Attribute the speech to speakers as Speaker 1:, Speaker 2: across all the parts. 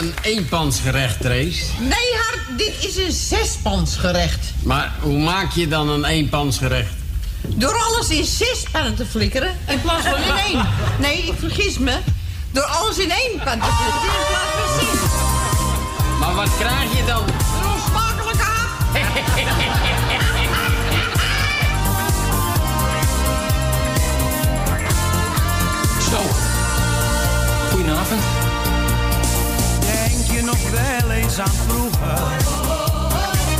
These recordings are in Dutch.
Speaker 1: Nou een eenpansgerecht, Trace?
Speaker 2: Nee, Hart, dit is een zespansgerecht.
Speaker 1: Maar hoe maak je dan een eenpansgerecht?
Speaker 2: Door alles in zes pannen te flikkeren in plaats van in één. Nee, ik vergis me. Door alles in één pan te flikkeren in plaats van zes.
Speaker 1: Maar wat krijg je dan?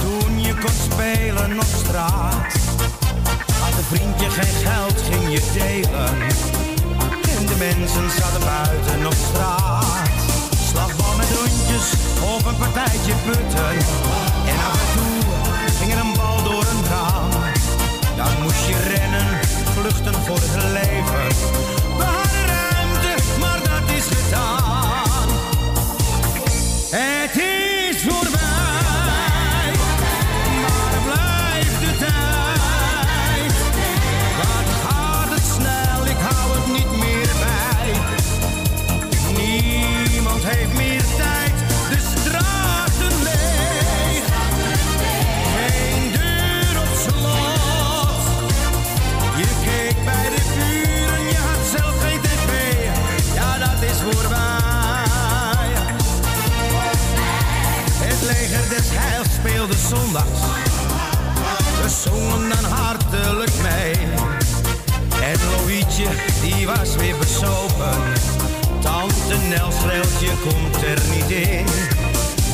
Speaker 3: Toen je kon spelen op straat. Had een vriendje geen geld, ging je delen. En de mensen zaten buiten op straat. Slagbal met rondjes of een partijtje putten. En af en toe ging er een bal door een raam. Dan moest je rennen, vluchten voor het leven. We zongen dan hartelijk mee. En Loïetje, die was weer besopen. Tante Nel schreeuwt, je komt er niet in.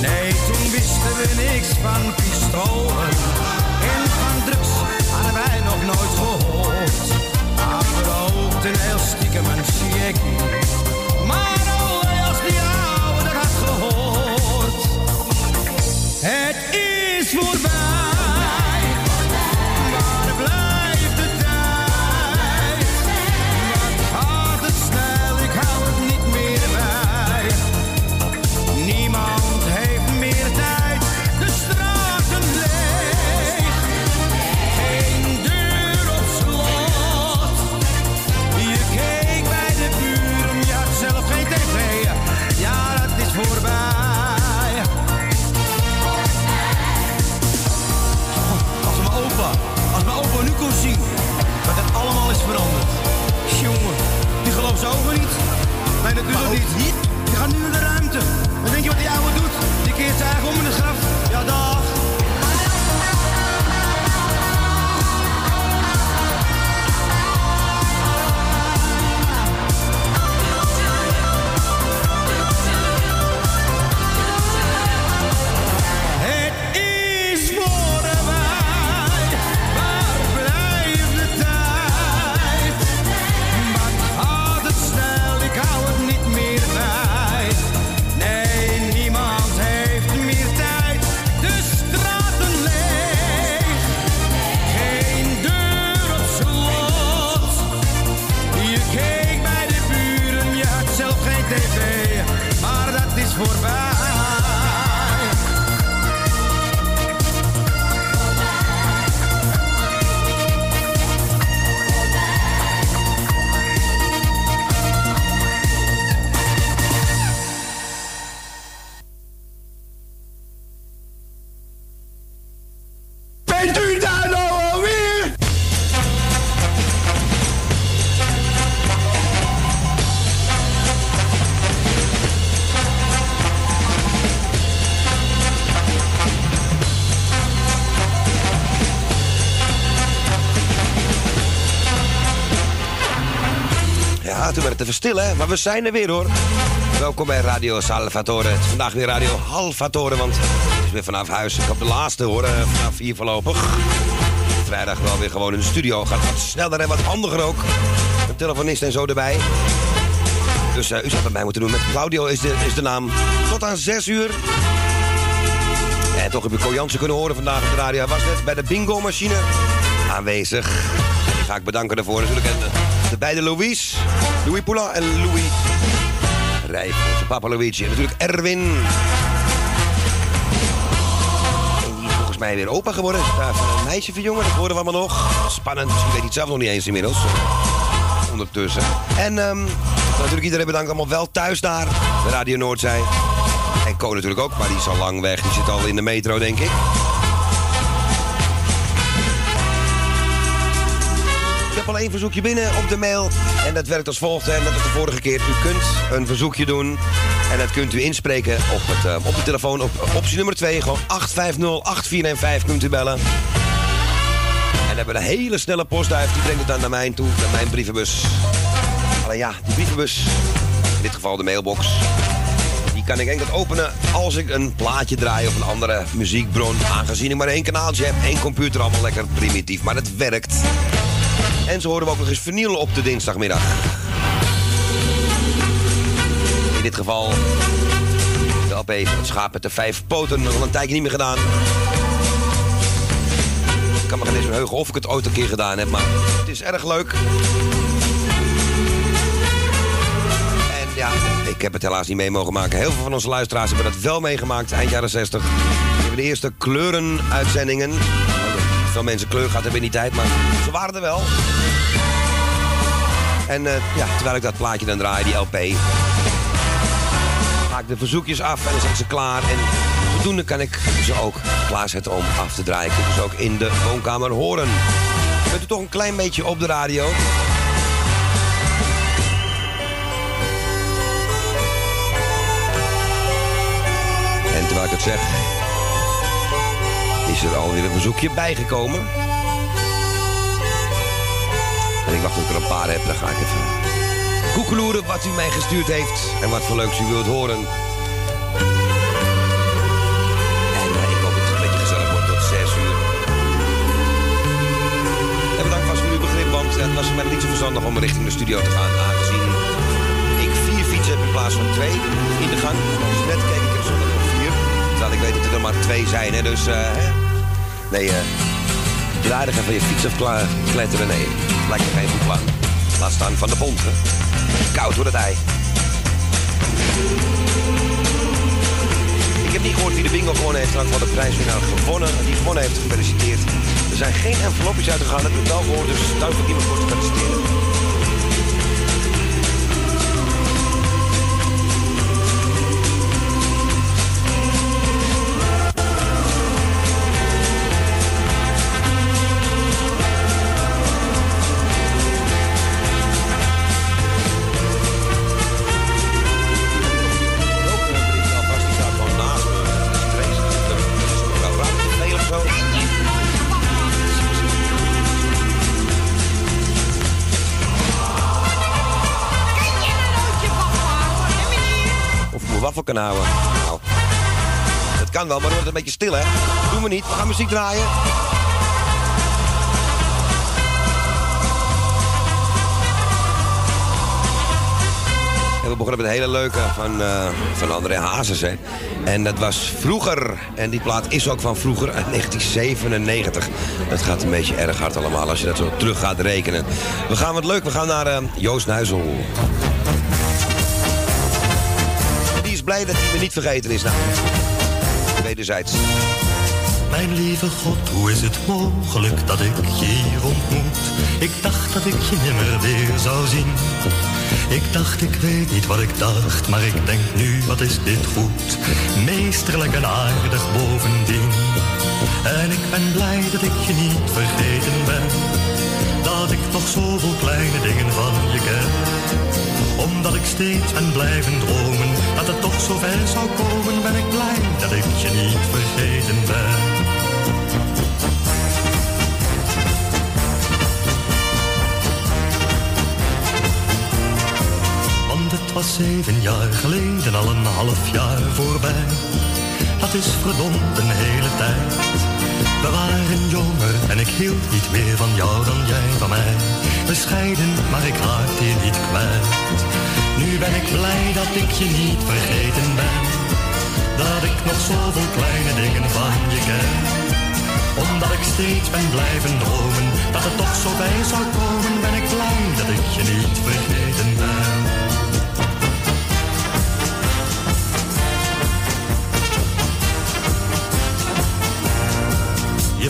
Speaker 3: Nee, toen wisten we niks van pistolen. En van drugs hadden wij nog nooit gehoord. Maar we rookten heel stiekem een chickie. Maar oh, als die oude had gehoord. Het is voorbij. Ogen niet. Nee, natuurlijk niet. Die gaat nu in de ruimte. En denk je wat die ouwe doet? Die keert zijn eigen om in de graf. Voorbij.
Speaker 4: Maar
Speaker 5: we zijn er weer, hoor. Welkom bij Radio Salvatore. Vandaag weer Radio Halvatore, want het is weer vanaf huis. Ik heb de laatste, hoor, eh, vanaf hier voorlopig. Vrijdag wel weer gewoon in de studio. Gaat wat sneller en wat handiger ook. Een telefonist en zo erbij. Dus eh, u zou het bij mij moeten doen. Met Claudio is de, is de naam. Tot aan 6 uur. En toch heb je Ko Jansen kunnen horen vandaag op de radio. Hij was net bij de bingo-machine aanwezig. Ga ik bedanken daarvoor natuurlijk. En de, de beide Louis, Louis Poula en Louis. Onze papa Luigi. En natuurlijk Erwin. En die is volgens mij weer opa geworden. Daar van een meisje verjongen, dat horen we allemaal nog. Spannend, misschien weet het zelf nog niet eens inmiddels. Ondertussen. En ehm, natuurlijk iedereen bedankt allemaal wel thuis daar. De Radio Noordzij. En Ko natuurlijk ook, maar die is al lang weg. Die zit al in de metro, denk ik. Heb al één verzoekje binnen op de mail. En dat werkt als volgt. En dat is de vorige keer. U kunt een verzoekje doen. En dat kunt u inspreken op, het, eh, op de telefoon. Op optie nummer 2. Gewoon 850-8495 kunt u bellen. En hebben we een hele snelle postduif. Die brengt het dan naar mij toe. Naar mijn brievenbus. Alleen ja, die brievenbus. In dit geval de mailbox. Die kan ik enkel openen als ik een plaatje draai of een andere muziekbron. Aangezien ik maar één kanaaltje heb, één computer, allemaal lekker primitief. Maar het werkt. En zo horen we ook nog eens vernielen op de dinsdagmiddag. In dit geval de LP van het schaap met de vijf poten. Al een tijdje niet meer gedaan. Ik kan me geen eens heugen of ik het ooit een keer gedaan heb, maar het is erg leuk. En ja, ik heb het helaas niet mee mogen maken. Heel veel van onze luisteraars hebben dat wel meegemaakt, eind jaren 60. We hebben de eerste kleurenuitzendingen. Veel mensen kleur gehad hebben in die tijd, maar waren wel. En eh, ja, terwijl ik dat plaatje dan draai, die LP, maak de verzoekjes af en dan zijn ze klaar. En zodoende kan ik ze ook klaarzetten om af te draaien. Ik kan ook in de woonkamer horen. Bent u toch een klein beetje op de radio? En terwijl ik het zeg, is er alweer een verzoekje bijgekomen. En ik wacht tot ik er een paar heb, dan ga ik even koekeloeren wat u mij gestuurd heeft. En wat voor leuks u wilt horen. En eh, ik hoop dat het een beetje gezellig wordt tot 6 uur. En bedankt vast voor uw begrip, want het was mij niet zo verstandig om richting de studio te gaan. Aangezien ik vier fietsen heb in plaats van twee in de gang. Net keek ik er zondag nog vier. Terwijl ik weet dat er maar twee zijn. Dus, eh, nee, eh... draai er even je fiets of kla- kletteren. Nee, lijkt me geen goed plan. Laat staan van de hè. Koud wordt het ei. Ik heb niet gehoord wie de bingo gewonnen heeft. Frank van de prijswinnaar gewonnen. Die gewonnen heeft, gefeliciteerd. Er zijn geen envelopjes uitgegaan. Dat heb ik wel gehoord, dus voor iemand voor te feliciteren. Waffel kan houden. Nou, dat kan wel, maar dan wordt het een beetje stil, hè? Doen we niet. We gaan muziek draaien. En we begonnen met een hele leuke van, eh, van André Hazes. Hè. En dat was vroeger. En die plaat is ook van vroeger, uit 1997. Dat gaat een beetje erg hard allemaal als je dat zo terug gaat rekenen. We gaan wat leuk. We gaan naar eh, Joost Nuizel. Blij dat hij me niet vergeten is. Nou, wederzijds.
Speaker 6: Mijn lieve God, hoe is het mogelijk dat ik je hier ontmoet? Ik dacht dat ik je nimmer weer zou zien. Ik dacht, ik weet niet wat ik dacht, maar ik denk nu, wat is dit goed? Meesterlijk en aardig bovendien. En ik ben blij dat ik je niet vergeten ben. Dat ik nog zoveel kleine dingen van je ken. Omdat ik steeds ben blijven dromen, dat het toch zo ver zou komen, ben ik blij dat ik je niet vergeten ben. Want het was zeven jaar geleden, al een half jaar voorbij. Dat is verdomd een hele tijd. We waren jonger en ik hield niet meer van jou dan jij van mij. Bescheiden, maar ik raakte je niet kwijt. Nu ben ik blij dat ik je niet vergeten ben. Dat ik nog zoveel kleine dingen van je ken. Omdat ik steeds ben blijven dromen, dat het toch zo bij zou komen, ben ik blij dat ik je niet vergeten ben.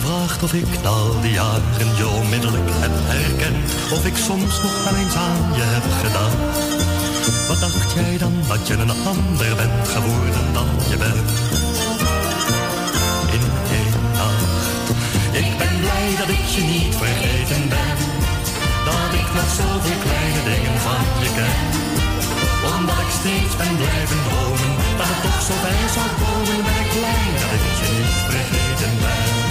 Speaker 6: Je vraagt of ik al die jaren je onmiddellijk heb herkend. Of ik soms nog wel eens aan je heb gedaan. Wat dacht jij dan dat je een ander bent geworden dan je bent? In één nacht. Ik ben blij dat ik je niet vergeten ben. Dat ik nog zoveel kleine dingen van je ken. Omdat ik steeds ben blijven dromen. Dat het toch zo bij zou komen. Ben ik dat ik je niet vergeten ben.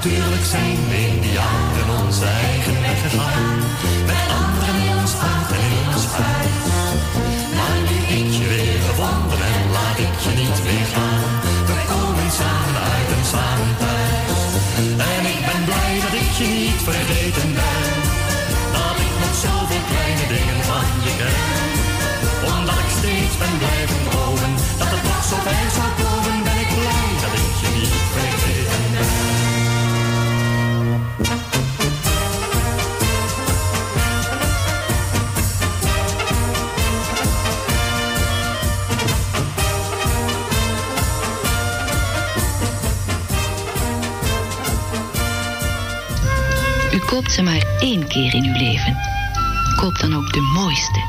Speaker 6: Natuurlijk zijn we in die jaren onze eigen weg gegaan. Met anderen in ons hart en in ons huis. Maar nu ik je weer gevonden en laat ik je niet weer gaan. We komen samen uit en samen thuis. En ik ben blij dat ik je niet vergeten ben. Dat ik nog zoveel kleine dingen van je ken. Omdat ik steeds ben blijven dromen. Dat het nog zo ver zou
Speaker 7: ze maar één keer in uw leven. Koop dan ook de mooiste.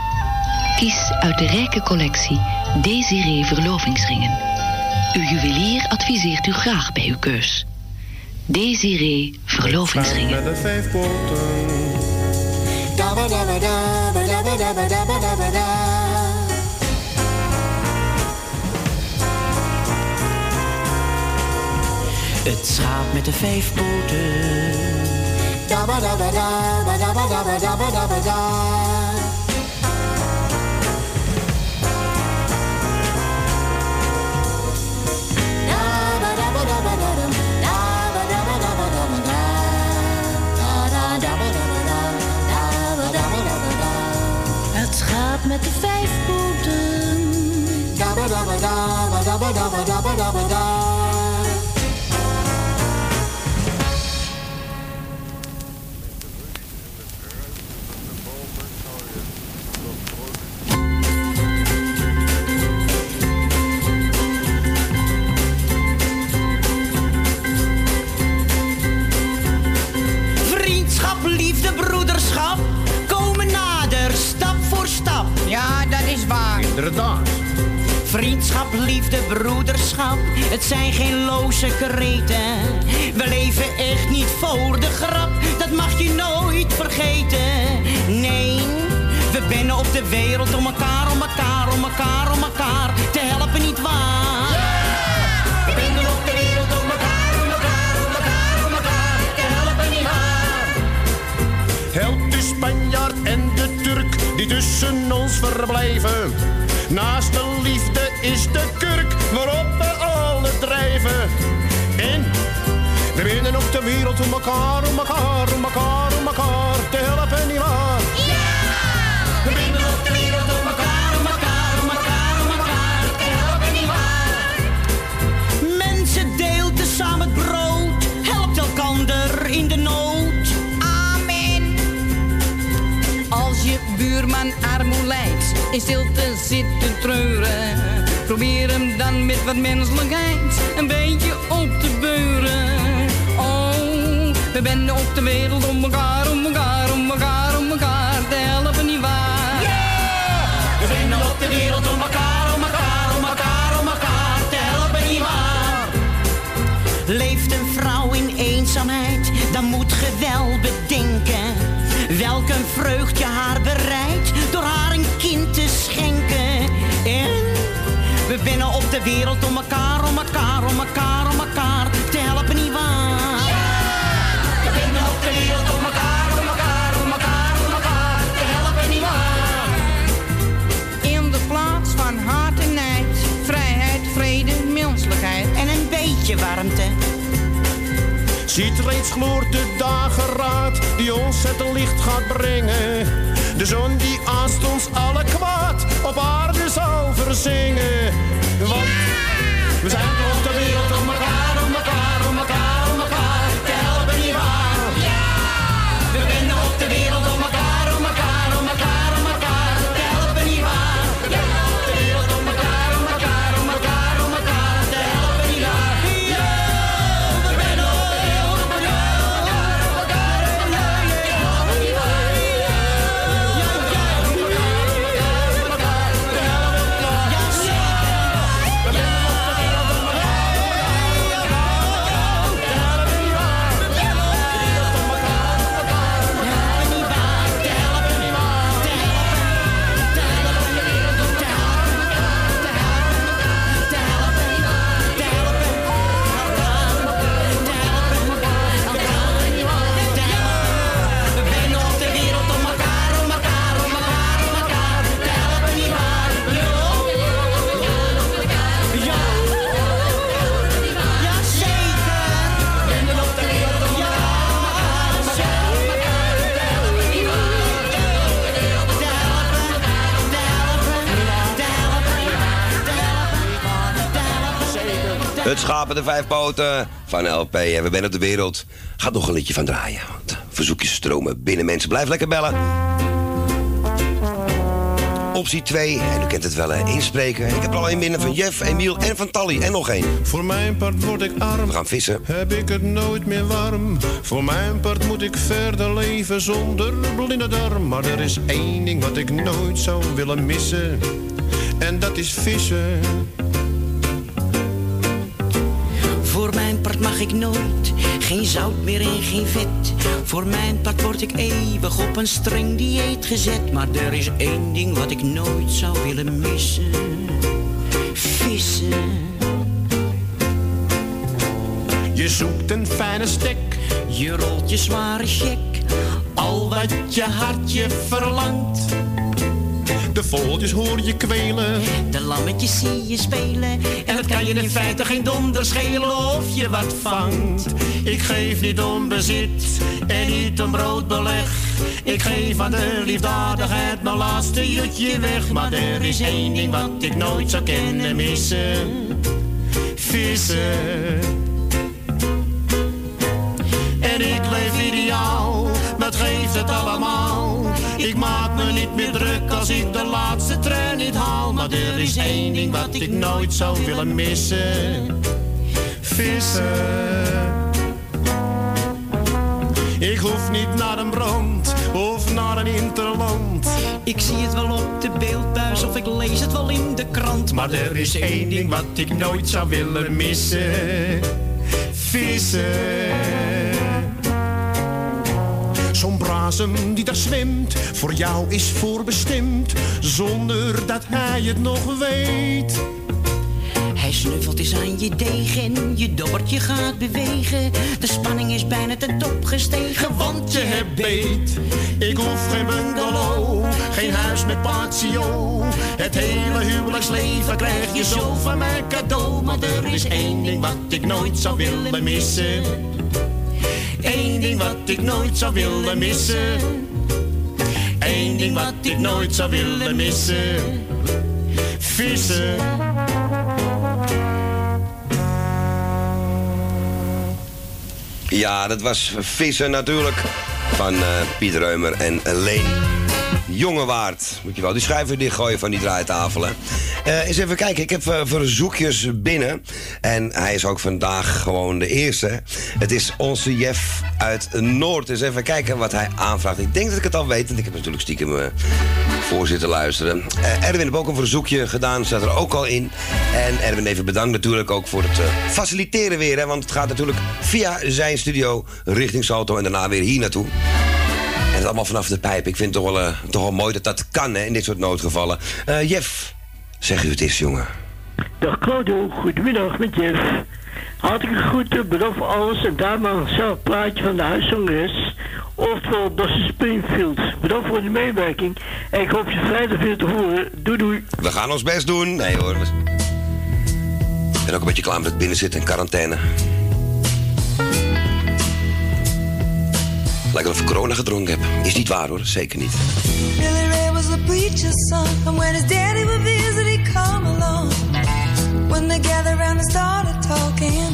Speaker 7: Kies uit de rijke collectie Desiree verlovingsringen. Uw juwelier adviseert u graag bij uw keus. Desiree verlovingsringen.
Speaker 8: Met de vijf poten.
Speaker 9: Het schaap met de vijf poten.
Speaker 10: Het schaap met de vijf poten.
Speaker 9: Vriendschap, liefde, broederschap, het zijn geen loze kreten. We leven echt niet voor de grap, dat mag je nooit vergeten. Nee, we binnen op de wereld om elkaar, om elkaar, om elkaar, om elkaar te helpen, niet waar? We binnen op de wereld om elkaar, om elkaar, om elkaar, om elkaar te helpen, niet waar?
Speaker 8: Helpt de Spanjaard en de Turk die tussen ons verblijven. Naast de liefde is de kurk waarop we alle drijven. En we winnen op de wereld om elkaar, om elkaar, om elkaar, om elkaar te helpen, nietwaar?
Speaker 9: In
Speaker 11: stilte zit te treuren. Probeer hem dan met wat menselijkheid een beetje op te beuren. Oh, we benden op de wereld om elkaar, om elkaar, om elkaar, om elkaar te helpen, nietwaar? Yeah!
Speaker 9: We zijn op de wereld om elkaar, om elkaar, om elkaar, om elkaar te helpen, nietwaar? Leeft een vrouw in eenzaamheid, dan moet ge wel bedenken. Welk een vreugd je haar bereidt door haar we binnen op de wereld om elkaar, om elkaar, om elkaar, om elkaar te helpen, nietwaar? We binnen op de wereld om elkaar, om elkaar, om elkaar, om elkaar te helpen, nietwaar?
Speaker 11: In de plaats van haat en nijd, vrijheid, vrede, menselijkheid.
Speaker 9: En een beetje warmte.
Speaker 8: Ziet reeds gloort de dageraad die ons het licht gaat brengen. De zon die aast ons alle kwaad op aarde zal verzingen.
Speaker 5: Het schapen de vijf poten van LP. En we zijn op de wereld. Gaat nog een liedje van draaien. Want verzoekjes stromen binnen mensen. Blijf lekker bellen. Optie 2, en u kent het wel, hè, inspreken. Ik heb er al een binnen van Jeff, Emiel en van Tally. En nog één.
Speaker 8: Voor mijn part word ik arm.
Speaker 5: We gaan vissen.
Speaker 8: Heb ik het nooit meer warm. Voor mijn part moet ik verder leven zonder blinde darm. Maar er is één ding wat ik nooit zou willen missen. En dat is vissen.
Speaker 9: Voor mijn part mag ik nooit geen zout meer en geen vet. Voor mijn part word ik eeuwig op een streng dieet gezet. Maar er is één ding wat ik nooit zou willen missen: vissen.
Speaker 8: Je zoekt een fijne stek.
Speaker 9: Je rolt je zware check.
Speaker 8: Al wat je hartje verlangt. De vogeltjes hoor je kwelen.
Speaker 9: De lammetjes zie je spelen.
Speaker 8: En het kan je in feite geen donder schelen of je wat vangt. Ik geef niet om bezit en niet om broodbeleg. Ik geef aan de liefdadigheid mijn laatste jutje weg. Maar er is één ding wat ik nooit zou kunnen missen. Vissen. En ik leef ideaal, dat geeft het allemaal. Ik maak me niet meer druk als ik de laatste trein niet haal. Maar er is één ding wat ik nooit zou willen missen. Vissen. Ik hoef niet naar een brand of naar een interland.
Speaker 9: Ik zie het wel op de beeldbuis of ik lees het wel in de krant.
Speaker 8: Maar er is één ding wat ik nooit zou willen missen. Vissen. Die daar zwemt, voor jou is voorbestemd, zonder dat hij het nog weet.
Speaker 9: Hij snuffelt eens aan je degen, je dobbertje gaat bewegen. De spanning is bijna ten top gestegen, want je hebt beet.
Speaker 8: Ik hoef geen bungalow, geen huis met patio. Het hele huwelijksleven krijg je zo van mijn cadeau. Maar er is één ding wat ik nooit zou willen missen. Eén ding wat ik nooit zou willen missen. Eén ding wat ik nooit zou willen missen. Vissen.
Speaker 5: Ja, dat was vissen natuurlijk. Van eh Piet Reumer en Leen. Jongewaard. Moet je wel die schuiven dichtgooien van die draaitafelen. Eh eens even kijken, ik heb eh, verzoekjes binnen. En hij is ook vandaag gewoon de eerste. Het is onze Jeff uit Noord. Dus even kijken wat hij aanvraagt. Ik denk dat ik het al weet, want ik heb natuurlijk stiekem eh, voor zitten luisteren. Erwin heeft ook een verzoekje gedaan, staat er ook al in. En Erwin even bedankt natuurlijk ook voor het faciliteren weer. Hè, want het gaat natuurlijk via zijn studio richting Salto en daarna weer hier naartoe. En het allemaal vanaf de pijp. Ik vind het toch wel, eh, toch wel mooi dat dat kan hè, in dit soort noodgevallen. Eh, Jeff, zeg u het eens, jongen.
Speaker 2: Dag Claudio, goedemiddag met Jeff. Hartelijk groeten, bedankt voor alles en daar maar zelf plaatje van de huiszangeres. Oftewel Dusty Springfield. Bedankt voor de meewerking en ik hoop je vrijdag weer te horen. Doei doei.
Speaker 5: We gaan ons best doen. Nee hoor. we- Ik ben ook een beetje klaar met het binnenzitten in quarantaine. Lijkt of ik corona gedronken heb. Is niet waar hoor, zeker niet.
Speaker 12: Billy Ray was a preacher's son, and when his daddy would visit, he'd come along. When they gathered around and started talking,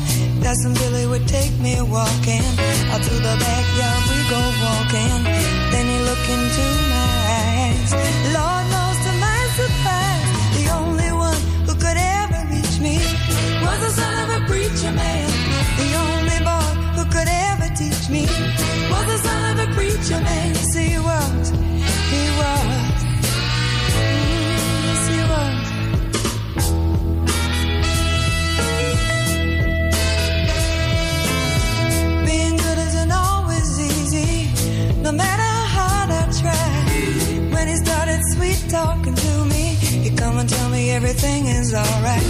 Speaker 12: Cousin Billy would take me walking. Out to the backyard we go walking. Then he looked into my eyes. Lord knows to my surprise, the only one who could ever reach me was the son of a preacher man. Me was the son of a preacher man. Yes, he was. He was. Mm, Yes, he was. Being good isn't always easy, no matter how hard I try. When he started sweet talking to me, he come and tell me everything is alright.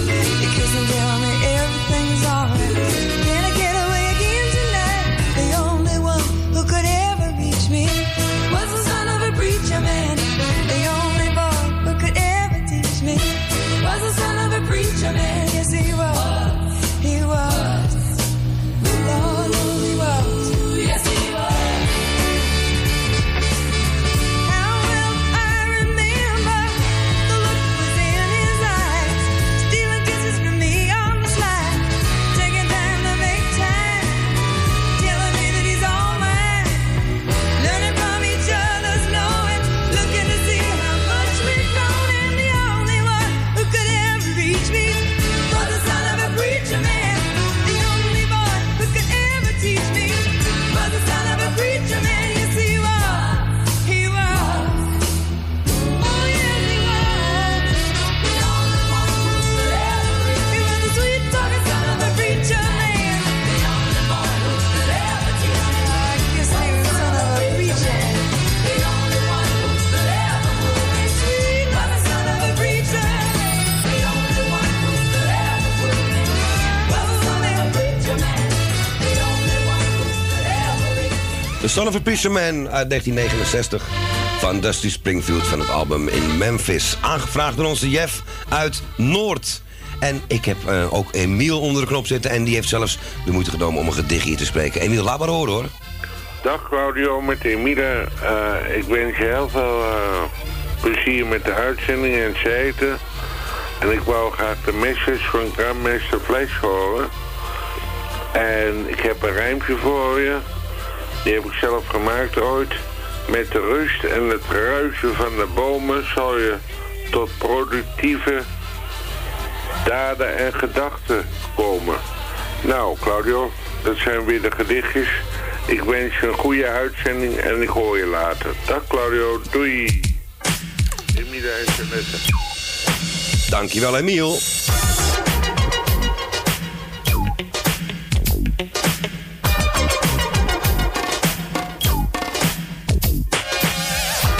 Speaker 12: Son of
Speaker 5: uit 1969 van Dusty Springfield van het album In Memphis. Aangevraagd door onze Jeff uit Noord. En ik heb eh, ook Emiel onder de knop zitten en die heeft zelfs de moeite genomen om een gedichtje te spreken. Emiel, laat maar horen hoor.
Speaker 13: Dag Claudio, met Emile. Eh, ik wens je heel veel eh, plezier met de uitzending en het eten. En ik wou graag de message van Grandmeester Flesch horen. En ik heb een rijmpje voor je. Die heb ik zelf gemaakt ooit. Met de rust en het ruisen van de bomen zal je tot productieve daden en gedachten komen. Nou, Claudio, dat zijn weer de gedichtjes. Ik wens je een goede uitzending en ik hoor je later. Dag Claudio, doei. Emile en Jeanette.
Speaker 5: Dankjewel Emiel.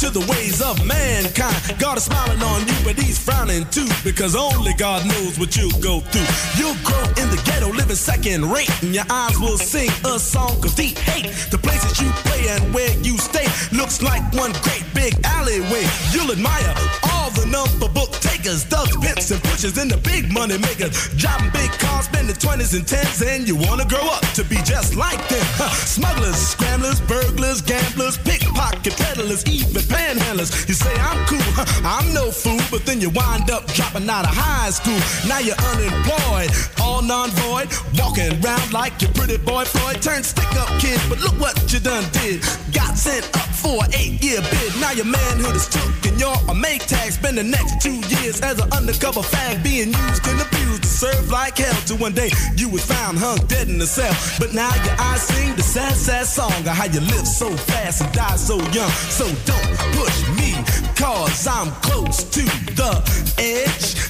Speaker 14: To the ways of mankind. God is smiling on you, but he's frowning too, because only God knows what you'll go through. You'll grow in the ghetto, living second rate, and your eyes will sing a song of deep hate. The places you play and where you stay looks like one great big alleyway. You'll admire all the number book takers, thugs, pimps, and pushers, and the big money makers. Driving big cars, spending 20s and 10s, and you wanna grow up to be just like them. Smugglers, scramblers, burglars, gamblers, pickpocket peddlers, even panhandlers. You say I'm cool, huh, I'm no fool, but then you wind up dropping out of high school. Now you're unemployed, all non-void, walking around like your pretty boy Floyd. Turned stick-up kid, but look what you done did. Got sent up for an eight-year bid. Now your manhood is took and you're a make tag. Spend the next two years as an undercover fag, being used and abused to serve like hell. Till one day you was found hung dead in the cell. But now your eyes sing the sad, sad song of how you live so fast and die so young. So don't push me, cause I'm close to the edge.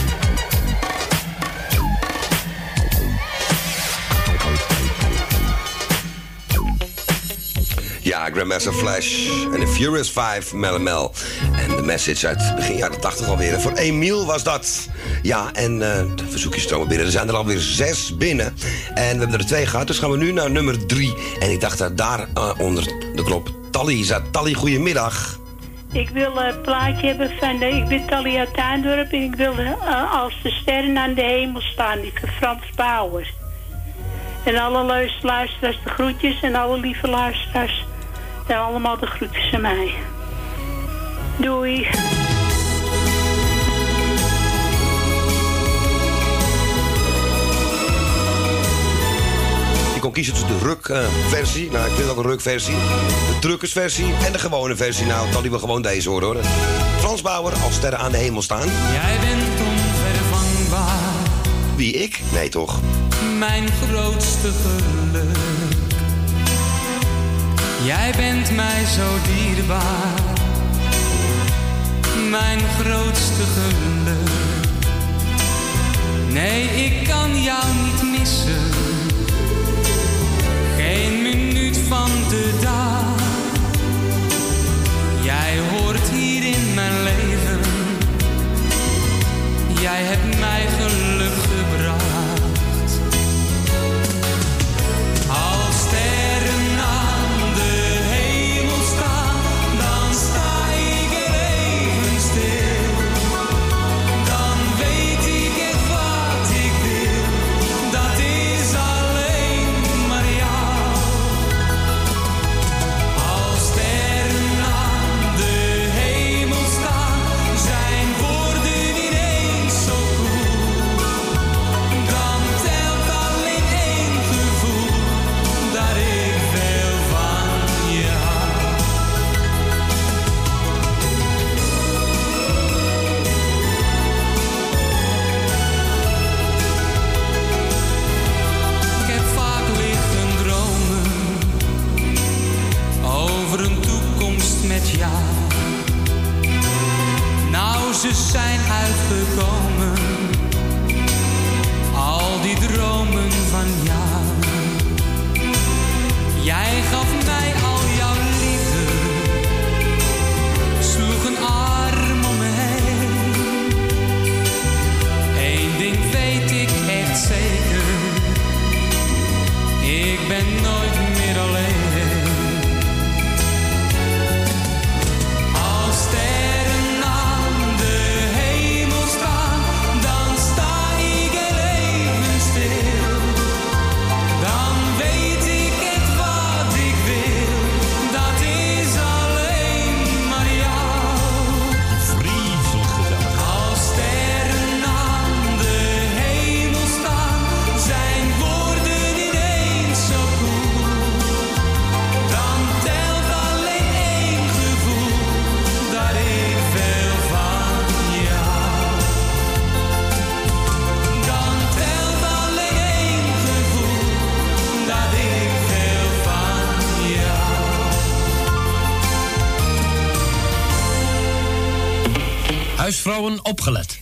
Speaker 5: Ja, Grandmaster Flash en de Furious 5 MLML. En de message uit begin jaren 80 alweer. Voor Emiel was dat. Ja, en eh, de verzoekjes stromen binnen. Er zijn er alweer zes binnen. En we hebben er twee gehad, dus gaan we nu naar nummer drie. En ik dacht dat daar eh, onder de knop Tally zat. Tally, goedemiddag.
Speaker 15: Ik wil een plaatje hebben van, de, ik ben Talia Tuindorp en ik wil eh, als de sterren aan de hemel staan, die van Frans Bauer. En alle luis- luisteraars de groetjes en alle lieve luisteraars, en allemaal de groetjes aan mij. Doei.
Speaker 5: Je kon kiezen tussen de ruk-versie. nou, ik vind ook een ruk-versie. De drukkersversie en de gewone versie. Nou, Tally wil gewoon deze horen hoor. Frans Bauer, als sterren aan de hemel staan.
Speaker 16: Jij bent onvervangbaar,
Speaker 5: Wie, ik? Nee, toch?
Speaker 16: mijn grootste geluk. Jij bent mij zo dierbaar, mijn grootste geluk. Nee, ik kan jou niet missen, geen minuut van de dag. Jij hoort hier in mijn leven, jij hebt mij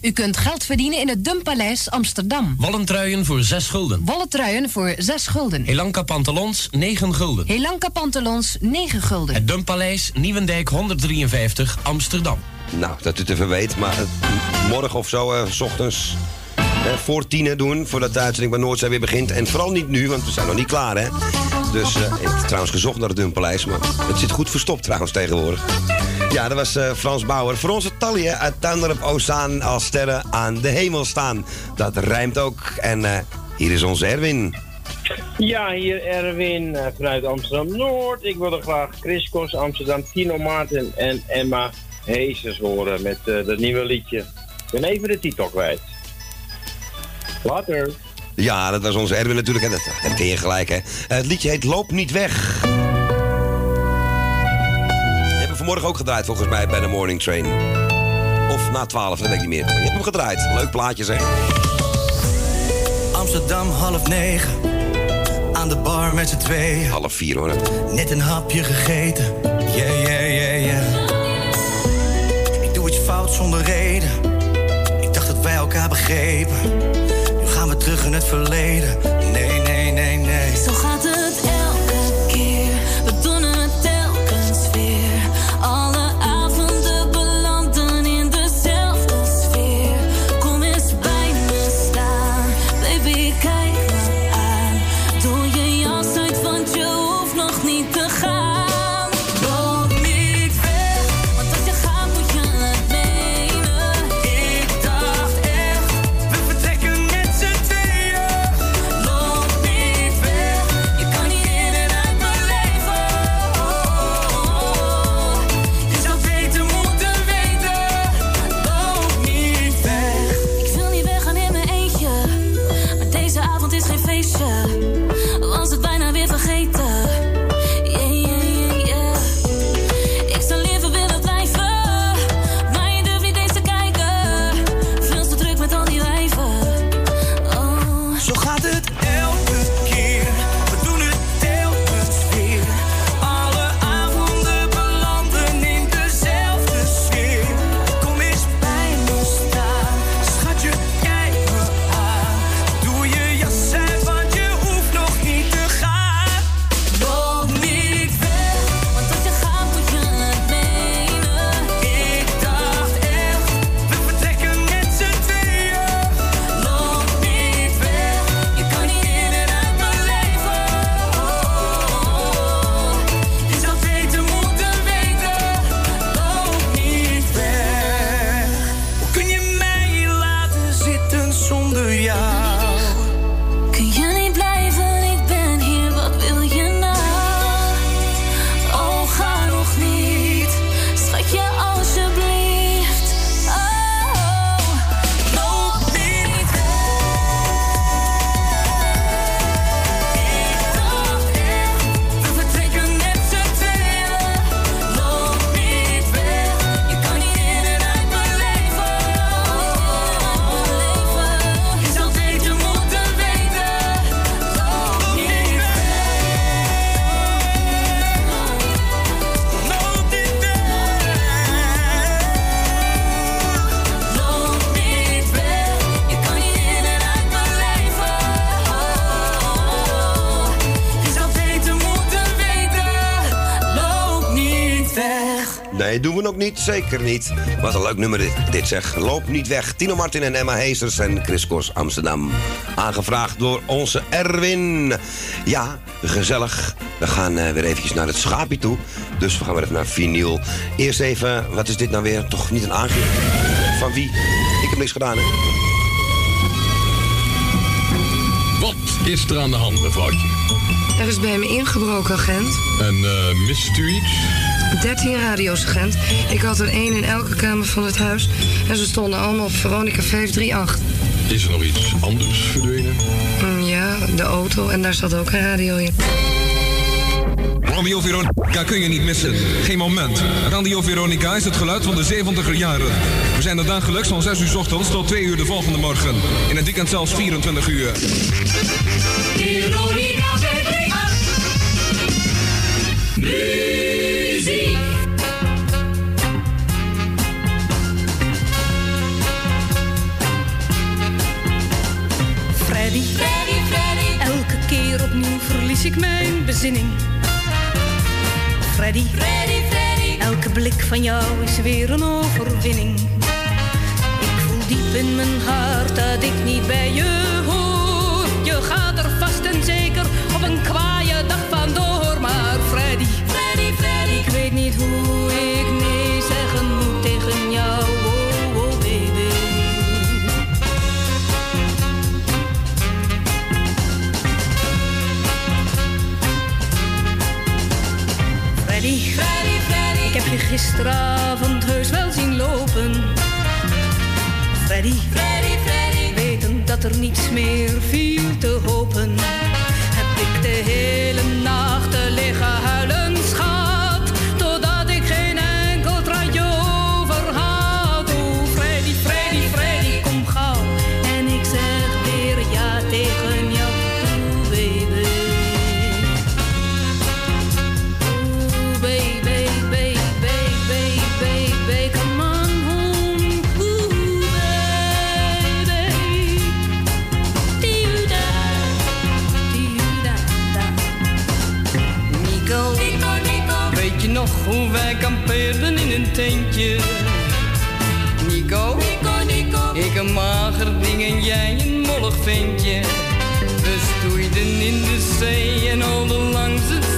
Speaker 17: U kunt geld verdienen in het Dumpaleis Amsterdam.
Speaker 18: Wollentruien voor 6 gulden.
Speaker 17: Wollen truien voor 6 gulden.
Speaker 18: Helanka pantalons 9 gulden.
Speaker 17: Helanka pantalons 9 gulden.
Speaker 18: Het Dumpaleis, Nieuwendijk 153, Amsterdam.
Speaker 5: Nou, dat u het even weet, maar eh, morgen of zo, eh, s ochtends, eh, voor tienen doen, voordat de uitzending bij Noordzee weer begint. En vooral niet nu, want we zijn nog niet klaar, hè. Dus eh, ik heb trouwens gezocht naar het Dumpaleis, maar het zit goed verstopt trouwens tegenwoordig. Ja, dat was eh, Frans Bauer. Voor onze Talje uit Tuindorp Ozaan als sterren aan de hemel staan. Dat rijmt ook. En eh, hier is onze Erwin.
Speaker 19: Ja, hier Erwin eh, vanuit Amsterdam-Noord. Ik wilde graag Chris Kos, Amsterdam, Tino Maarten en Emma Heesers horen met eh dat nieuwe liedje. Ik ben even de titel kwijt. Later.
Speaker 5: Ja, dat was onze Erwin natuurlijk. En dat, dat ken je gelijk, hè. Het liedje heet Loop niet weg. Vanmorgen ook gedraaid, volgens mij, bij de Morning Train. Of na 12, dat weet ik niet meer. Maar je hebt hem gedraaid. Leuk plaatje, zeg.
Speaker 20: Amsterdam half negen. Aan de bar met z'n tweeën.
Speaker 5: Half vier hoor.
Speaker 20: Net een hapje gegeten. Yeah, yeah, yeah, yeah. Ik doe iets fout zonder reden. Ik dacht dat wij elkaar begrepen. Nu gaan we terug in het verleden. Nee, nee, nee, nee.
Speaker 21: Zo gaat het
Speaker 20: niet.
Speaker 5: Zeker niet. Wat een leuk nummer dit, dit zeg. Loop niet weg. Tino Martin en Emma Heesters en Chris Kos Amsterdam. Aangevraagd door onze Erwin. Ja, gezellig. We gaan eh, weer eventjes naar het schaapje toe. Dus we gaan weer even naar vinyl. Eerst even, wat is dit nou weer? Toch niet een aangifte? Van wie? Ik heb niks gedaan, hè?
Speaker 14: Wat is er aan de hand, mevrouwtje?
Speaker 22: Er is bij me ingebroken, agent.
Speaker 14: En eh mist u iets?
Speaker 22: 13 radio's, agent. Ik had er één in elke kamer van het huis. En ze stonden allemaal op Veronica 538.
Speaker 14: Is er nog iets anders verdwenen?
Speaker 22: Mm, ja, de auto. En daar zat ook een radio in.
Speaker 23: Radio Veronica kun je niet missen. Geen moment. Radio Veronica is het geluid van de 70er jaren. We zijn er dagelijks van 6 uur 's ochtends tot 2 uur de volgende morgen. In het weekend zelfs 24 uur.
Speaker 24: Bezinning. Freddy,
Speaker 10: Freddy, Freddy.
Speaker 24: elke blik van jou is weer een overwinning. Ik voel diep in mijn hart dat ik niet bij je hoor. Je gaat er vast en zeker op een kwaaie dag vandoor. Maar Freddy,
Speaker 10: Freddy, Freddy.
Speaker 24: ik weet niet hoe ik nee zeggen moet tegen jou. Gisteravond heus wel zien lopen. Freddy,
Speaker 10: Freddy, Freddy.
Speaker 24: wetend dat er niets meer viel te hopen. Heb ik de hele nacht te liggen huilen, Nico,
Speaker 10: Nico, Nico.
Speaker 11: ik een mager ding en jij een mollig ventje. We stoeiden in de zee en holden langs het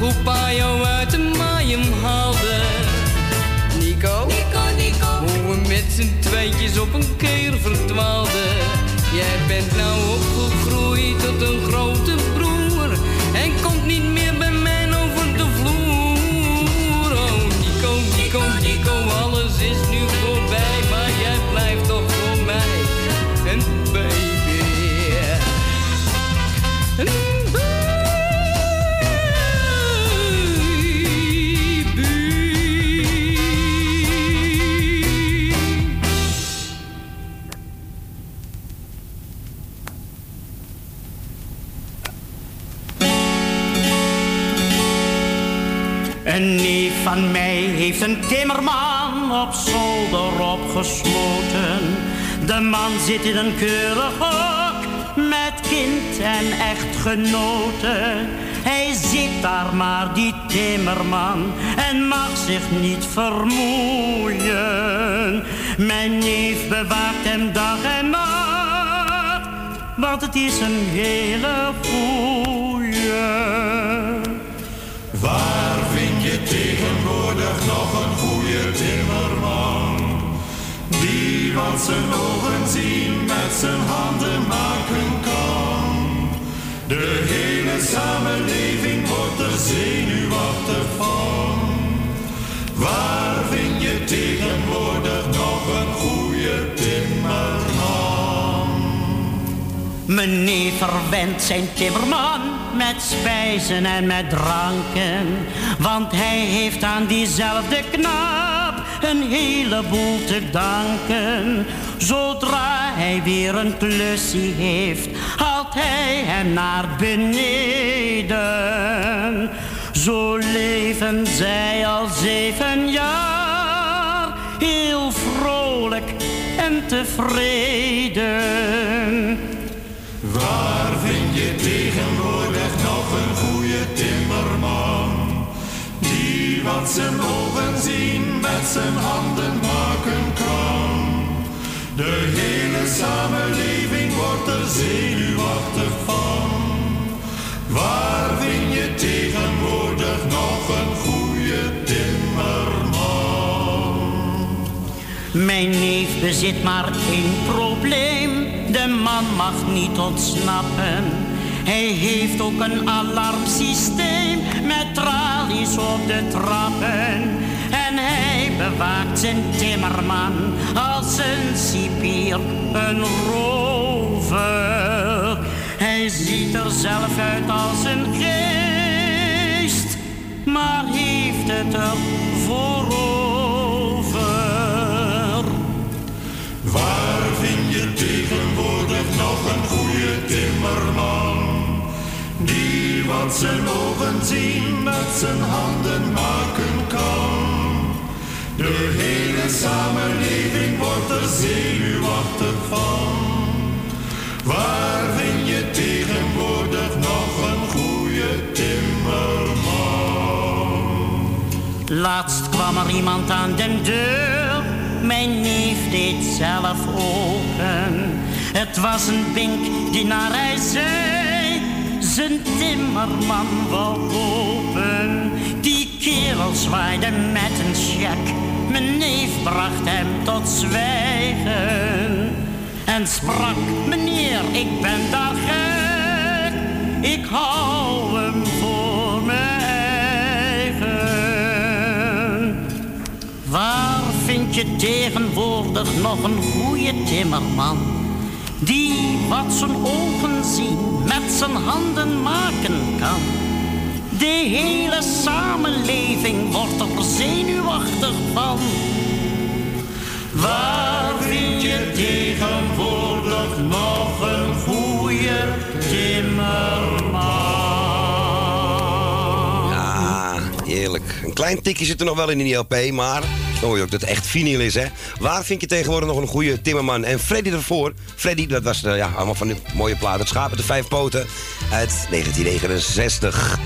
Speaker 11: hoe pa jou uit de maaien haalde? Nico,
Speaker 10: Nico, Nico.
Speaker 11: hoe we met z'n tweetjes op een keer verdwaalden. Jij bent nou opgegroeid tot een grote Een
Speaker 9: neef van mij heeft een timmerman op zolder opgesloten. De man zit in een keurig hok met kind en echtgenoten. Hij zit daar maar, die timmerman, en mag zich niet vermoeien. Mijn neef bewaakt hem dag en nacht, want het is een hele goeie.
Speaker 25: Tegenwoordig nog een goede timmerman? Die wat zijn ogen zien met zijn handen maken kan. De hele samenleving wordt er zenuwachtig van. Waar vind je tegenwoordig nog een goede timmerman?
Speaker 9: Meneer verwendt zijn timmerman met spijzen en met dranken. Want hij heeft aan diezelfde knap een heleboel te danken. Zodra hij weer een klusje heeft, haalt hij hem naar beneden. Zo leven zij al zeven jaar, heel vrolijk en tevreden.
Speaker 25: Wat zijn ogen zien met zijn handen maken kan. De hele samenleving wordt er zenuwachtig van. Waar vind je tegenwoordig nog een goede timmerman?
Speaker 9: Mijn neef bezit maar één probleem. De man mag niet ontsnappen. Hij heeft ook een alarmsysteem met tralies op de trappen. En hij bewaakt zijn timmerman als een cipier, een rover. Hij ziet er zelf uit als een geest, maar heeft het er voor
Speaker 25: Wat zijn ogen zien met zijn handen maken kan. De hele samenleving wordt er zenuwachtig van. Waar vind je tegenwoordig nog een goede timmerman?
Speaker 9: Laatst kwam er iemand aan de deur. Mijn neef deed zelf open. Het was een bink die naar hij zei. Zijn timmerman wou open. Die kerel zwaaide met een check. Mijn neef bracht hem tot zwijgen. En sprak, meneer, ik ben daar gek. Ik hou hem voor eigen. Waar vind je tegenwoordig nog een goede timmerman? Die wat zijn ogen zien met zijn handen maken kan. De hele samenleving wordt er zenuwachtig van. Waar vind je tegenwoordig nog een goede timmerman?
Speaker 5: Ja, heerlijk. Een klein tikje zit er nog wel in die LP, maar dan hoor je ook dat het echt vinyl is, hè. Waar vind je tegenwoordig nog een goede timmerman? En Freddy ervoor. Freddy, dat was eh, ja, allemaal van die mooie plaat. Het schaap de vijf poten uit 1969.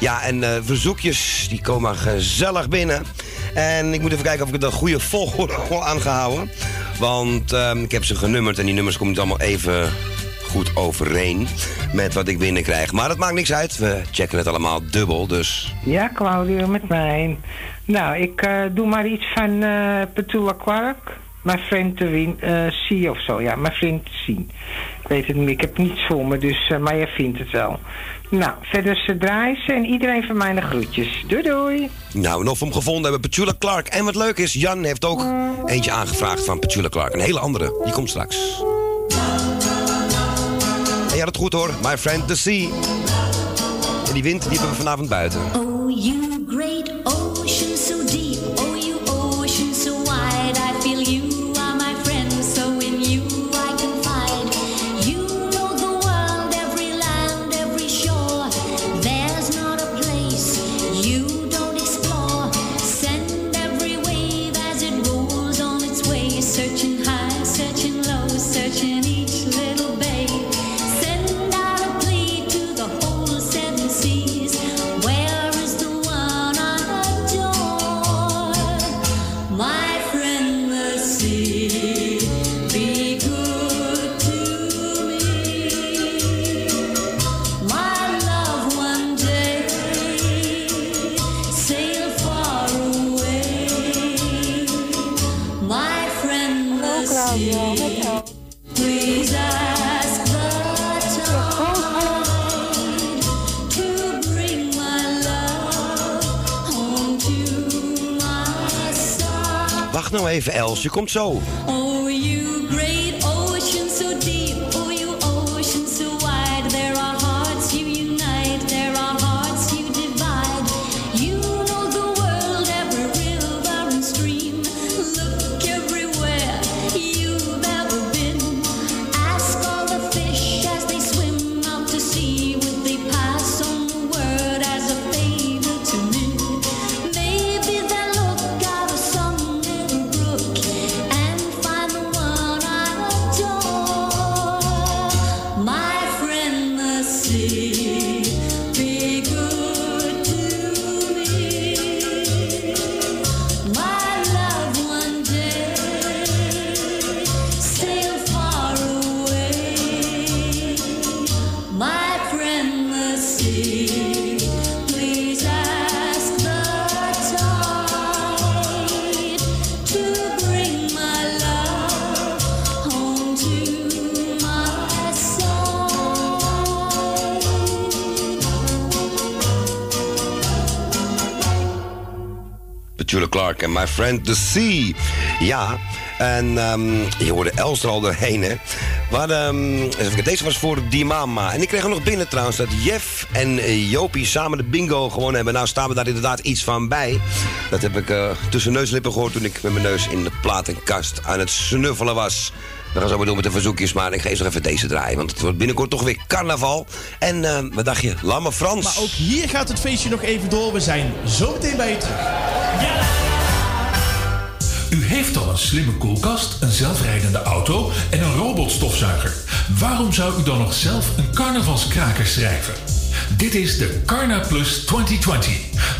Speaker 5: Ja, en eh, verzoekjes, die komen gezellig binnen. En ik moet even kijken of ik een goede volgorde aangehouden. Want ehm, ik heb ze genummerd en die nummers komen niet allemaal even goed overeen met wat ik binnenkrijg. Maar dat maakt niks uit. We checken het allemaal dubbel, dus...
Speaker 26: Ja, Claudio, met mij. Nou, ik eh, doe maar iets van eh Petula Clark. Mijn vriend te win, eh C of zo. Ja, mijn vriend zien. Ik weet het niet, ik heb niets voor me, dus, maar jij vindt het wel. Nou, verder ze draaien ze en iedereen van mij de groetjes. Doei doei.
Speaker 5: Nou, en of we hem gevonden hebben, Petula Clark. En wat leuk is, Jan heeft ook eentje aangevraagd van Petula Clark. Een hele andere, die komt straks. En je had het goed hoor, My Friend the Sea. En die wind, die hebben we vanavond buiten.
Speaker 10: Oh, you
Speaker 5: even, Els, je komt zo.
Speaker 10: My Friend the Sea.
Speaker 5: Ja, en ehm, je hoorde Els er al doorheen, hè. Maar ehm, deze was voor die mama. En ik kreeg er nog binnen trouwens dat Jeff en eh, Jopie samen de bingo gewonnen hebben. Nou staan we daar inderdaad iets van bij. Dat heb ik eh, tussen neus en lippen gehoord toen ik met mijn neus in de platenkast aan het snuffelen was. We gaan zo maar door met de verzoekjes, maar ik ga eerst nog even deze draaien. Want het wordt binnenkort toch weer carnaval. En eh, wat dacht je? Lamme Frans.
Speaker 27: Maar ook hier gaat het feestje nog even door. We zijn zo meteen bij je terug.
Speaker 28: Een slimme koelkast, een zelfrijdende auto en een robotstofzuiger. Waarom zou u dan nog zelf een carnavalskraker schrijven? Dit is de Carna Plus 2020.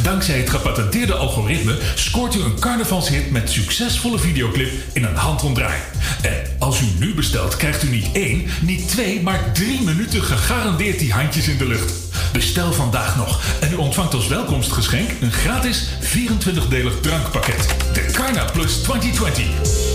Speaker 28: Dankzij het gepatenteerde algoritme scoort u een carnavalshit met succesvolle videoclip in een handomdraai. En als u nu bestelt, krijgt u niet één, niet twee, maar drie minuten gegarandeerd die handjes in de lucht. Bestel vandaag nog en u ontvangt als welkomstgeschenk een gratis 24-delig drankpakket. De Carna Plus 2020.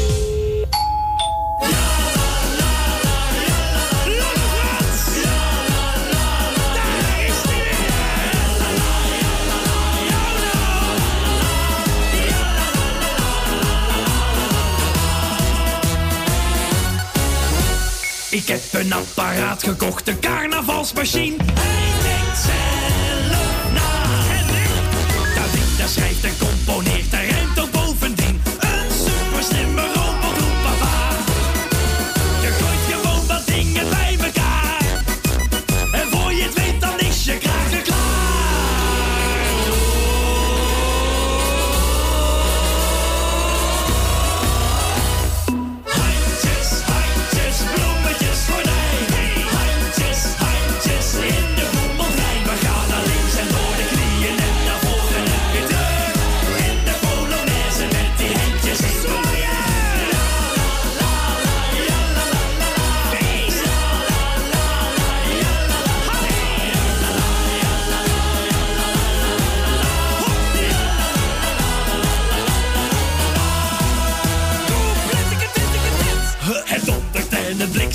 Speaker 29: Ik heb een apparaat gekocht, een carnavalsmachine. Hij denkt zelf na. Dat ding dat schrijft en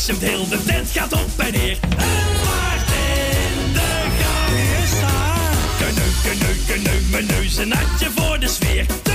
Speaker 29: bliksemt heel de tent gaat op en neer. En waard in de gang. Kneu, kneu, kneu, mijn neus een natje voor de sfeer.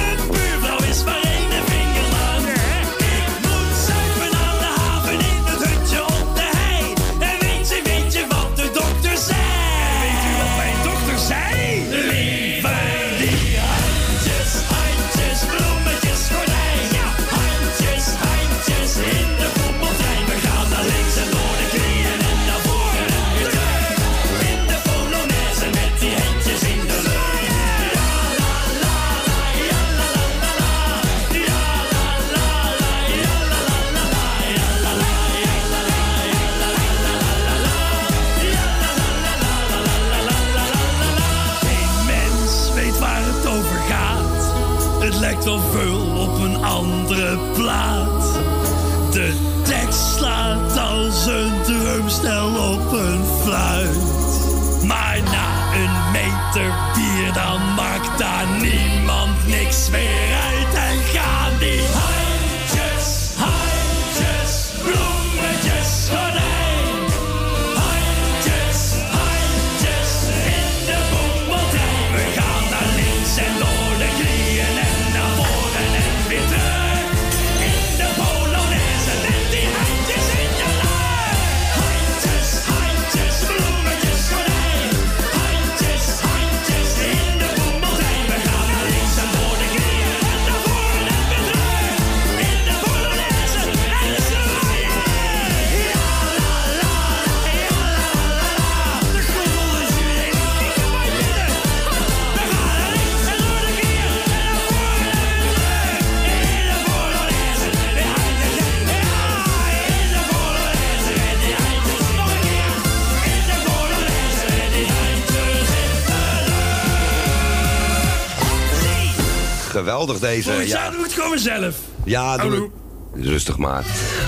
Speaker 5: Geweldig deze.
Speaker 29: Volgens
Speaker 5: ja.
Speaker 29: doe het gewoon mezelf.
Speaker 5: Ja, doe het. Rustig maar.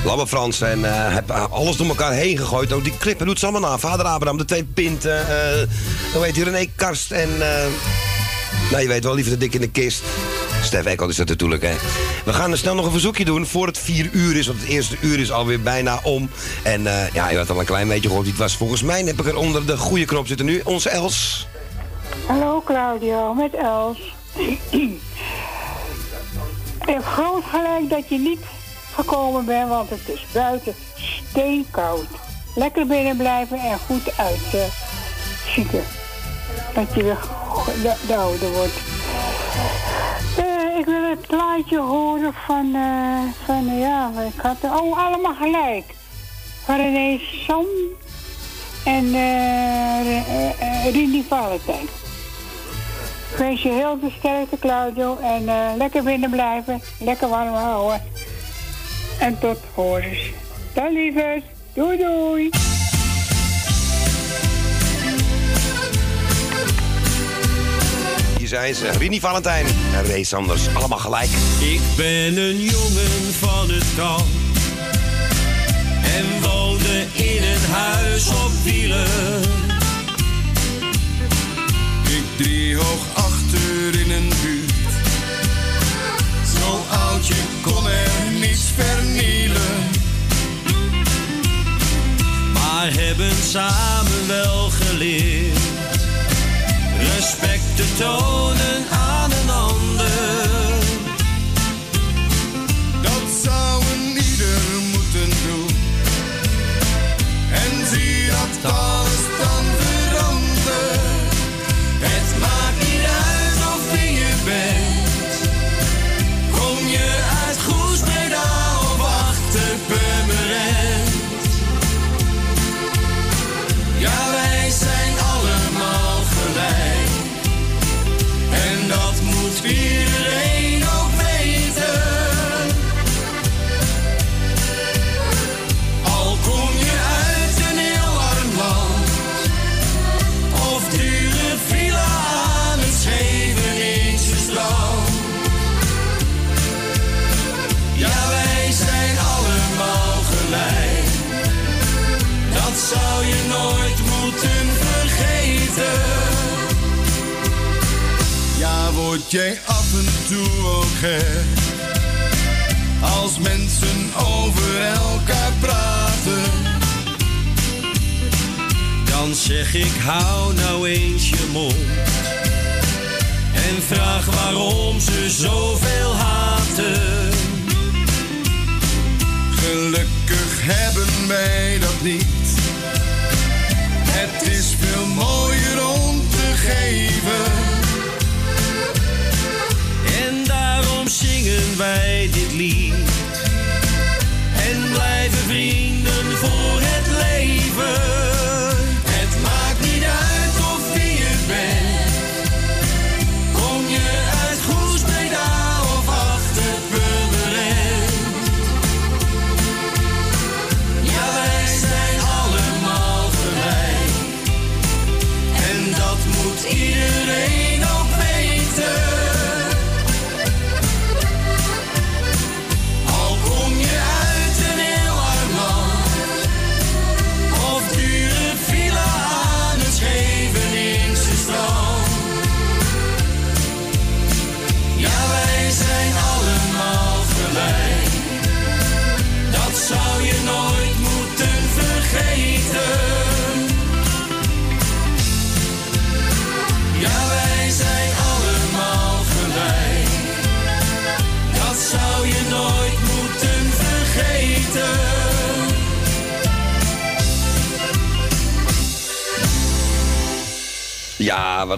Speaker 5: Lamme Frans en eh, heb alles door elkaar heen gegooid. Ook die klippen doet ze allemaal na. Vader Abraham, de twee pinten. eh hoe heet die, René Karst en... eh nou, je weet wel, liever de dik in de kist. Stef Ekkel is dat natuurlijk, hè. We gaan er snel nog een verzoekje doen voor het vier uur is. Want het eerste uur is alweer bijna om. En eh, ja, je had al een klein beetje gehoord wie het was. Volgens mij heb ik er onder de goede knop zitten nu. Onze Els.
Speaker 30: Hallo Claudio, met Els. Je hebt groot gelijk dat je niet gekomen bent, want het is buiten steenkoud. Lekker binnen blijven en goed uitzieken. dat je weer de, de ouder wordt. Eh, ik wil het plaatje horen van, eh, van ja, ik had, oh, allemaal gelijk. Van René Sam en uh, Rini Valentijn. Ik wens je heel veel sterkte, Claudio, en eh, lekker binnen blijven, lekker warm houden. En tot horens. Dan lieverd, doei doei.
Speaker 5: Hier zijn ze, Rini Valentijn en Ray Sanders. Allemaal gelijk.
Speaker 31: Ik ben een jongen van het kamp en woonde in een huis op wielen.
Speaker 32: Ik driehoog achter in een buurt. Zo oud, je kon er niets vernielen.
Speaker 31: maar hebben samen wel geleerd respect te tonen aan een ander.
Speaker 32: Dat zou een ieder moeten doen. En zie dat
Speaker 31: zou je nooit moeten vergeten.
Speaker 32: Ja, word jij af en toe ook gek. Als mensen over elkaar praten.
Speaker 31: Dan zeg ik hou nou eens je mond. En vraag waarom ze zoveel haten.
Speaker 32: Gelukkig hebben wij dat niet.
Speaker 31: Zingen wij dit lied.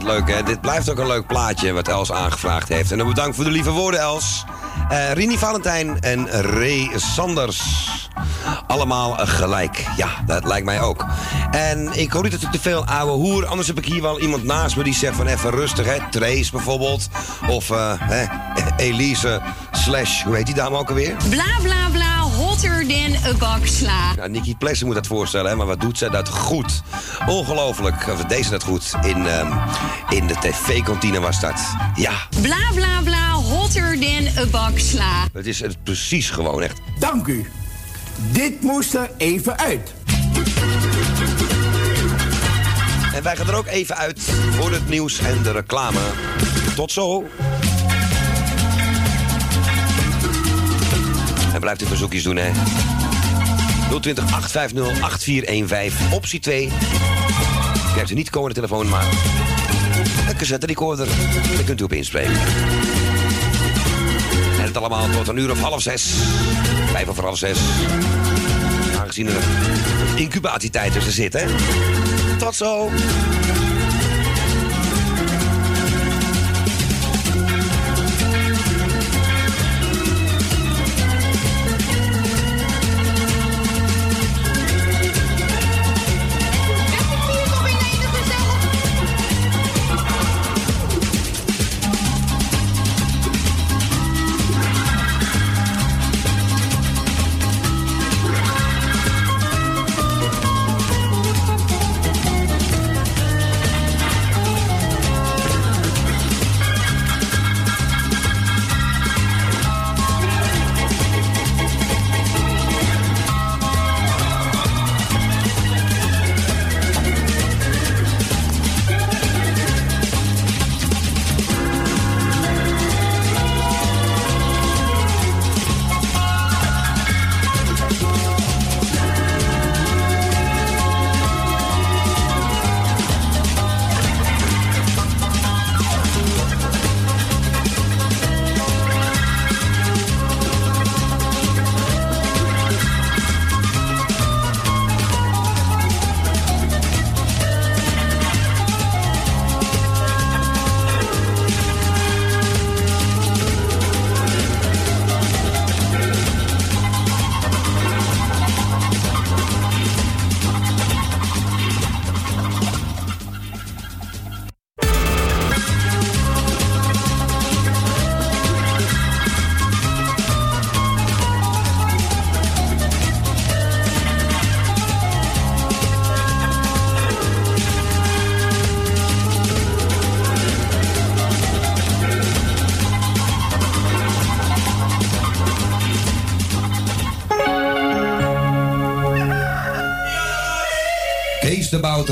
Speaker 5: Wat leuk hè. Dit blijft ook een leuk plaatje wat Els aangevraagd heeft. En dan bedankt voor de lieve woorden, Els. Eh Rini Valentijn en Ray Sanders. Allemaal gelijk. Ja, dat lijkt mij ook. En ik hoor niet dat ik te veel ouwe hoer. Anders heb ik hier wel iemand naast me die zegt van even rustig. Hè. Trace bijvoorbeeld. Of eh, hè, Elise slash, hoe heet die dame ook alweer?
Speaker 33: Bla bla bla, hotter than a baksla.
Speaker 5: Ja, Nikki Plessen moet dat voorstellen, hè? maar wat doet zij dat goed? Ongelooflijk. Of deze dat goed. In, ehm, in de tv-kantine was dat. Ja,
Speaker 33: Bla bla bla, hotter than a baksla.
Speaker 5: het is het precies gewoon echt.
Speaker 34: Dank u. Dit moest er even uit.
Speaker 5: En wij gaan er ook even uit voor het nieuws en de reclame. Tot zo. En blijft u verzoekjes doen, hè. 020 850 8415, optie 2. Krijgt u niet komende telefoon, maar een cassette recorder. Daar kunt u op inspreken. En het allemaal tot een uur of half zes. Vijf of half zes. Aangezien er incubatietijd tussen zit, hè. Tot zo.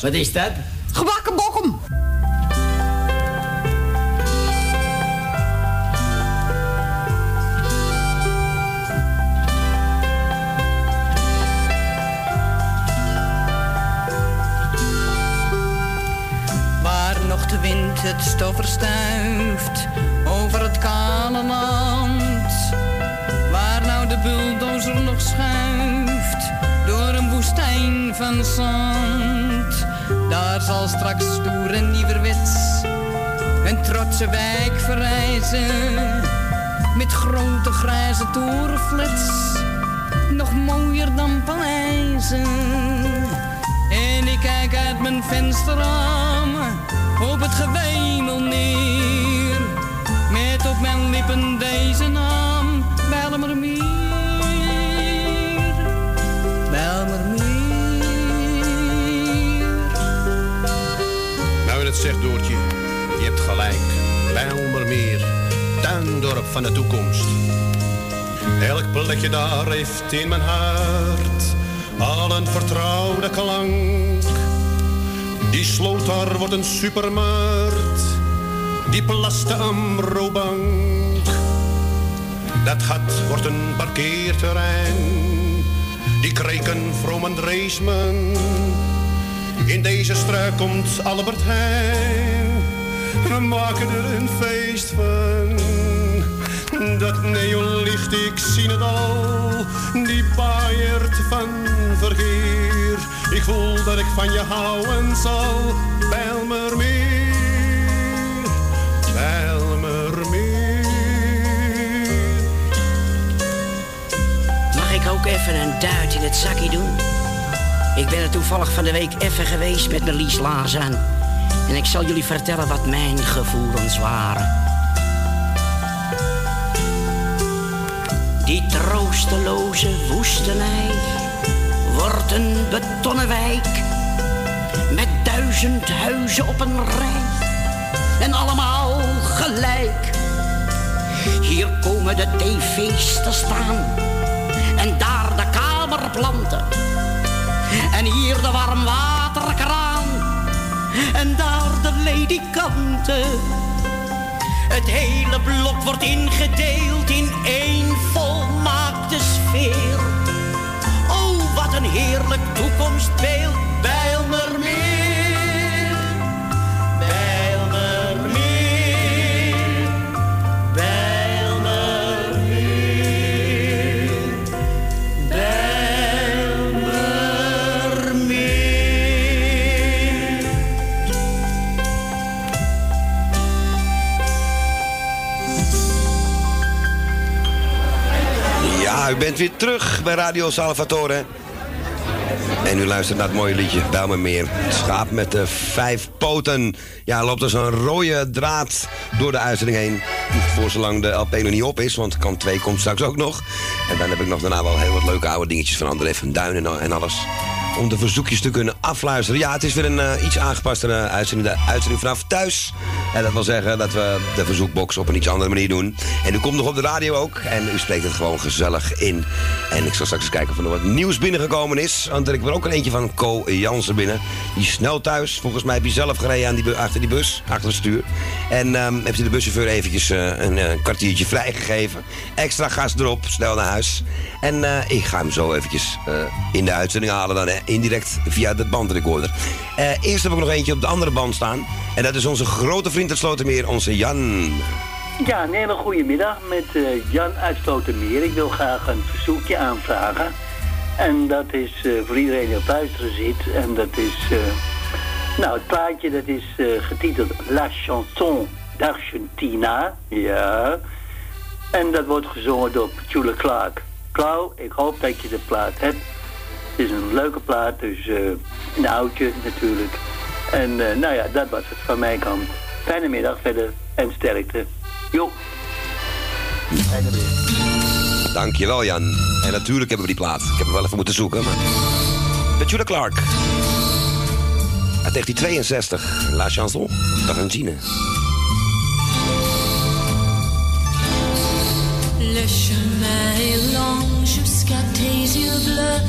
Speaker 1: Wat is dat?
Speaker 35: Gebakken bokkem.
Speaker 11: Waar nog de wind het stof verstuift over het kale land. Waar nou de bulldozer nog schuift door een woestijn van zand. Daar zal straks stoer en nieuwerwets een trotse wijk verrijzen. Met grote grijze torenflats, nog mooier dan paleizen. En ik kijk uit mijn vensterraam op het gewemel neer. Met op mijn lippen deze naam, Bijlmermeer.
Speaker 8: Doortje, je hebt gelijk. Bijlmermeer, tuindorp van de toekomst. Elk plekje daar heeft in mijn hart al een vertrouwde klank. Die sloot wordt een supermarkt, die plaste Amrobank. Dat gat wordt een parkeerterrein, die kreken vroom en Dreesman. In deze struik komt Albert Heijn, we maken er een feest van. Dat neonlicht, ik zie het al, die baaiert van vergeer. Ik voel dat ik van je houden zal, Bijlmermeer, Bijlmermeer.
Speaker 9: Mag ik ook even een duit in het zakje doen? Ik ben er toevallig van de week even geweest met mijn Lies aan. En ik zal jullie vertellen wat mijn gevoelens waren. Die troosteloze woestenij wordt een betonnen wijk. Met duizend huizen op een rij. En allemaal gelijk. Hier komen de tv's te staan. En daar de kamerplanten. En hier de warmwaterkraan. En daar de ledikanten. Het hele blok wordt ingedeeld in één volmaakte sfeer. Oh, wat een heerlijk toekomstbeeld. Bijlmermeer. Bijlmermeer.
Speaker 5: Weer terug bij Radio Salvatore. En u luistert naar het mooie liedje Bijlmermeer. Het schaap met de vijf poten. Ja, loopt er zo'n rode draad door de uitzending heen. Voor zolang de LP nog niet op is, want kant 2 komt straks ook nog. En dan heb ik nog daarna wel heel wat leuke oude dingetjes van André van Duin en, en alles. Om de verzoekjes te kunnen afluisteren. Ja, het is weer een eh, iets aangepaste eh, uitzending, de uitzending vanaf thuis. En dat wil zeggen dat we de verzoekbox op een iets andere manier doen. En u komt nog op de radio ook. En u spreekt het gewoon gezellig in. En ik zal straks eens kijken of er wat nieuws binnengekomen is. Want ik er ook een eentje van Co Jansen binnen. Die snel thuis. Volgens mij heb je zelf gereden aan die achter die bus, achter het stuur. En ehm, heeft hij de buschauffeur eventjes eh, een eh, kwartiertje vrijgegeven. Extra gas erop, snel naar huis. En eh, ik ga hem zo eventjes in de uitzending halen dan, indirect via de bandrecorder. Eerst heb ik nog eentje op de andere band staan. En dat is onze grote vriend uit Slotermeer, onze Jan.
Speaker 36: Ja, een hele goede middag met eh, Jan uit Slotermeer. Ik wil graag een verzoekje aanvragen. En dat is eh, voor iedereen die op luisteren zit. En dat is... eh, nou, het plaatje dat is getiteld La Chanson d'Argentina. Ja. En dat wordt gezongen door Petula Clark. Klauw, ik hoop dat je de plaat hebt. Het is een leuke plaat, dus een oudje natuurlijk. En nou ja, dat was het van mijn kant. Fijne middag verder en sterkte. Jo. Fijne middag.
Speaker 5: Dankjewel Jan. En natuurlijk hebben we die plaat. Ik heb hem wel even moeten zoeken, maar... Petula Clark. Uit 1962. La Chanson d'Argentine.
Speaker 10: Le chemin est long jusqu'à tes yeux bleus,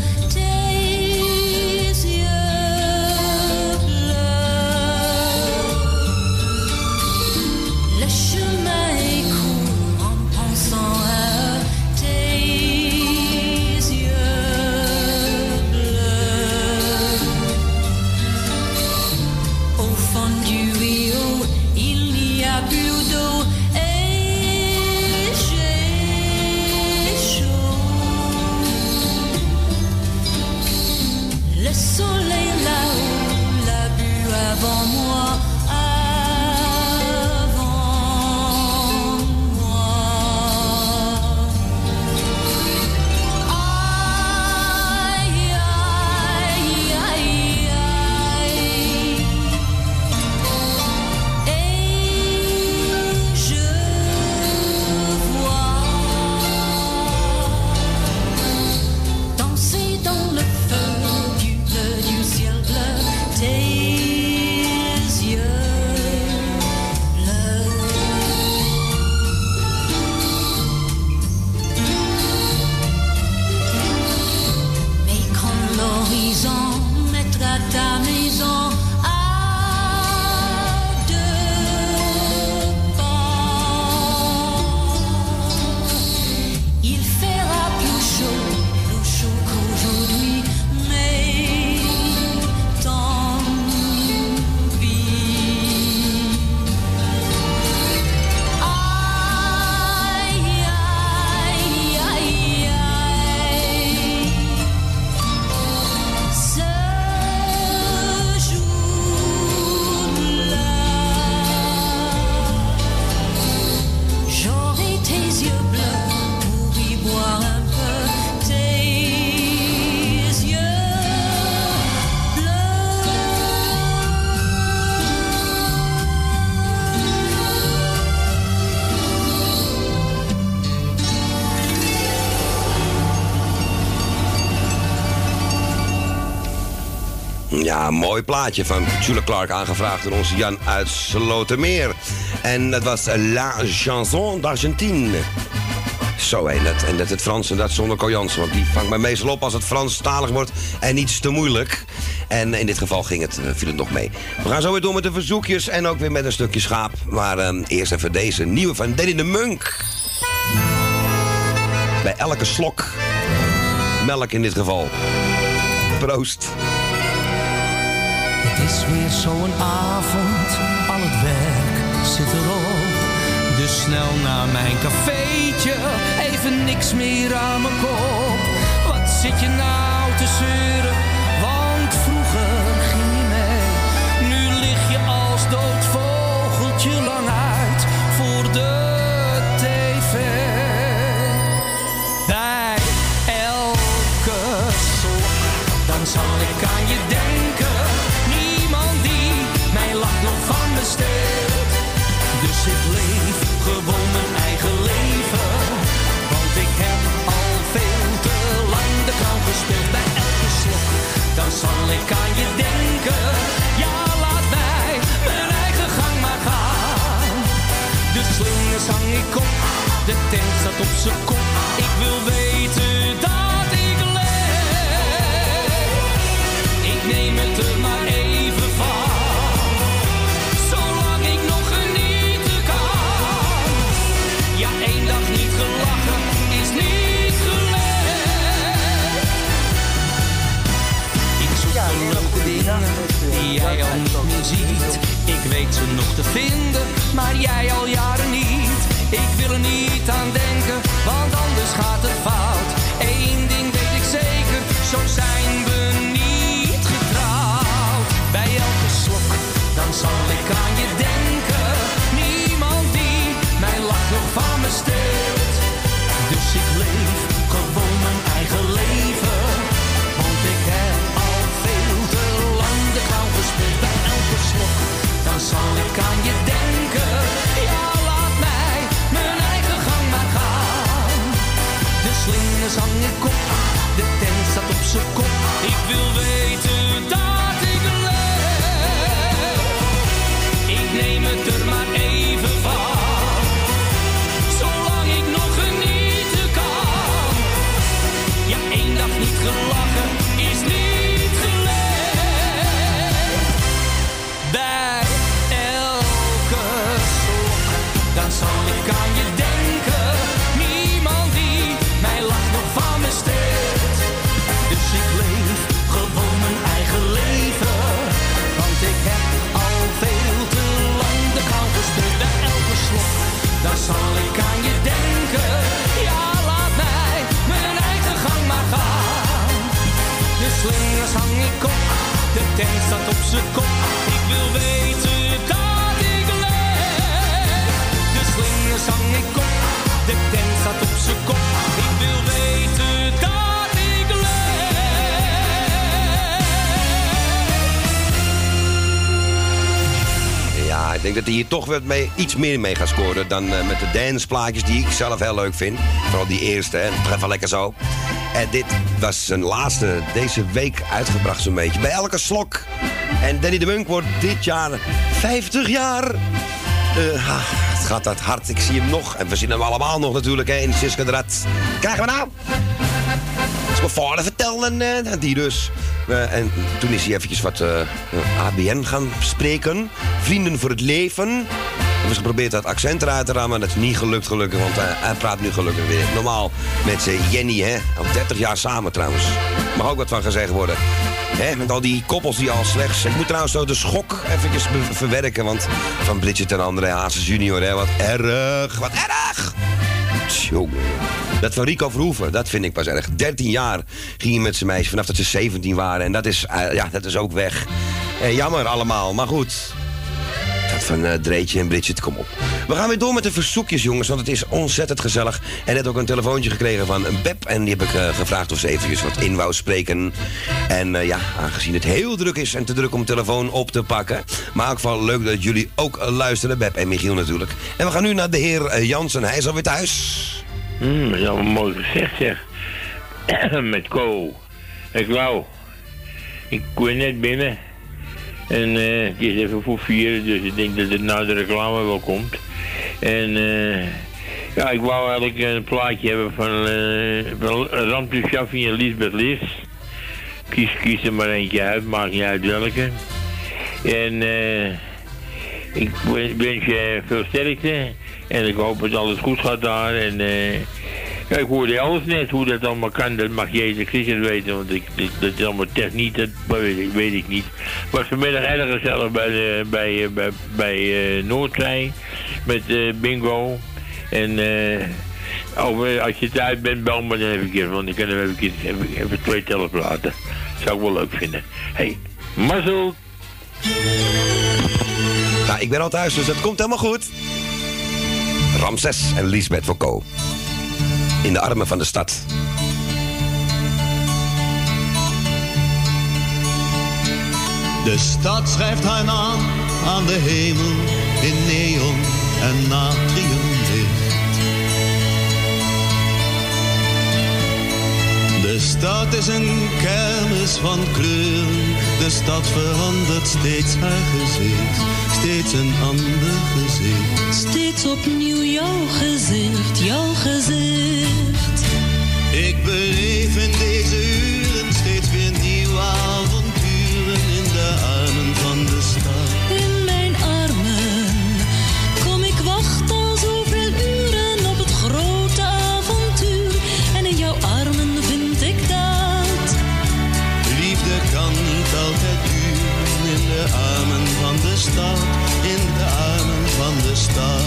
Speaker 5: van Petula Clark aangevraagd door onze Jan uit Slotermeer. En dat was La Chanson d'Argentine. Zo hé, dat, en dat het Frans en dat zonder Kojansen. Want die vangt mij meestal op als het Franstalig wordt en iets te moeilijk. En in dit geval ging het, eh, viel het nog mee. We gaan zo weer door met de verzoekjes en ook weer met een stukje schaap. Maar ehm, eerst even deze nieuwe van Danny de Munk. Bij elke slok. Melk in dit geval. Proost.
Speaker 37: Is weer zo'n avond, al het werk zit erop. Dus snel naar mijn cafeetje, even niks meer aan mijn kop. Wat zit je nou te zeuren, Dus ik leef gewoon mijn eigen leven. Want ik heb al veel te lang de clown gespeeld bij elke slok. Dan zal ik aan je denken. Ja, laat mij mijn eigen gang maar gaan. De slingers hang ik op, de tent staat op zijn kop. Ik wil weten weet ze nog te vinden, maar jij al jaren niet. Ik wil er niet aan denken, want anders gaat het fout. Eén ding weet ik zeker, zo zijn we niet getrouwd. Bij elke slok, dan zal ik aan je denken. Slingers hang ik op, de tent staat op zijn kop. Ik wil weten dat ik leef. De slingers hang ik op, de tent staat op zijn kop. Ik wil weten dat ik
Speaker 5: Ja, ik denk dat hij hier toch mee, iets meer mee gaat scoren dan eh, met de danceplaatjes die ik zelf heel leuk vind. Vooral die eerste, hè. Even lekker zo. En dit was zijn laatste deze week uitgebracht zo'n beetje. Bij elke slok. En Danny de Munk wordt dit jaar 50 jaar. Eh, ah, het gaat dat hard. Ik zie hem nog. En we zien hem allemaal nog natuurlijk hè, in Siska de Rat. Krijgen we nou? Dat is mijn vader vertellen. eh, die dus. Eh, en toen is hij eventjes wat ABN gaan spreken. Vrienden voor het leven. We hebben geprobeerd dat accent eruit te rammen. Dat is niet gelukt gelukkig, want eh, hij praat nu gelukkig weer normaal met zijn Jenny. Hè? Al 30 jaar samen trouwens. Mag ook wat van gezegd worden. Hè? Met al die koppels die al slechts... Ik moet trouwens zo de schok eventjes verwerken. Want van Bridget en André Hazes junior, hè? wat erg, wat erg. Tjonge. Dat van Rico Verhoeven, dat vind ik pas erg. 13 jaar ging hij met zijn meisje vanaf dat ze 17 waren. En dat is, eh, ja, dat is ook weg. Eh, jammer allemaal, maar goed. Dat van eh, Dreetje en Bridget, kom op. We gaan weer door met de verzoekjes, jongens, want het is ontzettend gezellig. En net ook een telefoontje gekregen van Beb. En die heb ik eh, gevraagd of ze eventjes wat in wou spreken. En eh, ja, aangezien het heel druk is en te druk om telefoon op te pakken. Maar ook wel leuk dat jullie ook eh, luisteren, Beb en Michiel natuurlijk. En we gaan nu naar de heer eh, Jansen. Hij is alweer thuis.
Speaker 38: Is allemaal mooi gezegd, zeg. Met Co. Ik wou. Ik kwam net binnen. En eh, het is even voor vier, dus ik denk dat het na de reclame wel komt. En eh, ja, ik wou eigenlijk een plaatje hebben van, eh van en Lisbeth Lis. Kies, kies er maar eentje uit, maakt niet uit welke. En eh, ik wens je veel sterkte. En ik hoop dat alles goed gaat daar. En ja, ik hoorde alles net hoe dat allemaal kan. Dat mag Jezus Christus weten. Want ik, dat, dat is allemaal techniek, dat weet ik, weet ik niet. Ik was vanmiddag erg gezellig bij, de, bij, eh, bij, bij eh. Met eh, bingo. En over, als je thuis bent, bel me dan even een keer. Want ik kan hem even, twee teleplaten. Zou ik wel leuk vinden. Hey, mazzel.
Speaker 5: Nou, ik ben al thuis, dus dat komt helemaal goed. Ramses en Lisbeth Co in de armen van de stad.
Speaker 39: De stad schrijft haar naam aan de hemel in neon en natrium. De stad is een kermis van kleuren. De stad verandert steeds haar gezicht. Steeds een ander gezicht.
Speaker 10: Steeds opnieuw jouw gezicht, jouw gezicht.
Speaker 39: Ik beleef in deze uren stad.
Speaker 10: In
Speaker 39: de armen van de stad.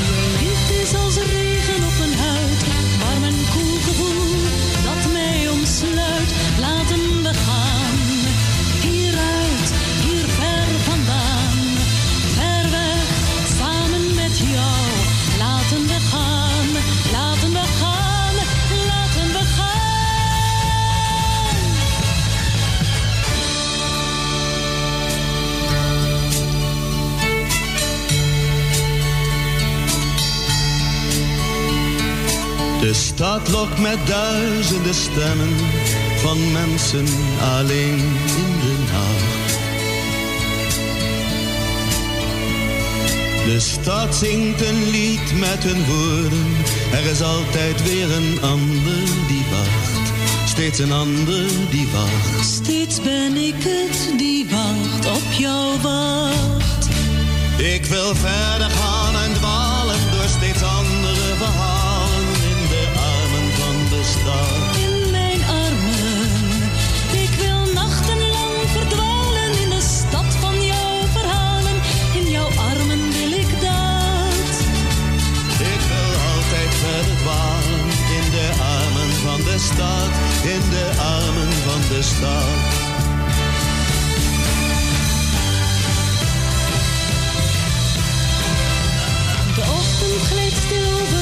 Speaker 10: Je liefde is als regen op mijn huid, warm en koel gevoel
Speaker 39: De stad lokt met duizenden stemmen van mensen alleen in de nacht. De stad zingt een lied met hun woorden. Er is altijd weer een ander die wacht. Steeds een ander die wacht.
Speaker 10: Steeds ben ik het die wacht op jou wacht.
Speaker 39: Ik wil verder gaan van de
Speaker 10: ochtend glijdt stil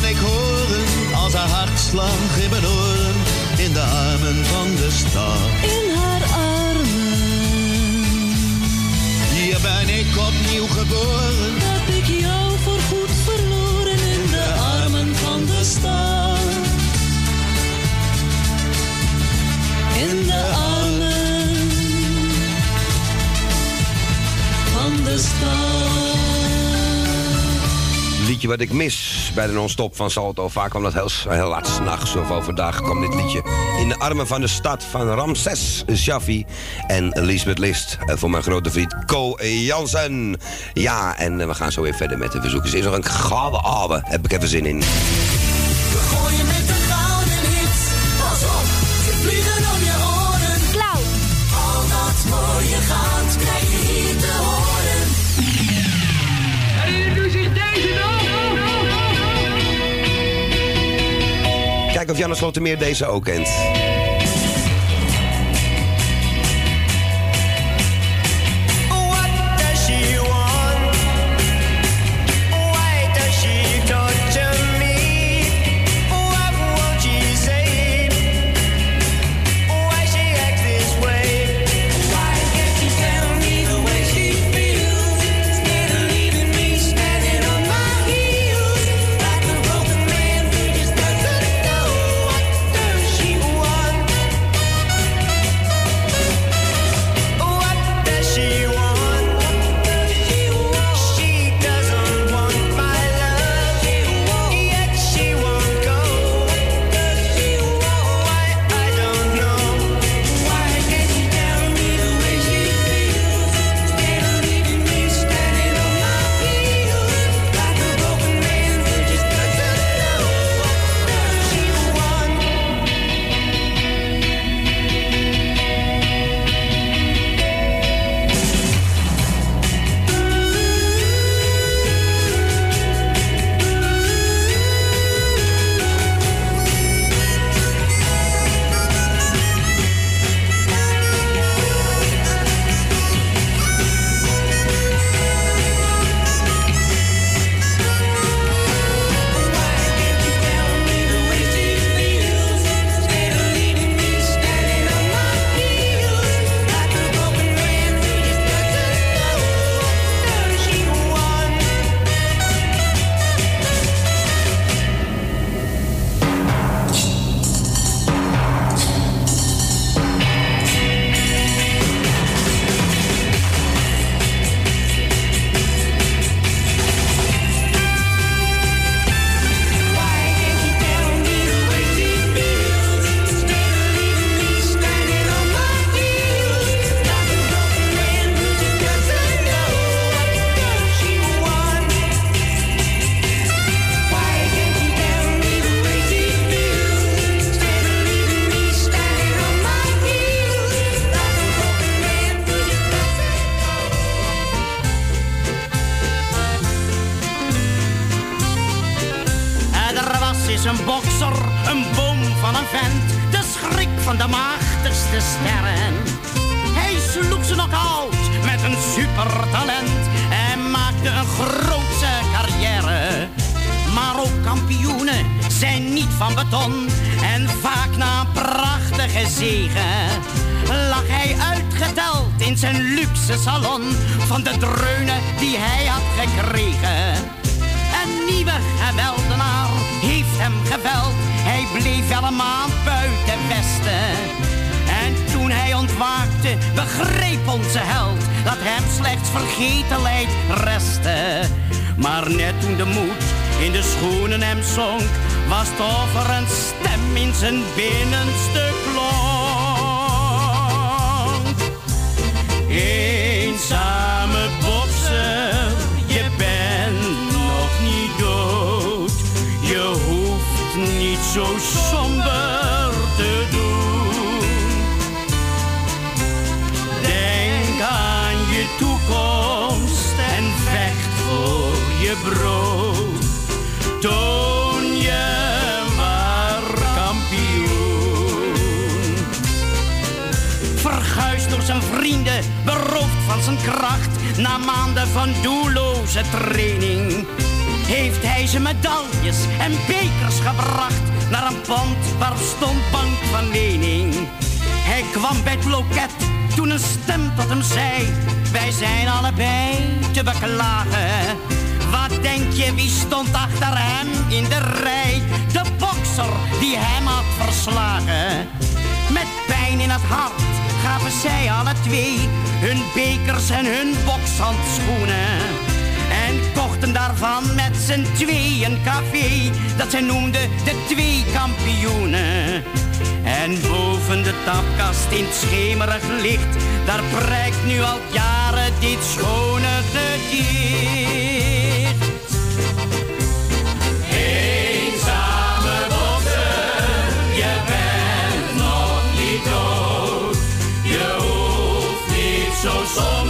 Speaker 39: kan ik horen als haar hartslag in mijn oren. In de armen van de stad.
Speaker 10: In haar armen.
Speaker 39: Hier ben ik opnieuw geboren.
Speaker 10: Heb ik jou voorgoed verloren in de armen van de stad. In de armen van de stad.
Speaker 5: Wat ik mis bij de non-stop van Salto. Vaak kwam dat heel, heel laat s'nachts of overdag kwam dit liedje. In de armen van de stad van Ramses Shaffi en Lisbeth List. Eh, Voor mijn grote vriend Co Jansen. Ja, en eh, we gaan zo weer verder met de verzoekers. Is nog een gouden ouwe. Heb ik even zin in. Kijk of Janne Slotermeer deze ook kent.
Speaker 9: Gaven zij alle twee hun bekers en hun bokshandschoenen. En kochten daarvan met z'n twee een café dat zij noemden de twee kampioenen. En boven de tapkast in het schemerig licht, daar prijkt nu al jaren dit schone gedicht. Somos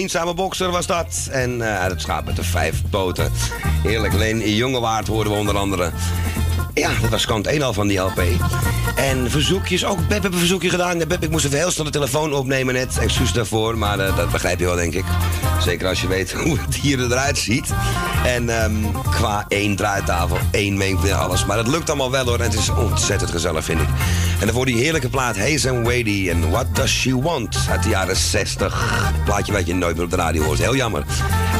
Speaker 9: eenzame bokser
Speaker 5: was dat. En eh, uit het schaap met de vijf poten. Heerlijk. Leen Jongewaard hoorden we onder andere. Ja, dat was kant 1 al van die LP. En verzoekjes, ook Beb heeft een verzoekje gedaan. Beb, ik moest even heel snel de telefoon opnemen net. Excuus daarvoor, maar eh, dat begrijp je wel, denk ik. Zeker als je weet hoe het hier eruit ziet. En ehm, qua één draaitafel, één mengte alles. Maar het lukt allemaal wel hoor. En het is ontzettend gezellig, vind ik. En daarvoor die heerlijke plaat Haze and Wady en What Does She Want uit de jaren 60. Plaatje wat je nooit meer op de radio hoort. Heel jammer.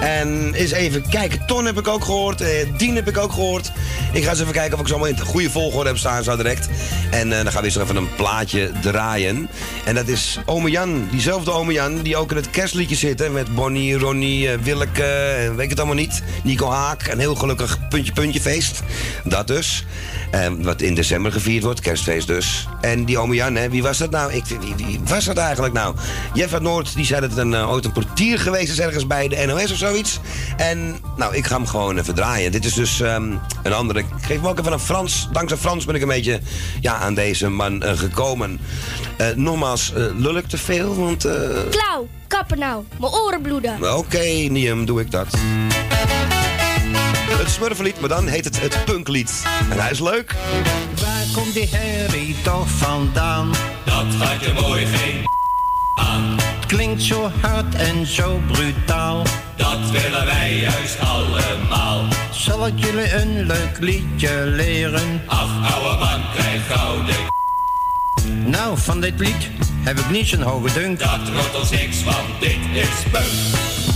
Speaker 5: En eens even kijken. Ton heb ik ook gehoord. Eh, Dien heb ik ook gehoord. Ik ga eens even kijken of ik ze allemaal in de goede volgorde heb staan zo direct. En eh, dan gaan we eens even een plaatje draaien. En dat is Ome Jan. Diezelfde Ome Jan die ook in het kerstliedje zit. Met Bonnie, Ronnie, eh, Willeke en weet ik het allemaal niet. Nico Haak. Een heel gelukkig puntje puntje feest. Dat dus. En wat in december gevierd wordt, kerstfeest dus. En die ome Jan, hè, wie was dat nou? Ik, wie, wie was dat eigenlijk nou? Jeff uit Noord, die zei dat het een, eh, ooit een portier geweest is ergens bij de NOS of zoiets. En nou, ik ga hem gewoon even draaien. Dit is dus ehm, een andere. Ik geef hem ook even een Frans. Dankzij Frans ben ik een beetje ja, aan deze man eh, gekomen. Eh, nogmaals, lul ik te veel? Want.
Speaker 40: Klauw, kappen nou. Mijn oren bloeden.
Speaker 5: Oké, Niem, doe ik dat. Het smurfenlied, maar dan heet het het punklied. En hij is leuk.
Speaker 41: Waar komt die herrie toch vandaan?
Speaker 42: Dat gaat je mooi geen aan.
Speaker 41: Het klinkt zo hard en zo brutaal.
Speaker 42: Dat willen wij juist allemaal.
Speaker 41: Zal ik jullie een leuk liedje leren?
Speaker 42: Ach, ouwe man, krijg gouden.
Speaker 41: Nou, van dit lied heb ik niet zo'n hoge dunk.
Speaker 42: Dat rolt ons niks, want dit is punk.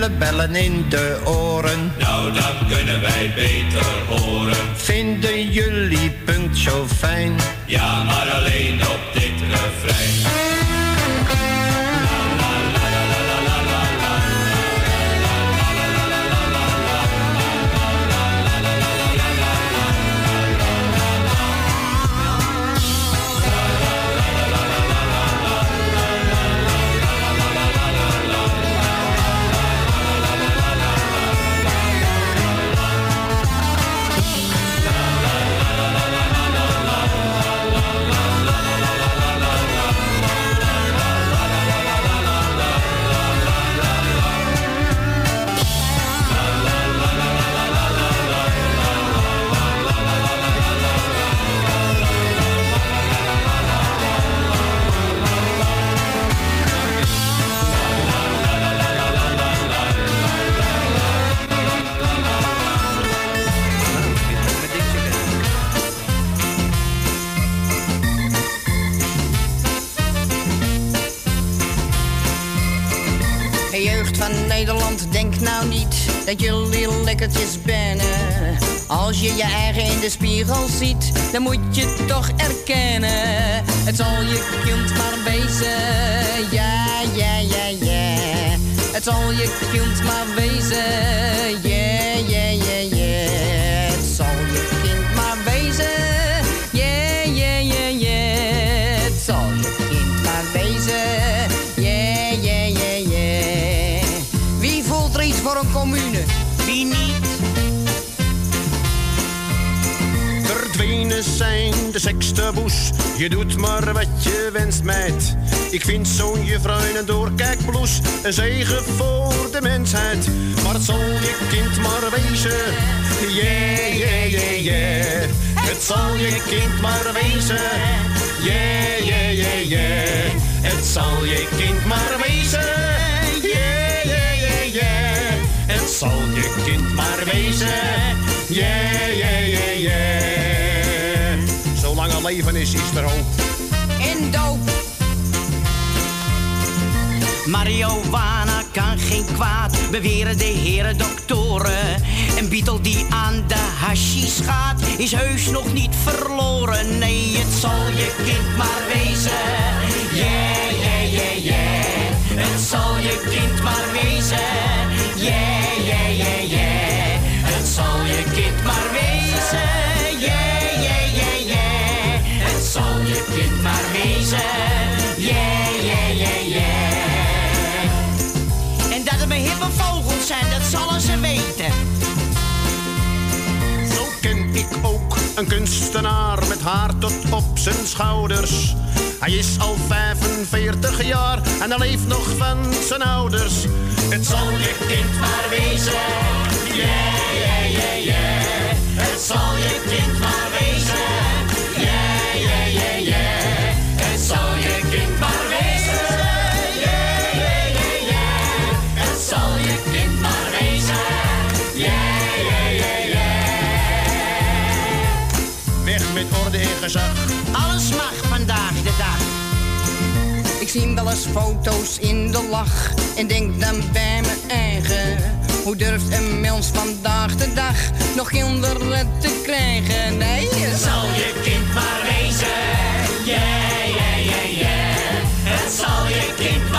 Speaker 9: Jullie bellen in de oren?
Speaker 5: Nou, dan kunnen wij beter horen.
Speaker 9: Vinden jullie punk zo fijn?
Speaker 5: Ja, maar alleen op
Speaker 33: dat jullie lekkertjes bennen. Als je je eigen in de spiegel ziet, dan moet je toch erkennen. Het zal je kind maar wezen, ja, ja, ja, ja. Het zal je kind maar wezen, ja, ja, ja, Wie niet?
Speaker 8: Verdwenen zijn de sekstaboes. Je doet maar wat je wenst, meid. Ik vind zo'n juffrouw in een doorkijkbloes een zegen voor de mensheid. Maar het zal je kind maar wezen. Yeah, yeah, yeah, yeah. Het zal je kind maar wezen. Yeah, yeah, yeah, yeah. Het zal je kind maar wezen. Zal je kind maar wezen. Yeah, yeah, yeah, yeah. Zolang er leven is, is er hoop.
Speaker 33: En doop.
Speaker 9: Marihuana kan geen kwaad, beweren de heren doktoren. Een Beatle die aan de hashish gaat, is heus nog niet verloren. Nee, het zal je kind maar wezen. Yeah, yeah, yeah, yeah. Het zal je kind maar wezen. Yeah, kind maar wezen. Yeah, yeah, yeah, yeah. Het zal je kind maar wezen. Yeah, yeah, yeah, yeah.
Speaker 33: En dat het mijn hippe vogels zijn, dat zullen ze weten.
Speaker 8: Zo ken ik ook een kunstenaar met haar tot op zijn schouders. Hij is al 45 jaar en hij leeft nog van zijn ouders. Het zal je kind maar wezen. Yeah, yeah, yeah, yeah. Zal je kind maar wezen. Yeah, yeah, yeah, yeah. Het zal je kind maar wezen. Yeah, yeah, yeah, yeah. Het zal je kind maar wezen. Yeah, yeah, yeah, yeah. Weg met orde en gezag.
Speaker 33: Alles mag vandaag de dag. Ik zie wel eens foto's in de lach en denk dan bij mijn eigen. Hoe durft een mens vandaag de dag nog kinderen te krijgen? Nee,
Speaker 5: zal je kind maar wezen. Yeah, yeah, yeah, yeah. Het zal je kind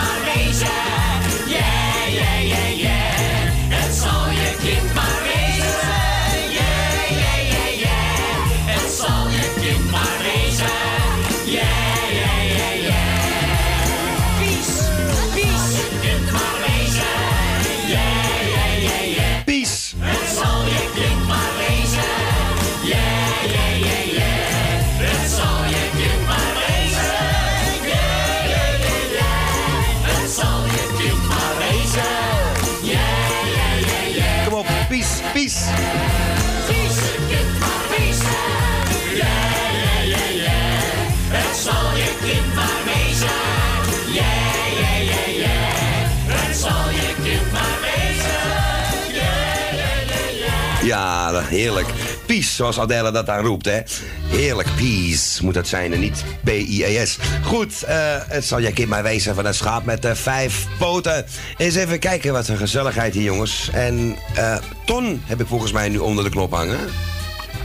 Speaker 5: Ja, heerlijk. Peace, zoals Adele dat daar roept, hè. Heerlijk, peace moet dat zijn en niet P-I-E-S. Goed, eh, het zal je kind maar wezen van een schaap met eh, vijf poten. Eens even kijken, wat een gezelligheid hier, jongens. En eh, Ton heb ik volgens mij nu onder de knop hangen.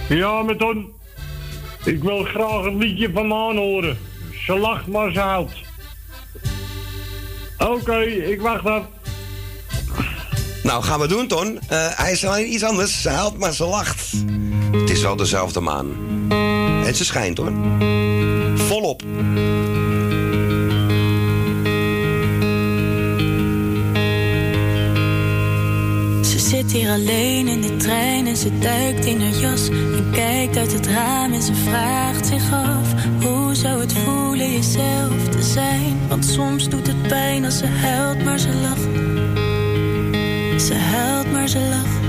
Speaker 43: Ja, met Ton. Ik wil graag een liedje van me aanhoren. Ze maar ze. Oké, ik wacht af.
Speaker 5: Nou, gaan we doen, Ton. Eh, hij is alleen iets anders. Ze huilt, maar ze lacht. Het is wel dezelfde maan. En ze schijnt, hoor. Volop.
Speaker 21: Ze zit hier alleen in de trein en ze duikt in haar jas en kijkt uit het raam en ze vraagt zich af hoe zou het voelen jezelf te zijn? Want soms doet het pijn als ze huilt, maar ze lacht. Ze huilt, maar ze lacht.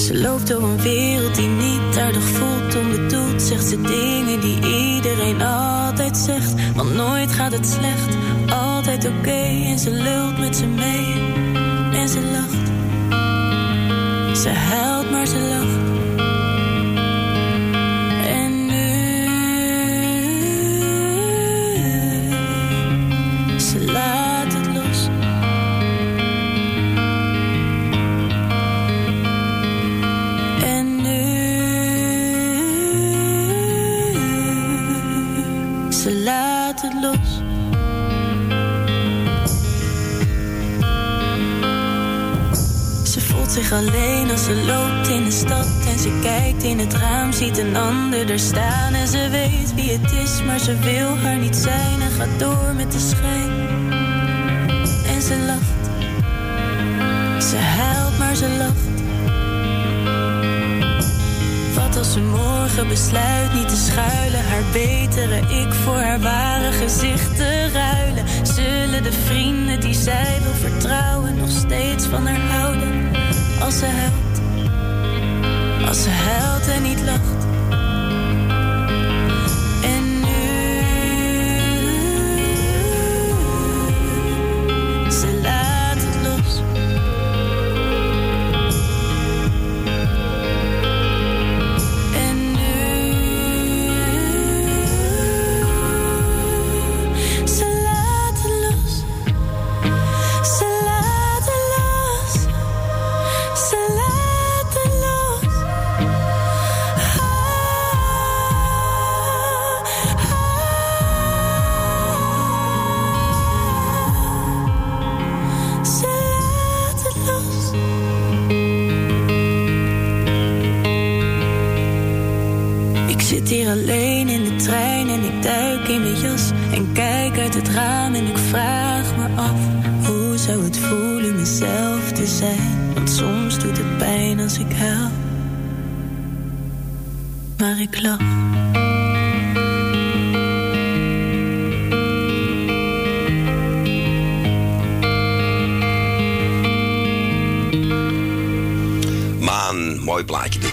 Speaker 21: Ze loopt door een wereld die niet aardig voelt, onbedoeld zegt ze dingen die iedereen altijd zegt. Want nooit gaat het slecht, altijd oké en ze lult met ze mee en ze lacht. Ze huilt, maar ze lacht. En nu, ze laat het los. Ze voelt zich alleen als ze loopt in de stad en ze kijkt in het raam, ziet een ander er staan en ze weet wie het is, maar ze wil haar niet zijn en gaat door met de schijn. En ze lacht, ze huilt, maar ze lacht. Als ze morgen besluit niet te schuilen, haar betere ik voor haar ware gezicht te ruilen? Zullen de vrienden die zij wil vertrouwen nog steeds van haar houden? Als ze huilt, als ze huilt en niet lacht.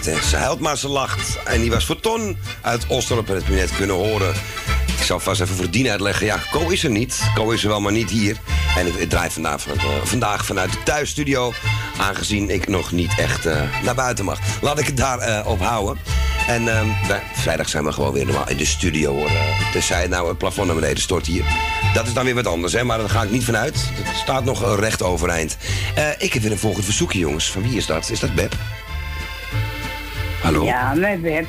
Speaker 21: Ze
Speaker 5: huilt, maar ze lacht. En die was voor Ton uit Osterop en het net kunnen horen. Ik zal vast even voor Dien uitleggen. Ja, Co is er niet. Co is er wel, maar niet hier. En ik, ik draai vandaag, van, eh, vandaag vanuit de thuisstudio. Aangezien ik nog niet echt eh, naar buiten mag. Laat ik het daar eh, op houden. En ehm, vrijdag zijn we gewoon weer normaal in de studio hoor. Tenzij nou het plafond naar beneden stort hier. Dat is dan weer wat anders, hè? maar daar ga ik niet vanuit. Het staat nog recht overeind. Ik heb weer een volgend verzoekje, jongens. Van wie is dat? Is dat Beb? Hallo?
Speaker 44: Ja, met Web.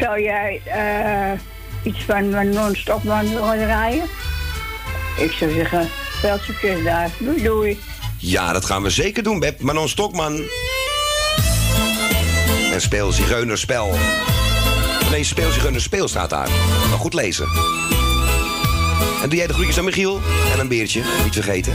Speaker 44: Zou jij eh, iets van mijn non-stopman willen draaien? Ik zou zeggen, veel succes daar. Doei doei.
Speaker 5: Ja, dat gaan we zeker doen, Beb. Manon Stokman. En speel Zigeunerspel. Nee, speel Zigeunerspeel staat daar. Maar goed lezen. En doe jij de groetjes aan Michiel? En een beertje, niet vergeten.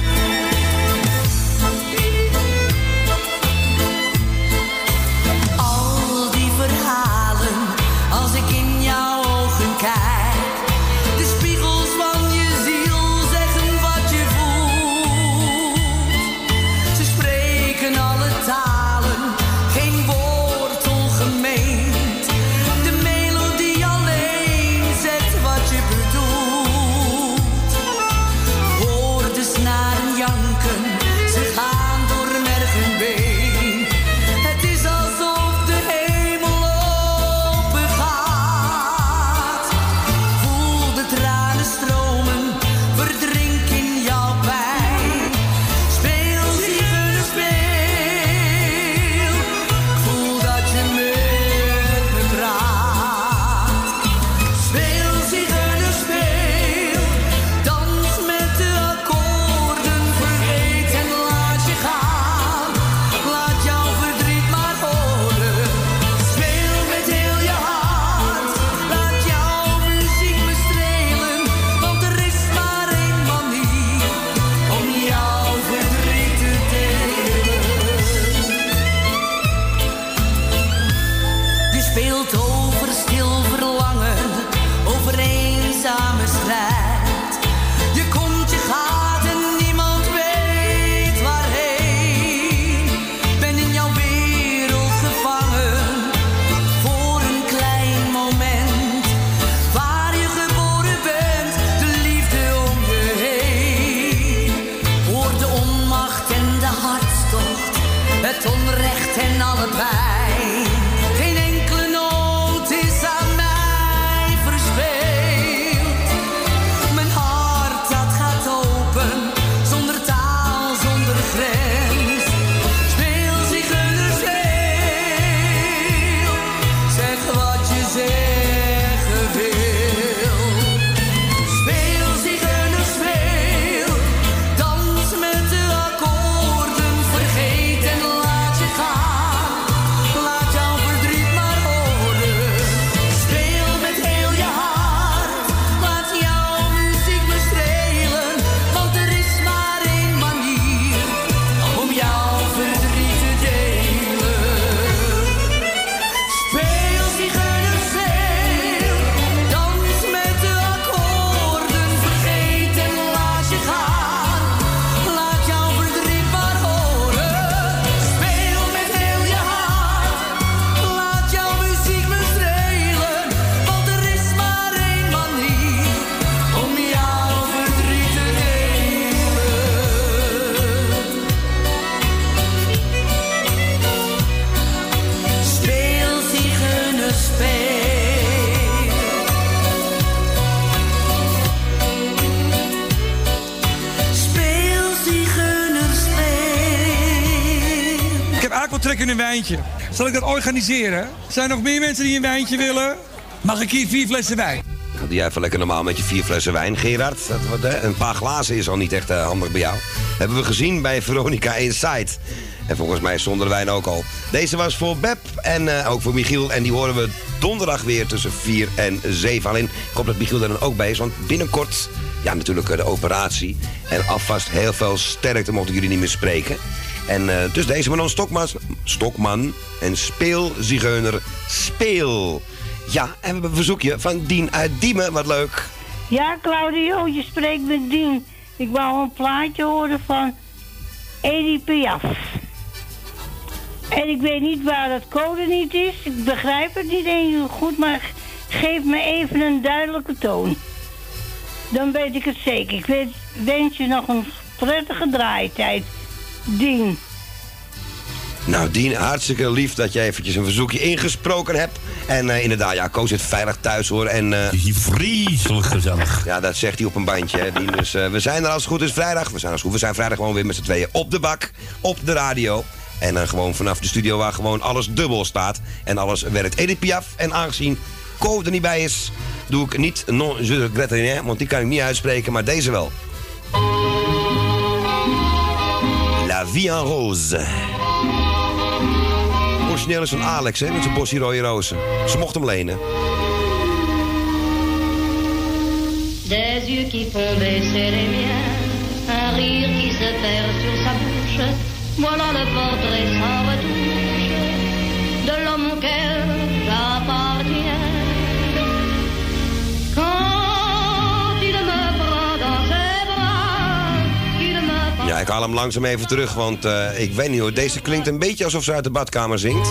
Speaker 45: Zal ik dat organiseren? Zijn er nog meer mensen die een wijntje willen? Mag ik hier vier flessen wijn?
Speaker 5: Doe jij even lekker normaal met je vier flessen wijn, Gerard. Dat? Een paar glazen is al niet echt eh, handig bij jou. Hebben we gezien bij Veronica Inside. En volgens mij zonder wijn ook al. Deze was voor Beb en eh, ook voor Michiel. En die horen we donderdag weer tussen 4 en 7. Alleen, ik hoop dat Michiel er dan ook bij is. Want binnenkort, ja natuurlijk eh, de operatie. En alvast heel veel sterkte mochten jullie niet meer spreken. En dus deze Manon Stokman, Stokman en Speel Zigeuner Speel. Ja, en we hebben een verzoekje van Dien uit Diemen. Wat leuk.
Speaker 30: Ja, Claudio, je spreekt met Dien. Ik wou een plaatje horen van Edith Piaf. En ik weet niet waar dat code niet is. Ik begrijp het niet eens goed, maar geef me even een duidelijke toon. Dan weet ik het zeker. Ik wens je nog een prettige draaitijd. Dien.
Speaker 5: Nou, Dien, hartstikke lief dat je eventjes een verzoekje ingesproken hebt. En eh, inderdaad, ja, Koos zit veilig thuis hoor. En, uh,
Speaker 46: is hier vreselijk gezellig.
Speaker 5: Ja, dat zegt hij op een bandje, hè, Dien. Dus eh, we zijn er als het goed is vrijdag. We zijn als het goed, we zijn vrijdag gewoon weer met z'n tweeën op de bak, op de radio. En dan gewoon vanaf de studio waar gewoon alles dubbel staat. En alles werkt. Edith Piaf. En aangezien Ko er niet bij is, doe ik niet non je regrette want die kan ik niet uitspreken, maar deze wel. La Vie en Rose. Origineel is van Alex, hè, met zijn bosje rode rozen. Ze mocht hem lenen.
Speaker 47: Des yeux qui font baisser les miens, un rire qui se perd sur sa bouche. Voilà le portrait sans retouche de l'homme auquel j'appartiens. Quand
Speaker 5: Ja, ik haal hem langzaam even terug, want eh, ik weet niet hoor. Deze klinkt een beetje alsof ze uit de badkamer zingt.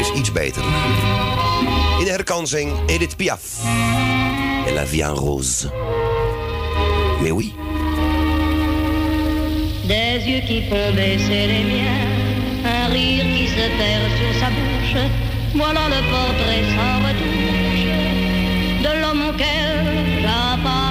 Speaker 5: Is iets beter. In de herkansing Edith Piaf. Et la vie en rose. Mais oui.
Speaker 47: Des yeux qui font baisser les miens, un rire qui se perd sur sa bouche. Voilà le portrait sans retouche de l'homme auquel j'appartiens.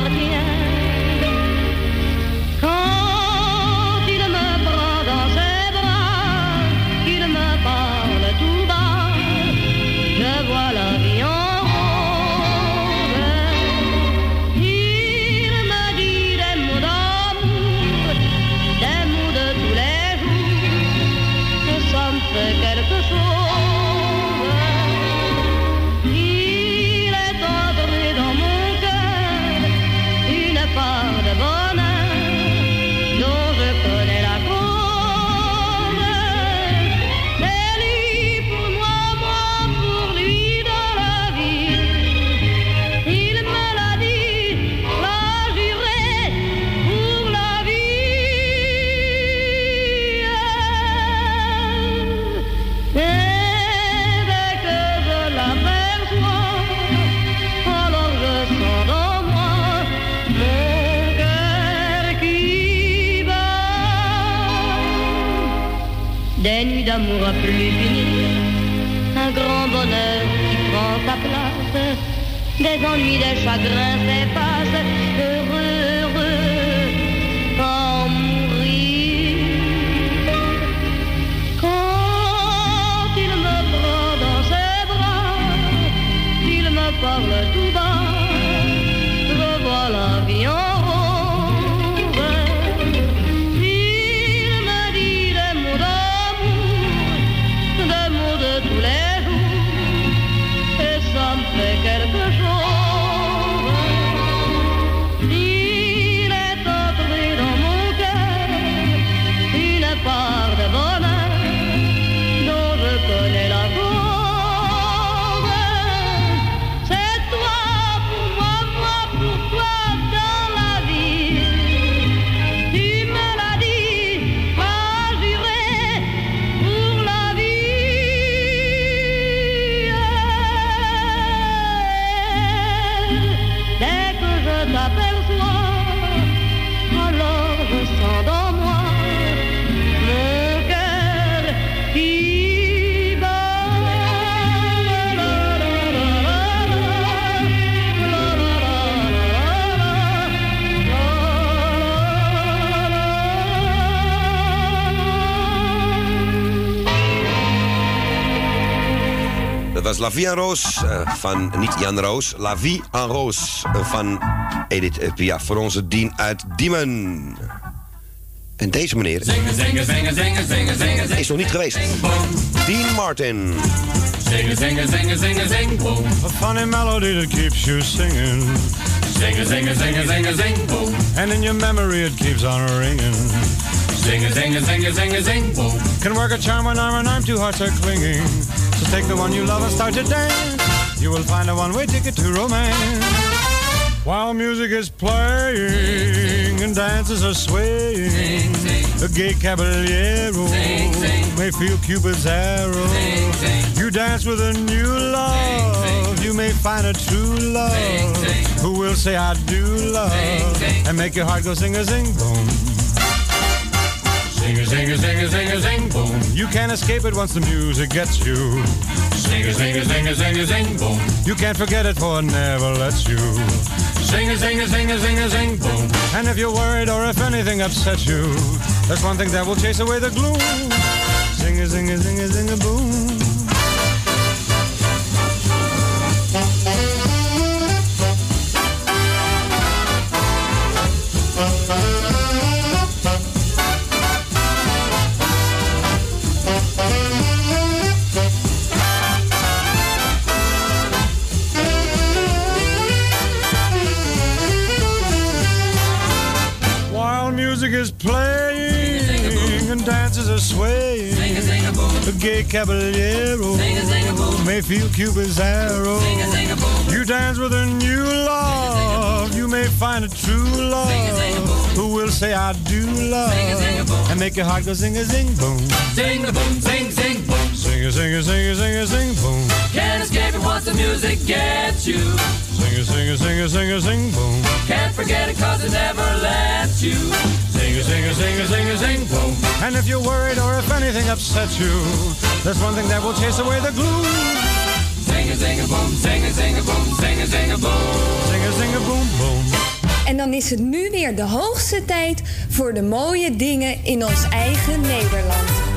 Speaker 47: D'amour à plus finir, un grand bonheur qui prend sa place, des ennuis, des chagrins s'effacent, heureux,
Speaker 5: was La Vie en Roos eh, van, niet Jan Roos, La Vie en Roos eh, van Edith Piaf. Voor onze Dien uit Diemen. En deze meneer
Speaker 42: Zingen, zingen, zingen, zingen, zingen, zingen, zingen.
Speaker 5: is nog niet geweest. Dean Martin.
Speaker 42: Zingen, zingen, zingen, zingen, zing, boom.
Speaker 48: A funny melody that keeps you singing.
Speaker 42: Zingen, zingen, zingen, zingen, zing, boom.
Speaker 48: And in your memory it keeps on ringing.
Speaker 42: Zingen, zingen, zingen, zingen, zing, boom.
Speaker 48: Can work a charm when arm and arm, two hearts are clinging. So take the one you love and start to dance. You will find a one-way ticket to romance. While music is playing and dances are swaying, a gay caballero may feel Cupid's arrow. You dance with a new love, you may find a true love who will say I do love and make your heart go sing a zing boom.
Speaker 42: Zingen, zingen, zingen, zingen, zing, boom.
Speaker 48: You can't escape it once the music gets you.
Speaker 42: Zingen, zingen, zingen, zingen, zing, boom.
Speaker 48: You can't forget it for it never lets you.
Speaker 42: Zingen, zingen, zingen, zingen, zing, boom.
Speaker 48: And if you're worried or if anything upsets you, there's one thing that will chase away the gloom. Sing a a a zing a boom. And dances are swaying, a gay caballero may feel Cupid's arrow. You dance with a new love, you may find a true love. Who will say I do love? and make your heart go zing a zing boom.
Speaker 42: Zing a boom, zing, zing, boom.
Speaker 48: Sing a sing a sing a sing a sing boom.
Speaker 42: Can't escape it once the music gets you.
Speaker 48: Sing a sing a sing a sing a sing boom.
Speaker 42: Can't forget it cause it never lets you. Zing a, zing a, zing a, zing, boom.
Speaker 48: And if you're worried or if anything upsets you, there's one thing that will chase away the gloom.
Speaker 42: Zing a, zing a, boom, zing a, zing a, boom, zing a, zing a, boom.
Speaker 48: Sing a sing a boom boom.
Speaker 49: En dan is het nu weer de hoogste tijd voor de mooie dingen in ons eigen Nederland.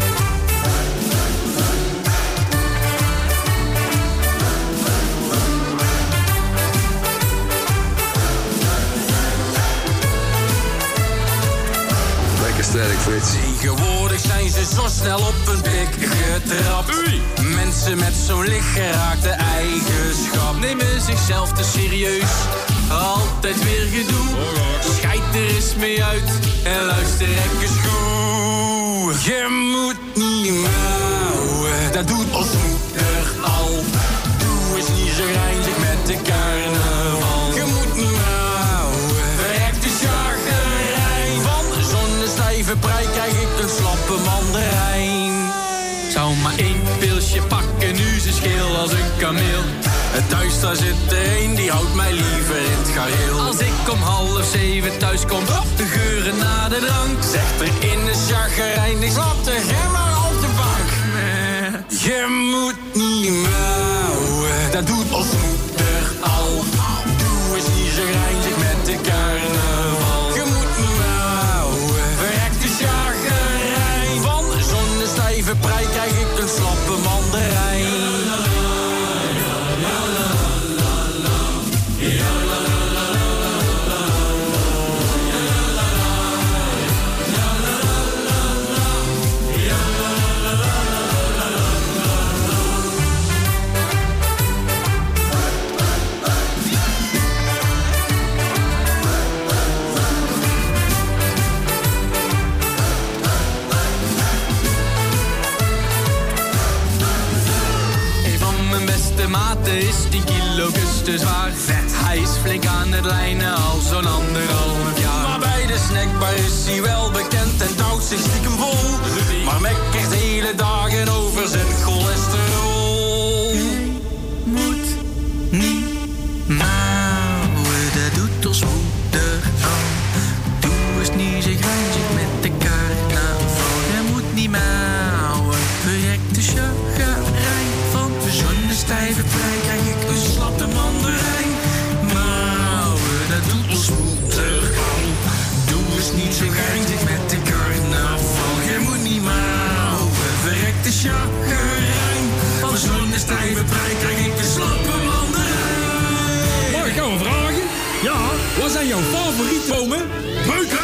Speaker 50: Sterk, Frits.
Speaker 32: Tegenwoordig zijn ze zo snel op een pik getrapt. Mensen met zo'n lichtgeraakte eigenschap nemen zichzelf te serieus. Altijd weer gedoe. Scheid er eens mee uit en luister eens goed. Je moet niet mouwen, dat doet daar zit een die houdt mij liever in het gareel. Als ik om half zeven thuis kom, op de geuren na de drank. Zegt er in de chagrijn, ik slaap de gemmer op de bank. Je moet niet meer. Is 10 kilo te zwaar. Hij is flink aan het lijnen al zo'n anderhalf jaar. Maar bij de snackbar is hij wel bekend en houdt zich stiekem vol.
Speaker 14: jouw favoriete bomen?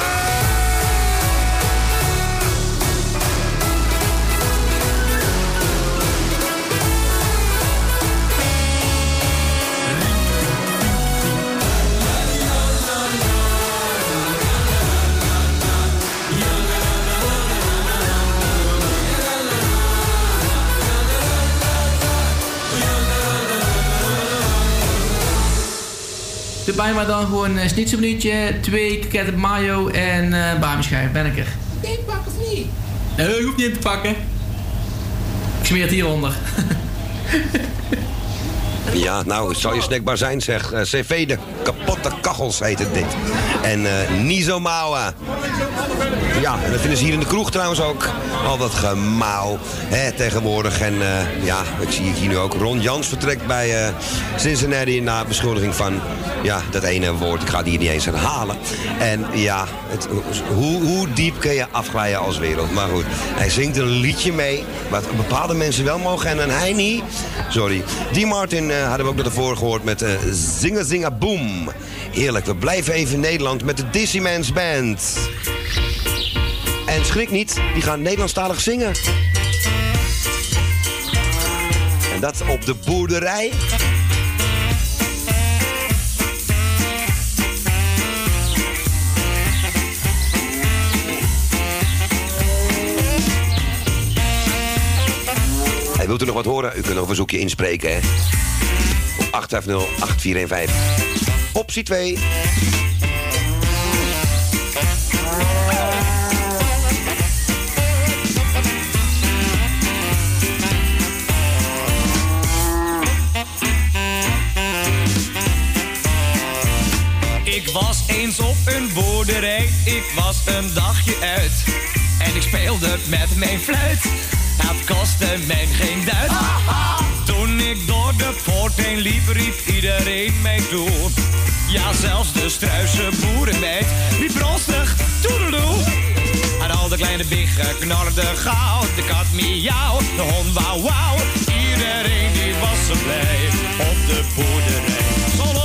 Speaker 51: Bij mij dan gewoon een schnitzelminuutje, twee kroketten mayo en uh, bamischijf. Ben ik er.
Speaker 14: Moet je pakken of niet?
Speaker 51: Nee, je hoeft niet in te pakken. Ik smeer het hieronder.
Speaker 5: Ja, nou, het zal je snackbar zijn, zeg. Eh, CV de kapotte kachels heet het dit. En eh Nizo Maua. Ja, en dat vinden ze hier in de kroeg trouwens ook. Al dat gemauw hè, tegenwoordig. En eh, ja, ik zie hier nu ook. Ron Jans vertrekt bij eh Cincinnati na beschuldiging van ja, dat ene woord. Ik ga het hier niet eens herhalen. En ja, het, hoe, hoe diep kun je afglijden als wereld? Maar goed, hij zingt een liedje mee. Wat bepaalde mensen wel mogen en, hij niet. Sorry. Die Martin eh, hadden we ook nog ervoor gehoord met eh Zinga Zinga Boom. Heerlijk, we blijven even Nederland met de Dissimans Band. En schrik niet, die gaan Nederlandstalig zingen. En dat op de boerderij. Hey, wilt u nog wat horen? U kunt nog een verzoekje inspreken, hè? Op 850-8415. Optie 2.
Speaker 3: Ik was eens op een boerderij, ik was een dagje uit. En ik speelde met mijn fluit, het kostte mij geen duit. Toen ik door de poort heen liep, riep iedereen mij toe. Ja, zelfs de struise boerenmeid riep rostig toedeloe. En al de kleine biggen knarden gauw, de kat miauw, de hond wauw. Iedereen die was zo blij op de boerderij.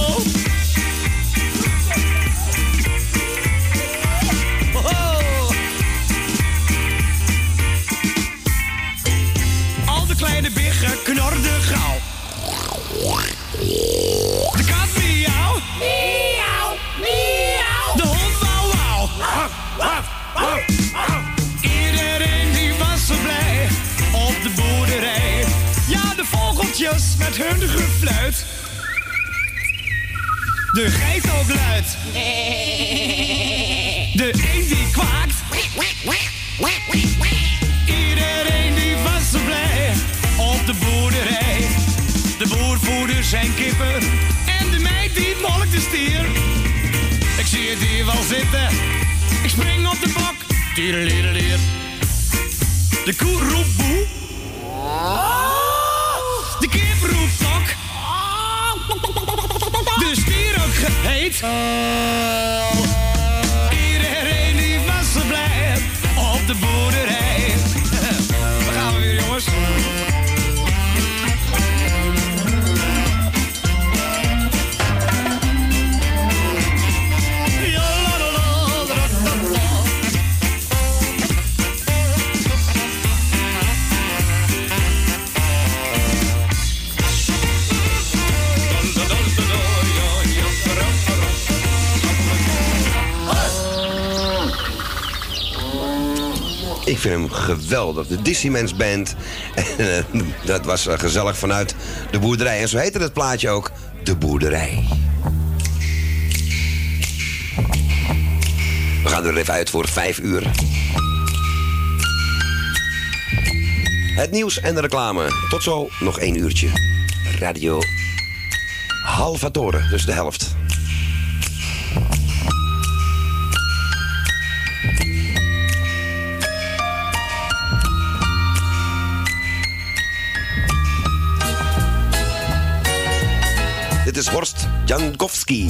Speaker 3: Met hun gefluit. De geit ook luid. De eend die kwaakt. Iedereen die was zo blij op de boerderij. De boer voerde zijn kippen en de meid die molkt de stier. Ik zie het hier wel zitten, ik spring op de bok. Tiedelierelier. De koe roept boe. Lief. Iedereen die was zo blij op de boerderij.
Speaker 5: Vind hem geweldig. De Band. En, eh, dat was eh, gezellig vanuit de boerderij. En zo heette het plaatje ook. De boerderij. We gaan er even uit voor vijf uur. Het nieuws en de reclame. Tot zo, nog één uurtje. Radio Halvatore, dus de helft. Horst Jankowski.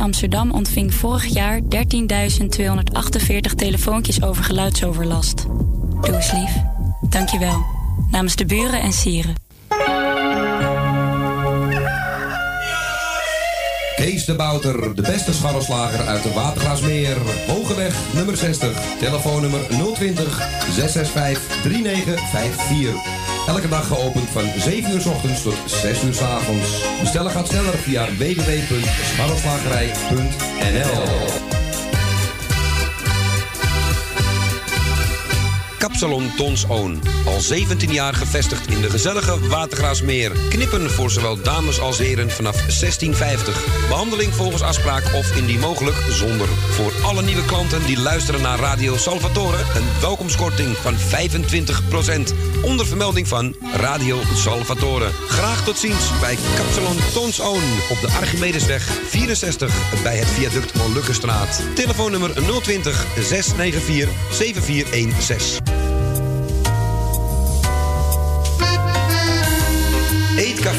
Speaker 21: Amsterdam ontving vorig jaar 13.248 telefoontjes over geluidsoverlast. Doe eens lief. Dankjewel. Namens de buren en sieren.
Speaker 5: Kees de Bouter, de beste scharrelslager uit de Watergraasmeer. Hogeweg nummer 60, telefoonnummer 020 665 3954. Elke dag geopend van 7 uur s ochtends tot 6 uur s avonds. Bestellen gaat sneller via www.scharrelslagerij.nl Kapsalon Tons. Al 17 jaar gevestigd in de gezellige Watergraasmeer. Knippen voor zowel dames als heren vanaf 1650. Behandeling volgens afspraak of indien mogelijk zonder. Voor alle nieuwe klanten die luisteren naar Radio Salvatore... een welkomstkorting van 25%. Onder vermelding van Radio Salvatore. Graag tot ziens bij Kapsalon Tons Oon. Op de Archimedesweg 64 bij het viaduct Molukkenstraat. Telefoonnummer 020 694 7416.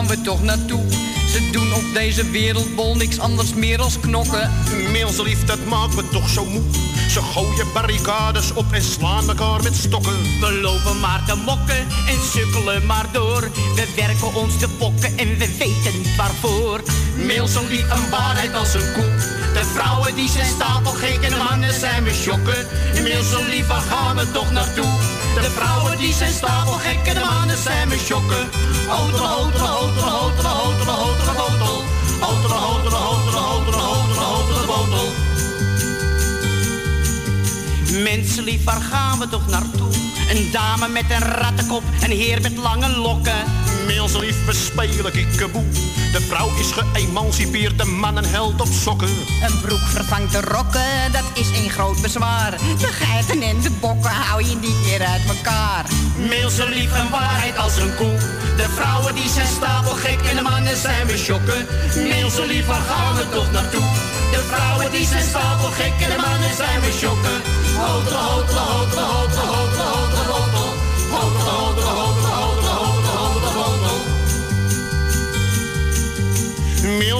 Speaker 33: Gaan we toch naartoe? Ze doen op deze wereldbol niks anders meer als knokken.
Speaker 8: Mensenlief, dat maakt me toch zo moe. Ze gooien barricades op en slaan elkaar met stokken.
Speaker 9: We lopen maar te mokken en sukkelen maar door. We werken ons de pokken en we weten niet waarvoor.
Speaker 8: Milson liep een waarheid als een koe.
Speaker 9: De vrouwen die zijn stapelgek en de mannen zijn we shokken.
Speaker 8: Milson lief, waar gaan we toch naartoe?
Speaker 9: De vrouwen die zijn stapelgek en de mannen zijn we shokken.
Speaker 8: Hotele, hotele, hotele, hotele, hotele, hotele, botel. Hotele, hotele, hotele, hotele, hotele, hotele, botel.
Speaker 9: Mensenlief, waar gaan we toch naartoe? Een dame met een rattenkop, een heer met lange lokken.
Speaker 8: Mensenlief, we spelen kikkeboe. De vrouw is geëmancipeerd, de man een held op sokken.
Speaker 33: Een broek vervangt de rokken, dat is een groot bezwaar. De geiten en de bokken hou je niet meer uit elkaar.
Speaker 9: Mensenlief, een waarheid als een koe. De vrouwen die zijn stapelgek en de mannen zijn we shokken. Mensenlief, waar gaan we toch naartoe? De vrouwen die zijn stapelgek en de mannen zijn we shokken.
Speaker 8: Hotele, hotele, hotele, hotele, hotele, hotele, hotele.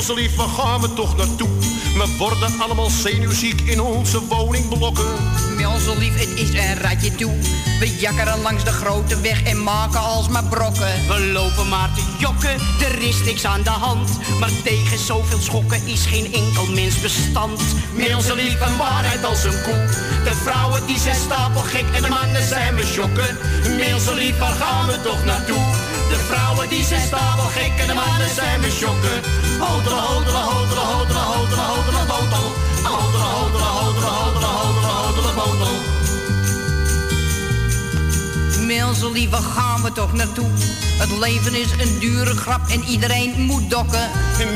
Speaker 8: Mensenlief, waar gaan we toch naartoe? We worden allemaal zenuwziek in onze woningblokken.
Speaker 33: Mensenlief, het is een ratje toe. We jakkeren langs de grote weg en maken alsmaar brokken.
Speaker 9: We lopen maar te jokken, er is niks aan de hand. Maar tegen zoveel schokken is geen enkel mens bestand. Mensenlief, een waarheid als een koe. De vrouwen die zijn stapelgek en de mannen zijn we shokken. Mensenlief, waar gaan we toch naartoe? De vrouwen die zijn stapelgek en de mannen zijn we shokken.
Speaker 8: Hotele, hotele, hotele, hotele, hotele, hotele, botel. Hotele, hotele, hotele, hotele, hotele,
Speaker 33: Mensenlief, waar gaan we toch naartoe? Het leven is een dure grap en iedereen moet dokken.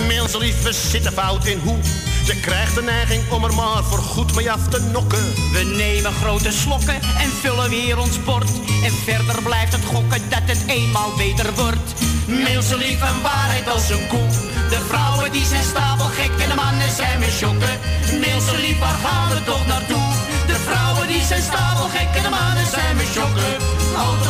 Speaker 8: Mensenlief, we zitten fout in hoe. Je krijgt de neiging om er maar voor goed mee af te nokken.
Speaker 9: We nemen grote slokken en vullen weer ons bord. En verder blijft het gokken dat het eenmaal beter wordt. Mensenlief, een waarheid als een koe. De vrouwen die zijn stapelgek en de mannen zijn we shokken. Mensenlief, waar gaan we toch naartoe? De vrouwen die zijn stapelgek en de mannen zijn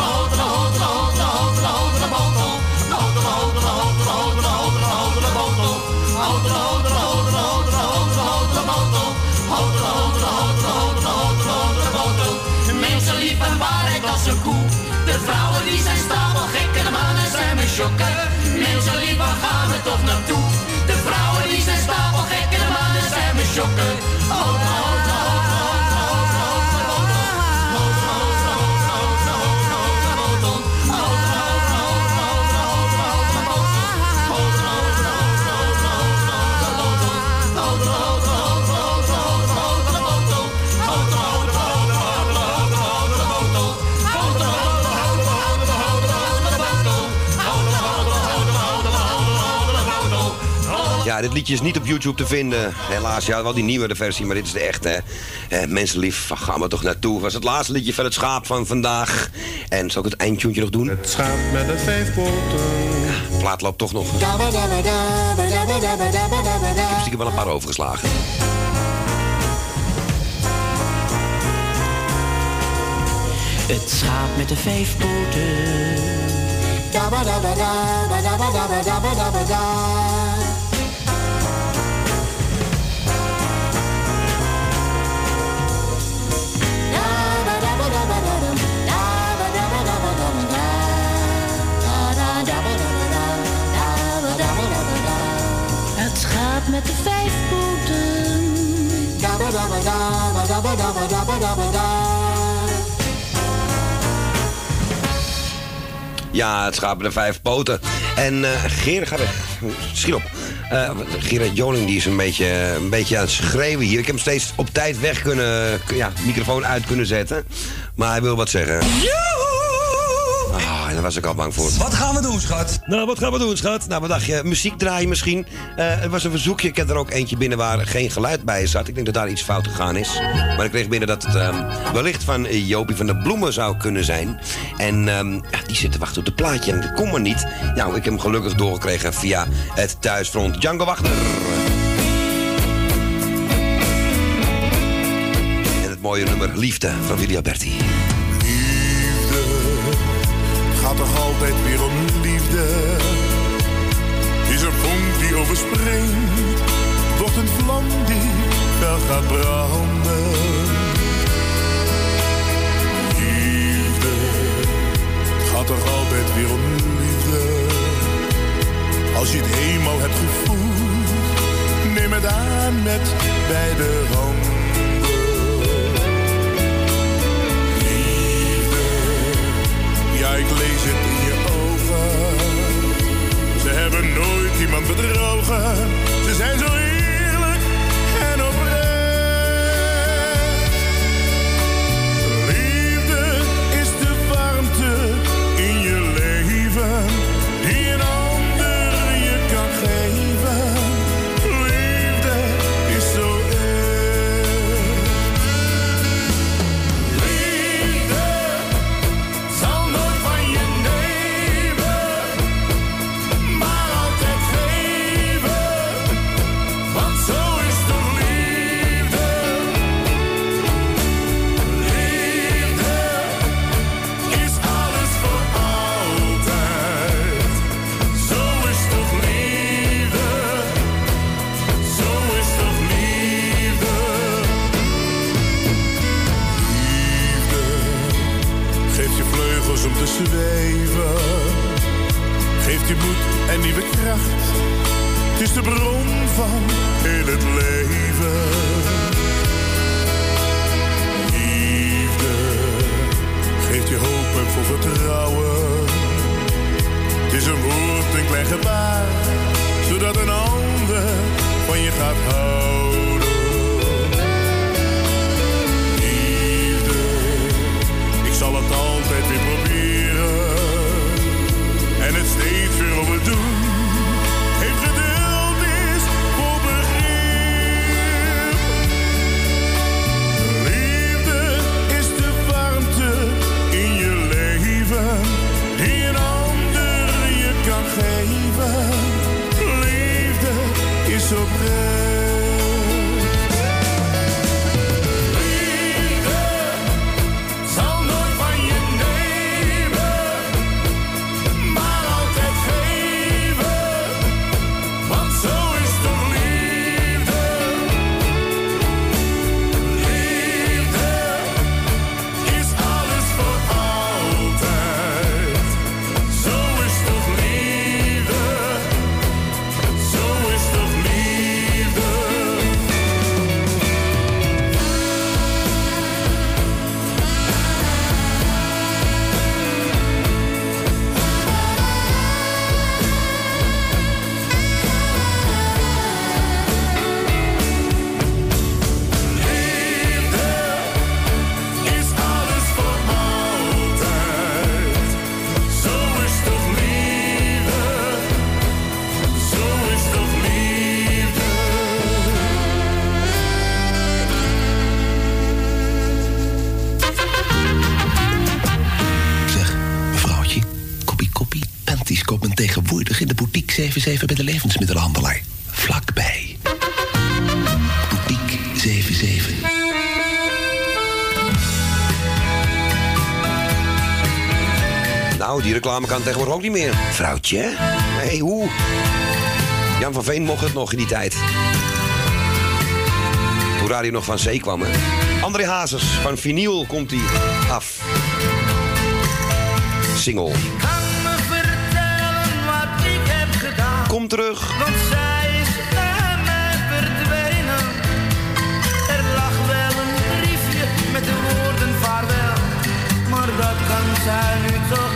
Speaker 8: hotele, botel. Hotele, hotele, hotele, hotele, hotele, hotele, botel. Hotele, hotele, hotele, hotele, hotele, hotele, botel. Hotele, hotele, hotele, hotele, hotele, hotele, botel.
Speaker 9: Mensenlief, een waarheid als een koe. De vrouwen die zijn stapelgek en de mannen zijn we shokken. Mensenlief, waar gaan we toch naartoe? De vrouwen
Speaker 5: dit liedje is niet op YouTube te vinden. Helaas, ja, wel die nieuwere versie, maar dit is de echte. Eh, mensenlief, waar gaan we toch naartoe? Was het laatste liedje van het schaap van vandaag. En zal ik het eindtuntje nog doen? Het
Speaker 52: schaap met de vijf poten.
Speaker 5: plaat loopt toch nog. Ik heb stiekem wel een paar overgeslagen.
Speaker 41: Het schaap met de vijf poten.
Speaker 10: Met de vijf poten.
Speaker 5: Ja, het schaap met de vijf poten. En eh Gerard gaat weg. Schiet op. Eh Gerard Joling die is een beetje, een beetje aan het schreeuwen hier. Ik heb hem steeds op tijd weg kunnen... Ja, microfoon uit kunnen zetten. Maar hij wil wat zeggen. Was ik al bang voor.
Speaker 45: Wat gaan we doen, schat?
Speaker 5: Nou, wat gaan we doen, schat? Nou, wat dacht je? Muziek draaien misschien? Eh het was een verzoekje. Ik heb er ook eentje binnen waar geen geluid bij zat. Ik denk dat daar iets fout gegaan is. Maar ik kreeg binnen dat het ehm, wellicht van eh, Jopie van de Bloemen zou kunnen zijn. En ehm, ja, die zit te wachten op de plaatje. En dat kon maar niet. Nou, ik heb hem gelukkig doorgekregen via het thuisfront. Django Wachter. En het mooie nummer Liefde van Willy Alberti.
Speaker 53: Gaat toch altijd weer om liefde. Is een vonk die overspringt, wordt een vlam die fel gaat branden. Liefde, gaat toch altijd weer om liefde. Als je het eenmaal hebt gevoeld, neem het aan met beide handen. Ik lees het in je ogen. Ze hebben nooit iemand bedrogen. Ze zijn zo Je moed en nieuwe kracht. Het is de bron van heel het leven. Liefde geeft je hoop en voor vertrouwen. Het is een woord, een klein gebaar. Zodat een ander van je gaat houden. Liefde ik zal het altijd weer proberen. Steeds weer opnieuw doen. dame kan
Speaker 5: tegenwoordig ook niet meer.
Speaker 54: Vrouwtje?
Speaker 5: Hey, hoe? Jan van Veen mocht het nog in die tijd. Hoe die nog van zee kwam. André Hazes, van Vinyl komt hij af. Single.
Speaker 3: Kan me vertellen wat ik heb gedaan.
Speaker 5: Kom terug.
Speaker 3: Want zij is bij mij verdwenen. Er lag wel een briefje met de woorden vaarwel. Maar dat kan zij nu toch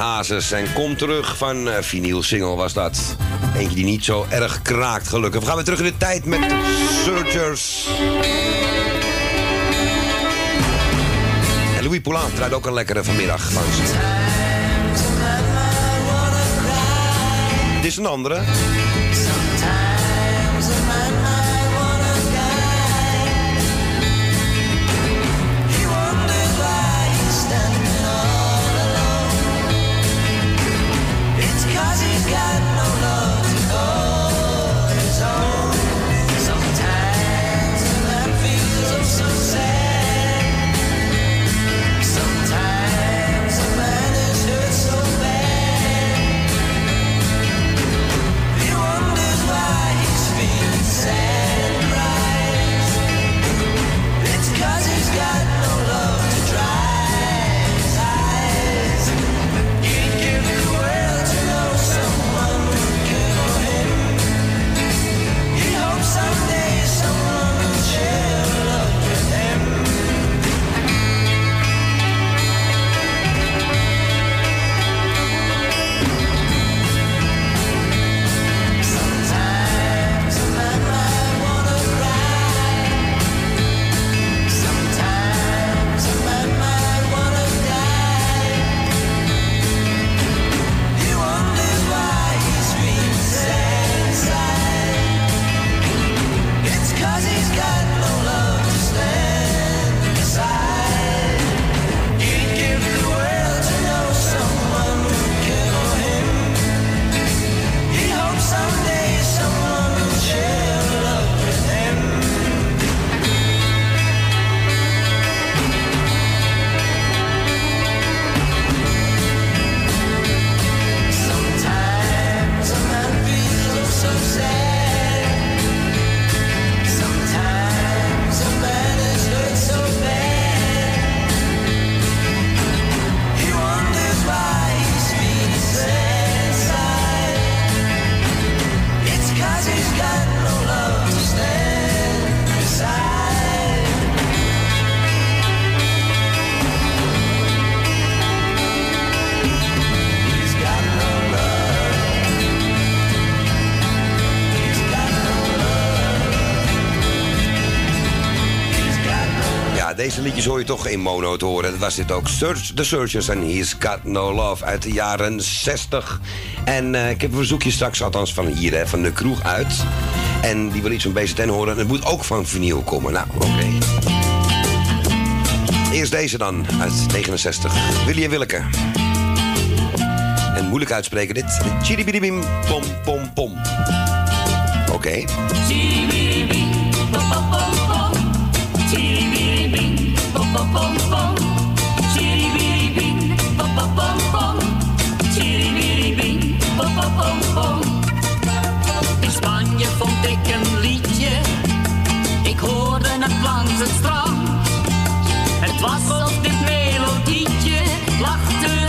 Speaker 5: Hazes. En Kom Terug van eh, uh, vinyl single was dat. Eentje die niet zo erg kraakt, gelukkig. We gaan weer terug in de tijd met Searchers. En Louis Poulain draait ook een lekkere vanmiddag langs. Dit is een andere. toch in mono te horen. Dat was dit ook. Search the Searchers and He's Got No Love uit de jaren 60. En eh, ik heb een verzoekje straks, althans van hier, hè, van de kroeg uit. En die wil iets van BZN horen. Het moet ook van vinyl komen. Nou, oké. Eerst deze dan, uit 69. Willy en Willeke. En moeilijk uitspreken dit. Bim pom, pom, pom. Oké.
Speaker 10: Pom pom, chiruibing, opopom. Geribirybing, opom. In Spanje vond ik een liedje, ik hoorde het lange straks. Het was tot dit melodietje lacht.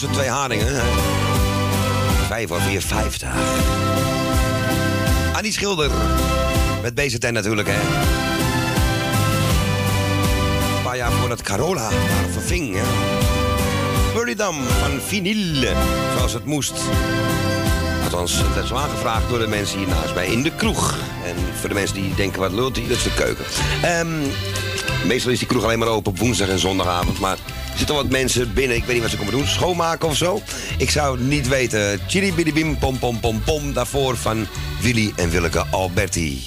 Speaker 5: Kosten twee haringen. Vijf of vier, vijftig. Annie Schilder. Met BZN natuurlijk, hè. Een paar jaar voordat Carola haar verving, hè. Burnidam van vinyl, zoals het moest. Althans, het zo aangevraagd door de mensen hier naast mij in de kroeg. En voor de mensen die denken, wat lult hij, dat is de keuken. Ehm, meestal is die kroeg alleen maar open op woensdag en zondagavond. Maar zitten wat mensen binnen, ik weet niet wat ze komen doen. Schoonmaken of zo. Ik zou niet weten. Chili bidi bim pom pom pom pom. Daarvoor van Willy en Willeke Alberti.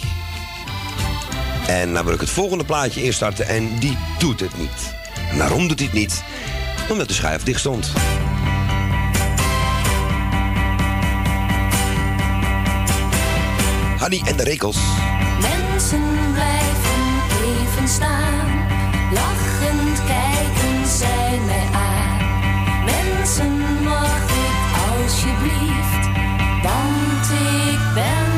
Speaker 5: En dan wil ik het volgende plaatje instarten en die doet het niet. En waarom doet hij het niet? Omdat de schuif dicht stond. Hanny en de Rekels.
Speaker 10: Mensen mag ik alsjeblieft, want ik ben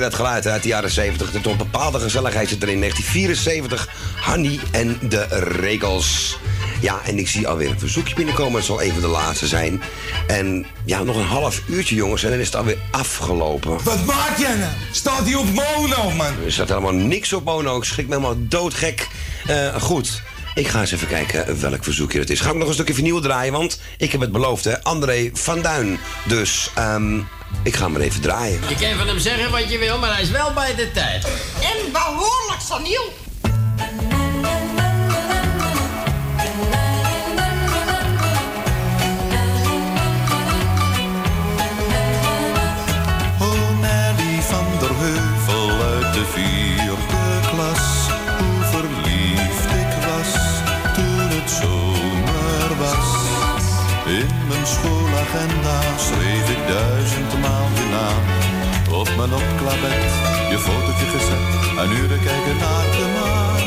Speaker 5: Dat geluid uit de jaren 70. Er toch bepaalde gezelligheid zit er in 1974. Hanny en de Rekels. Ja, en ik zie alweer een verzoekje binnenkomen. Het zal een van de laatste zijn. En ja, nog een half uurtje, jongens. En dan is het alweer afgelopen.
Speaker 55: Wat maak jij nou? Staat hij op mono, man?
Speaker 5: Er staat helemaal niks op mono. Ik schrik me helemaal doodgek. Eh, goed. Ik ga eens even kijken welk verzoekje het is. Ga ik nog een stukje vinyl draaien, want ik heb het beloofd, hè. André van Duin. Dus, ehm, ik ga hem maar even draaien.
Speaker 56: Je kan van hem zeggen wat je wil, maar hij is wel bij de tijd.
Speaker 33: En behoorlijk saniel.
Speaker 39: Oh Nelly van der Heuvel uit de vierde klas. Hoe verliefd ik was toen het zomer was. In mijn schoolagenda samen op klabet, je fotootje gezet, een uren kijken naar de maan.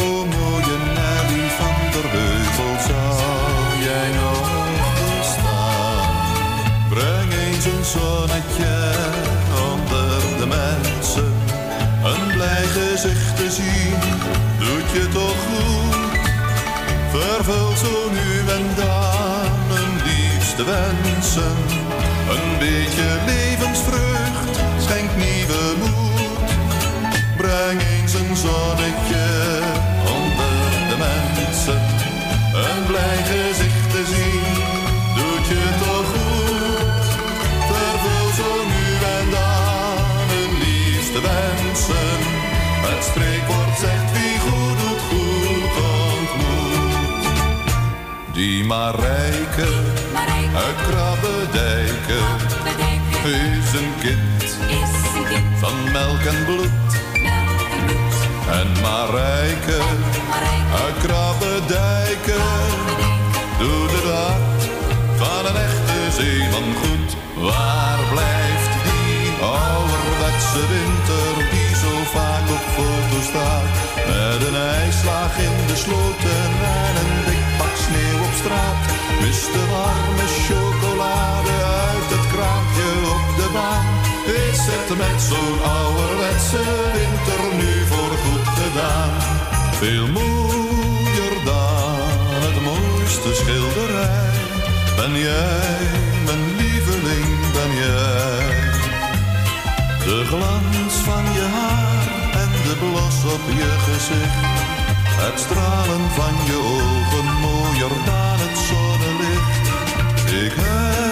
Speaker 39: O mooie Nelly van der Heuvel, zou jij nog staan. Breng eens een zonnetje onder de mensen, een blij gezicht te zien, doet je toch goed? Vervul zo nu en dan een liefste wensen zonnetje onder de mensen. Een blij gezicht te zien doet je toch goed. Vervul zo nu en dan hun liefste wensen. Het spreekwoord zegt wie goed doet goed ontmoet. Die maar rijken uit Krabbedijken is een kind, is een kind. van melk en bloed zeeman goed. Waar blijft die ouderwetse winter die zo vaak op foto staat? Met een ijslaag in de sloten en een dik pak sneeuw op straat. Mist de warme chocolade uit het kraampje op de baan. Is het met zo'n ouderwetse winter nu voor goed gedaan? Veel mooier dan het mooiste schilderij. Ben jij, ben. De glans van je haar en de blos op je gezicht. Het stralen van je ogen mooier dan het zonnelicht. Ik heb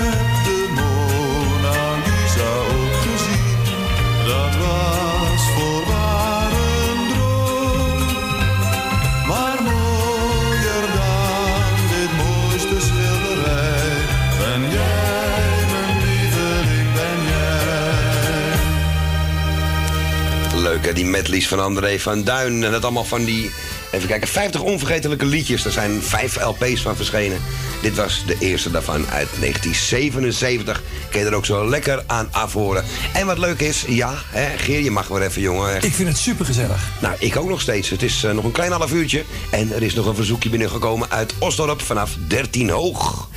Speaker 5: Die medleys van André van Duin. En dat allemaal van die, even kijken, 50 onvergetelijke liedjes. Er zijn vijf LP's van verschenen. Dit was de eerste daarvan uit 1977. Kun je er ook zo lekker aan afhoren. En wat leuk is, ja, hè, Geer, je mag weer even, jongen.
Speaker 23: Ik vind het supergezellig.
Speaker 5: Nou, ik ook nog steeds. Het is eh, nog een klein half uurtje. En er is nog een verzoekje binnengekomen uit Osdorp vanaf 13 hoog.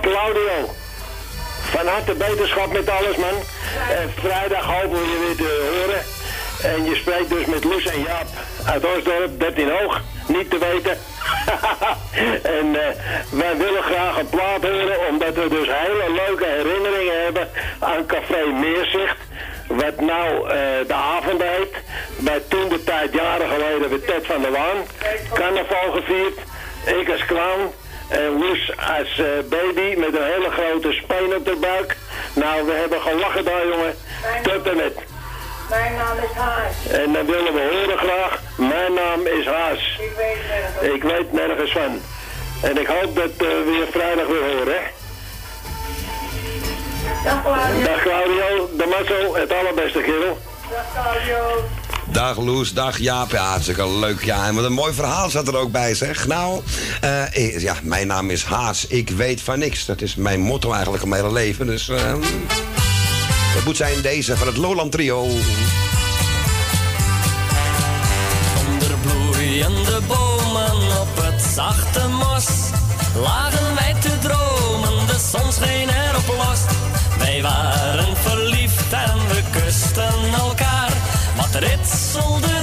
Speaker 57: Claudio, van harte beterschap met alles, man. En vrijdag hopen we je weer te horen. En je spreekt dus met Loes en Jaap uit Osdorp, 13 hoog, niet te weten. en eh, wij willen graag een plaat horen, omdat we dus hele leuke herinneringen hebben aan Café Meerzicht. Wat nou eh, de avond heet. Bij toen de tijd, jaren geleden, bij Ted van der Waan. Carnaval gevierd. Ik als clown. En Loes als eh, baby met een hele grote speen op de buik. Nou, we hebben gelachen daar, jongen. Tot en met.
Speaker 58: Mijn naam is Haas.
Speaker 57: En dan willen we horen graag. Mijn naam is Haas.
Speaker 58: Ik weet nergens.
Speaker 57: Ik weet nergens van. En ik hoop dat eh, we je vrijdag weer horen, hè?
Speaker 58: Dag Claudio.
Speaker 57: Dag Claudio, de mazzel, het allerbeste kerel.
Speaker 58: Dag Claudio.
Speaker 5: Dag Loes, dag Jaap. Ja, hartstikke leuk. Ja, en wat een mooi verhaal zat er ook bij, zeg. Nou, eh, eh, ja, mijn naam is Haas. Ik weet van niks. Dat is mijn motto eigenlijk om mijn hele leven. Dus eh, dat moet zijn deze van het Lowland Trio.
Speaker 42: Onder bloeiende bomen op het zachte mos lagen wij te dromen, de zon scheen erop los. Wij waren verliefd en we kusten elkaar. Wat ritselde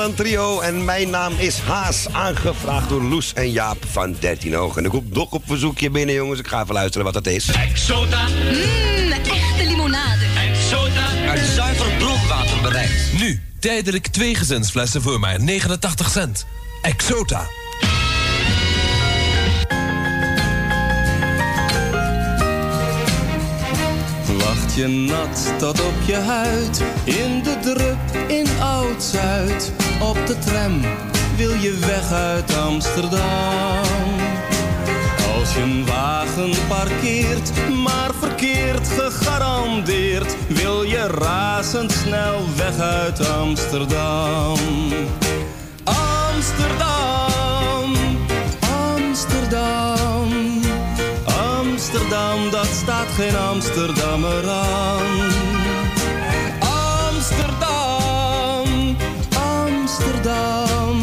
Speaker 5: Nederland Trio. En mijn naam is Haas, aangevraagd door Loes en Jaap van 13 Ogen. En ik komt nog op verzoekje binnen, jongens. Ik ga even luisteren wat dat is.
Speaker 42: Exota.
Speaker 59: Mmm, echte limonade.
Speaker 42: Exota.
Speaker 60: Uit zuiver bronwater bereid. Nu, tijdelijk twee gezinsflessen voor maar 89 cent. Exota.
Speaker 31: Je nat tot op je huid, in de drup in Oud-Zuid. Op de tram wil je weg uit Amsterdam. Als je een wagen parkeert, maar verkeerd gegarandeerd, wil je razendsnel weg uit Amsterdam. Amsterdam, Amsterdam. Dat staat geen Amsterdammer aan. Amsterdam, Amsterdam,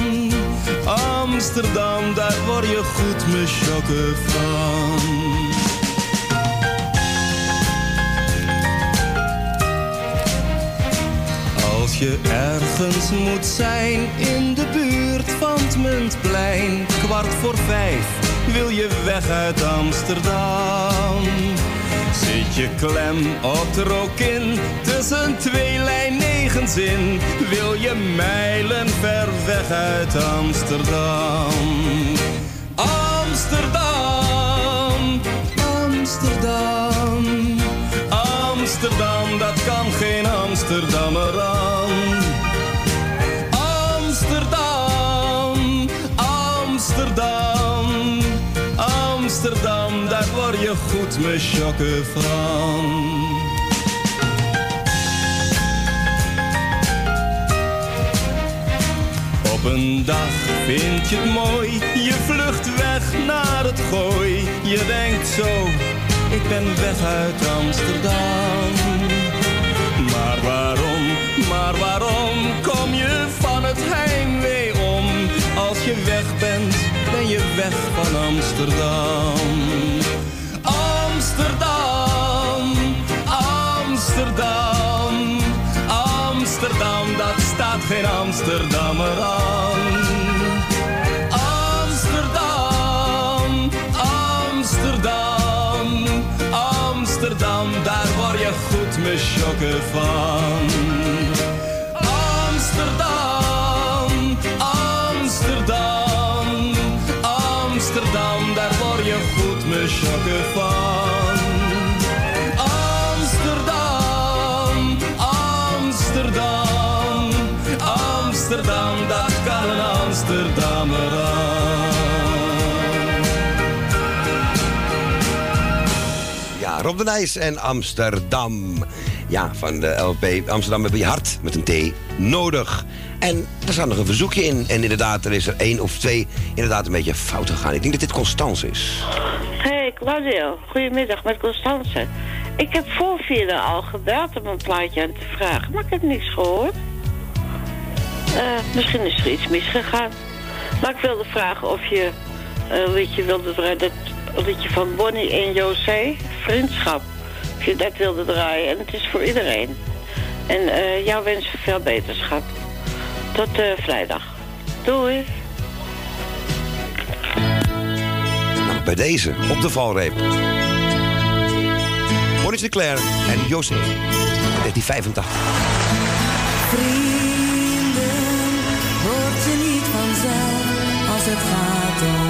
Speaker 31: Amsterdam, daar word je goed me chokken van. Als je ergens moet zijn in de buurt van het Muntplein, kwart voor vijf wil je weg uit Amsterdam. Zit je klem op de rokin tussen twee lijn negens in, wil je mijlen ver weg uit Amsterdam. Amsterdam, chokken van. Op een dag vind je het mooi, je vlucht weg naar het gooi. Je denkt zo, ik ben weg uit Amsterdam. Maar waarom, maar waarom kom je van het heimwee om? Als je weg bent, ben je weg van. Amsterdam, Amsterdam, Amsterdam, dat staat geen Amsterdammer aan. Amsterdam, Amsterdam, Amsterdam, daar word je goed me chokken van. Amsterdam, Amsterdam, Amsterdam, daar word je goed me chokken van.
Speaker 5: Ja, Rob de Nijs en Amsterdam. Ja, van de LP Amsterdam heb je hart met een T nodig. En er staat nog een verzoekje in. En inderdaad, er is er één of twee inderdaad een beetje fout gegaan. Ik denk dat dit Constance is.
Speaker 61: Hey Claudio, goedemiddag met Constance. Ik heb voor vierde al gebeld om een plaatje aan te vragen, maar ik heb niks gehoord. Eh, misschien is er iets misgegaan. Maar ik wilde vragen of je eh, een liedje wilde draaien, dat liedje van Bonnie en José, Vriendschap. Of je dat wilde draaien en het is voor iedereen. En eh, jou wens ik veel beterschap. Tot eh, vrijdag. Doei.
Speaker 5: Nou, bij deze, op de valreep. De Claire en José. 1985.
Speaker 10: Vrienden word je niet vanzelf het gaat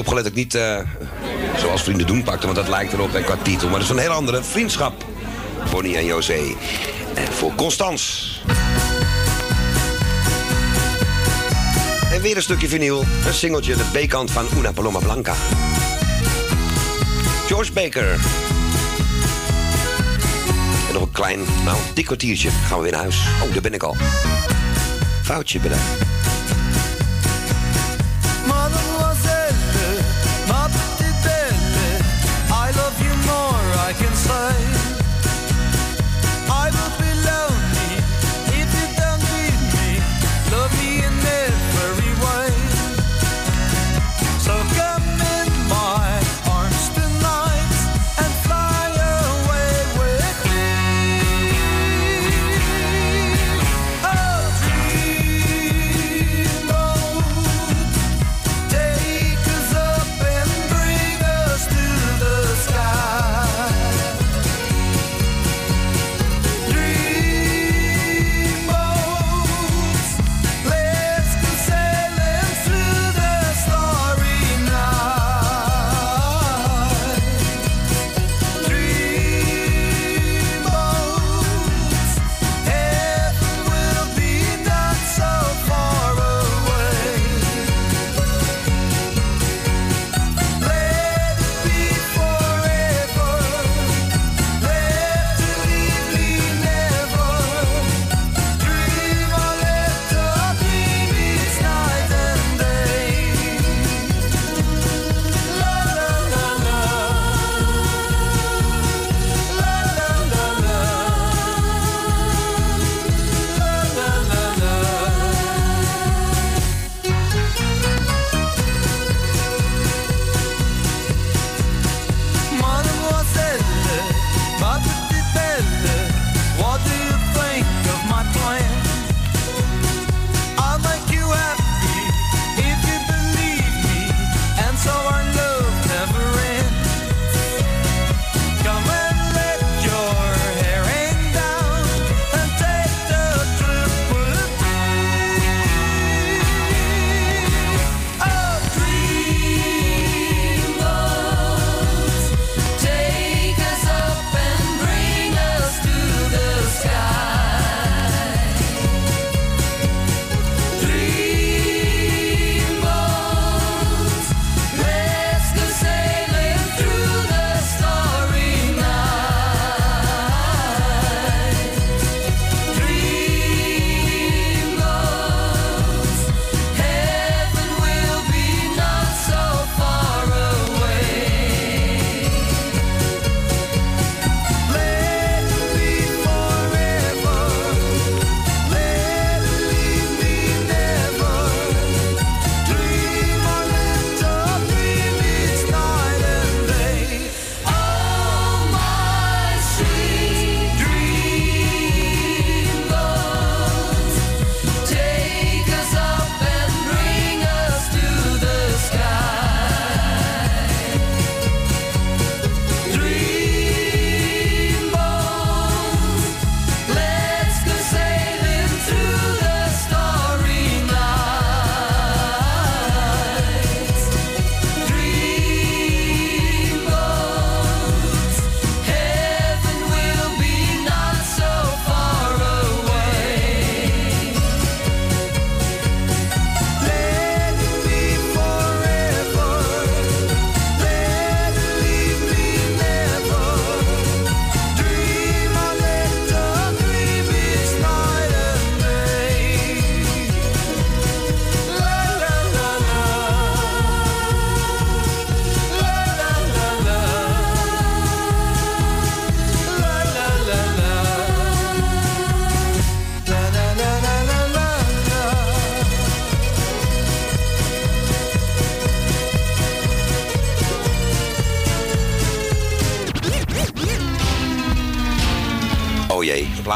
Speaker 5: opgelet ik niet eh, zoals vrienden doen pakte, want dat lijkt erop hè, qua titel. Maar dat is een heel andere vriendschap. Bonnie en José. En voor Constans. En weer een stukje vinyl. Een singeltje, de B-kant van Una Paloma Blanca. George Baker. En nog een klein, nou, dik kwartiertje. Gaan we weer naar huis. Oh, daar ben ik al. Foutje bedankt.
Speaker 3: I can say.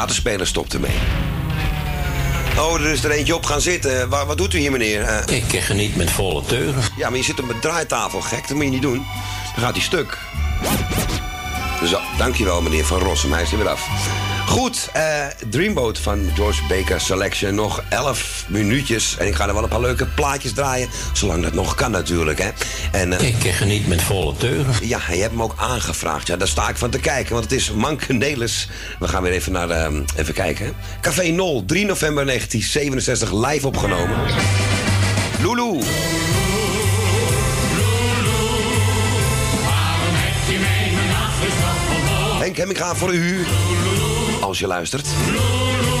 Speaker 5: de speler stopte mee. Oh, er is er eentje op gaan zitten. Wat, wat doet u hier, meneer? Eh,
Speaker 62: ik geniet met volle teugen.
Speaker 5: Ja, maar je zit op een draaitafel, gek. Dat moet je niet doen. Dan gaat hij stuk. Zo, dankjewel, meneer Van Rossum. Hij is er weer af.
Speaker 10: Goed, eh, Dreamboat van George Baker Selection. Nog 11 minuutjes. En ik ga er wel een paar leuke plaatjes draaien. Zolang dat nog kan natuurlijk. Hè. En, uh,
Speaker 23: ik geniet met volle teuren.
Speaker 10: Ja, je hebt hem ook aangevraagd. Ja, daar sta ik van te kijken, want het is Mankenelis. We gaan weer even naar, ehm, even kijken. Café Nol, 3 november 1967, live opgenomen. Lulu. Henk ik ga voor u. Als je luistert.
Speaker 53: Lulu.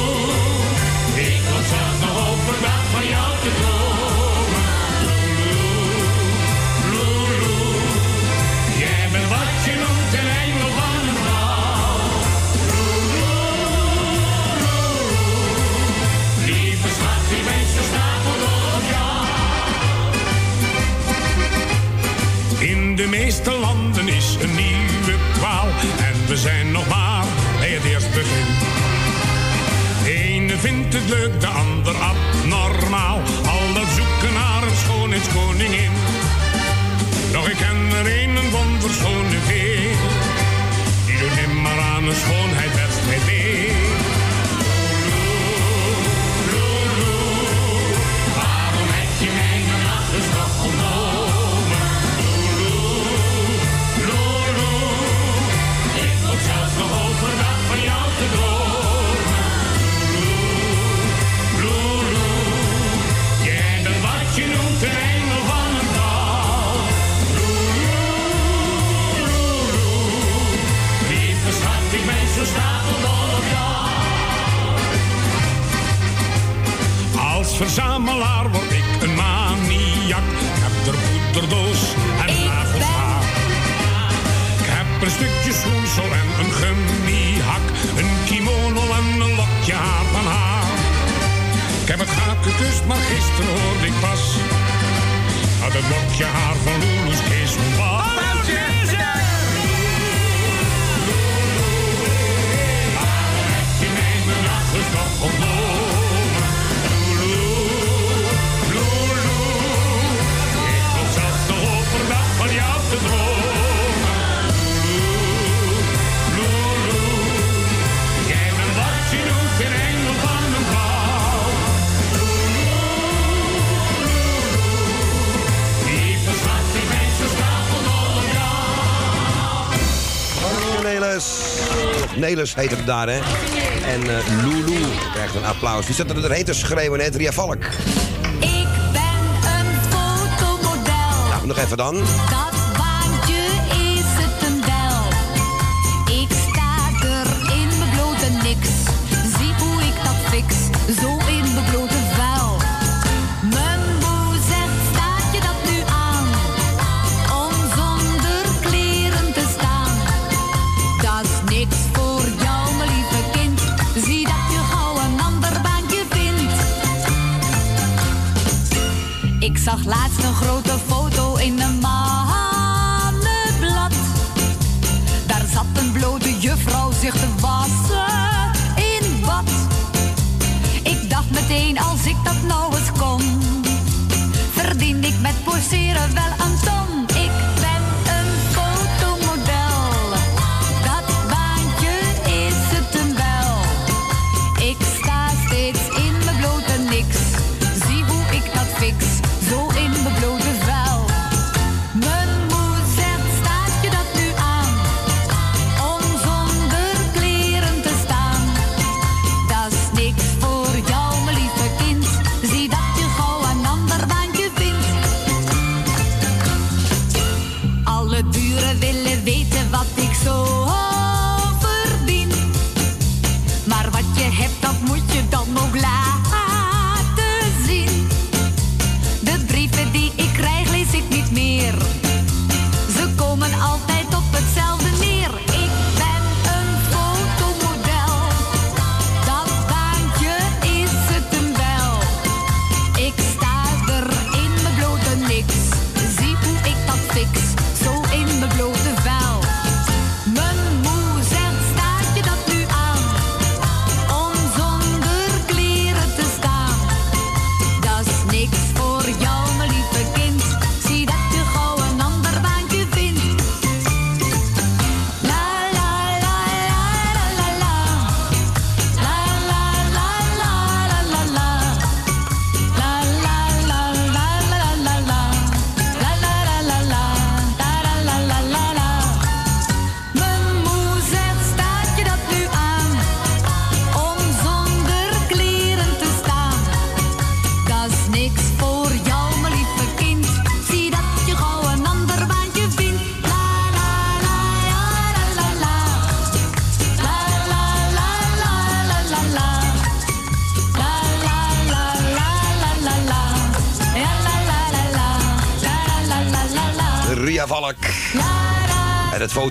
Speaker 10: Haters heet het daar, hè? En uh, Lulu krijgt een applaus. Wie zat er de haters schreeuwen hè Ria Valk.
Speaker 5: Ik ben een fotomodel.
Speaker 10: Nou, nog even dan.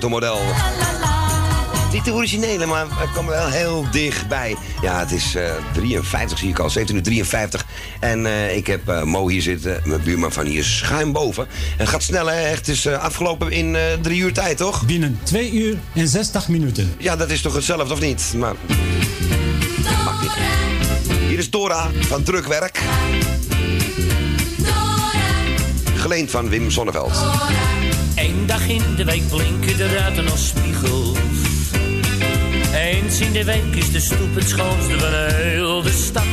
Speaker 5: Fotomodel. Niet de originele, maar ik kwam wel heel dichtbij. Ja, het is eh 53, zie ik al. 1753. En eh, ik heb eh, Mo hier zitten. Mijn buurman van hier schuin boven. En het gaat snel, hè? Echt, het is eh, afgelopen in eh, drie uur tijd, toch?
Speaker 63: Binnen 2 uur en 60 minuten.
Speaker 5: Ja, dat is toch hetzelfde, of niet? Maar... Niet. Hier is Dora van Drukwerk. Geleend van Wim Sonneveld.
Speaker 42: Dag in de week blinken de ruiten als spiegels. Eens in de week is de stoep het schoonste van heel de stad.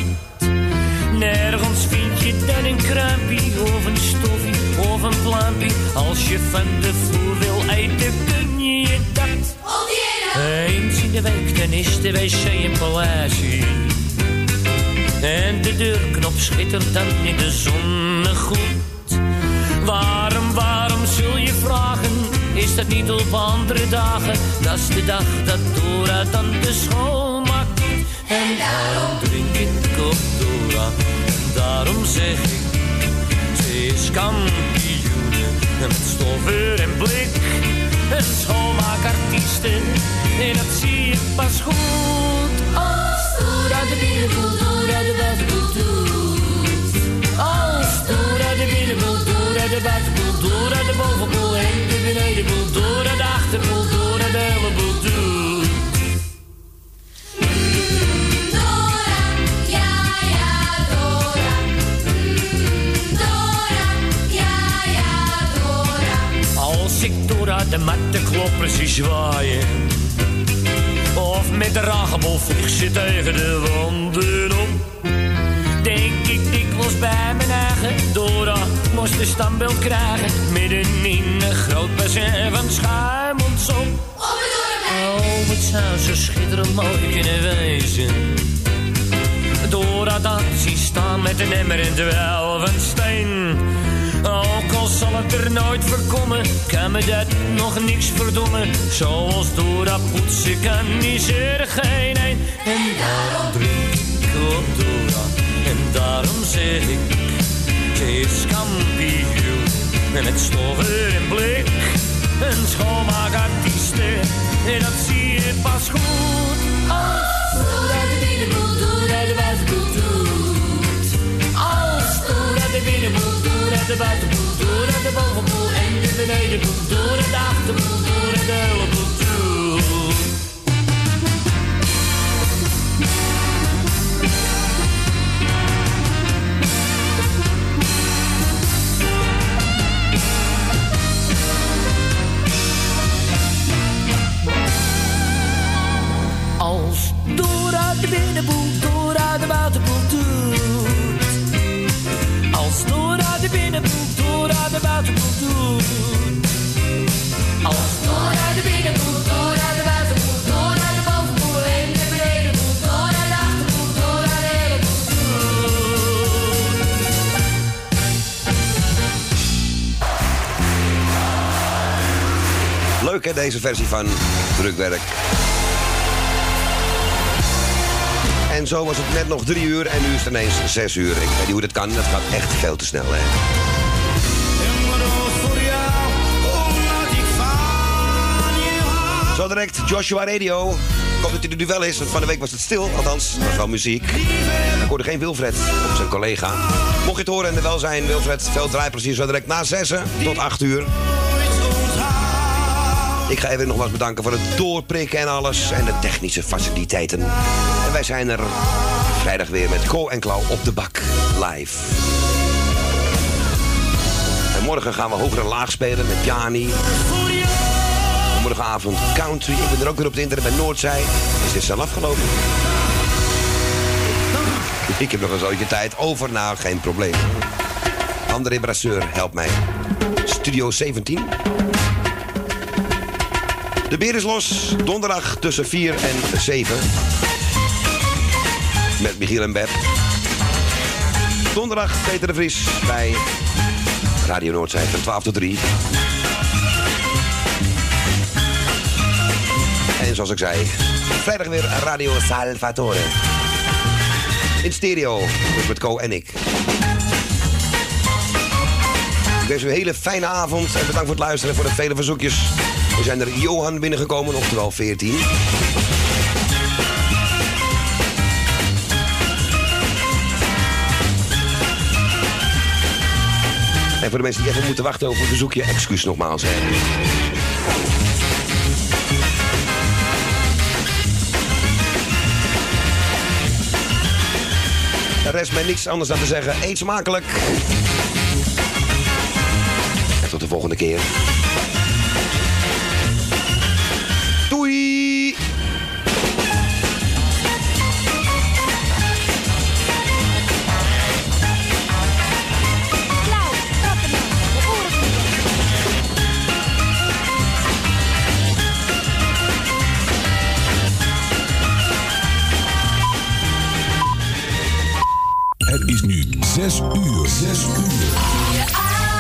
Speaker 42: Nergens vind je dan een kruimpie of een stoffie of een pluimpie. Als je van de vloer wil eten, kun je je dat. Eens in de week, dan is de wc een paleisje. En de deurknop schittert dan in de zonnegloed. Waarom, waarom zul je vragen? Is dat niet op andere dagen? Dat is de dag dat Dora dan de schoonmaak. En daarom drink ik op Dora. En daarom zeg ik, ze is kampioen. En met stoffer en blik, een schoonmaakartieste. En dat zie je pas goed. Als Dora de binnenboel, Dora de doet. Als Dora de binnenboel, de buitenboel, Dora de bovenboel en de benedenboel, Dora de achterboel, Dora de hele boel doet. Als ik Dora de matte klopper zie zwaaien. Of met de ragebol vlieg ze tegen de wanden op. Denk ik dikwijls bij mijn eigen Dora moest een standbeeld krijgen. Midden in een groot bassin van schuimonsop. Oh, het zou zo schitterend mooi kunnen wezen. Dora dat zie staan met een emmer en wel van steen. Ook al zal het er nooit voorkomen, kan me dat nog niks verdommen. Zoals Dora poetsen kan, is er geen een. En daarom drink ik op Dora. En daarom zeg ik, ze is kampioen. En met stoffer en blik, een schoonmaakartieste. En dat zie je pas goed. Als Dora de binnenboel, Dora de buitenboel doet. Als Dora de binnenboel, Dora de buitenboel, Dora de bovenboel en de benedenboel, Dora de achterboel, Dora de hele boel doet.
Speaker 5: Leuk hè, deze versie van Drukwerk. En zo was het net nog drie uur en nu is het ineens zes uur. Ik weet niet hoe dat kan, dat gaat echt veel te snel. Zo direct Joshua Radio. Ik hoop dat hij er nu wel is, want van de week was het stil. Althans, er was wel muziek. Ik hoorde geen Wilfred op zijn collega. Mocht je het horen en er wel zijn, Wilfred, veel draaiplezier zo direct na zessen tot acht uur. Ik ga even nogmaals bedanken voor het doorprikken en alles. En de technische faciliteiten. En wij zijn er vrijdag weer met Ko en Klauw op de bak. Live. En morgen gaan we hoger en laag spelen met Jani. Morgenavond country. Ik ben er ook weer op het internet bij Noordzij. Is dit zelf afgelopen? Ik heb nog een zootje tijd over. Nou, geen probleem. André Brasseur, help mij. Studio 17. De beer is los. Donderdag tussen 4 en 7. Met Michiel en Bert. Donderdag Peter de Vries bij Radio Noordzij van 12 tot 3. En zoals ik zei, vrijdag weer Radio Salvatore. In stereo, dus met Co en ik. wens u een hele fijne avond en bedankt voor het luisteren en voor de vele verzoekjes. Er zijn er Johan binnengekomen, oftewel 14. En voor de mensen die even moeten wachten over het verzoekje, excuus nogmaals. Er rest mij niks anders dan te zeggen. Eet smakelijk. En tot de volgende keer.
Speaker 64: Het is nu 6 uur. 6 uur.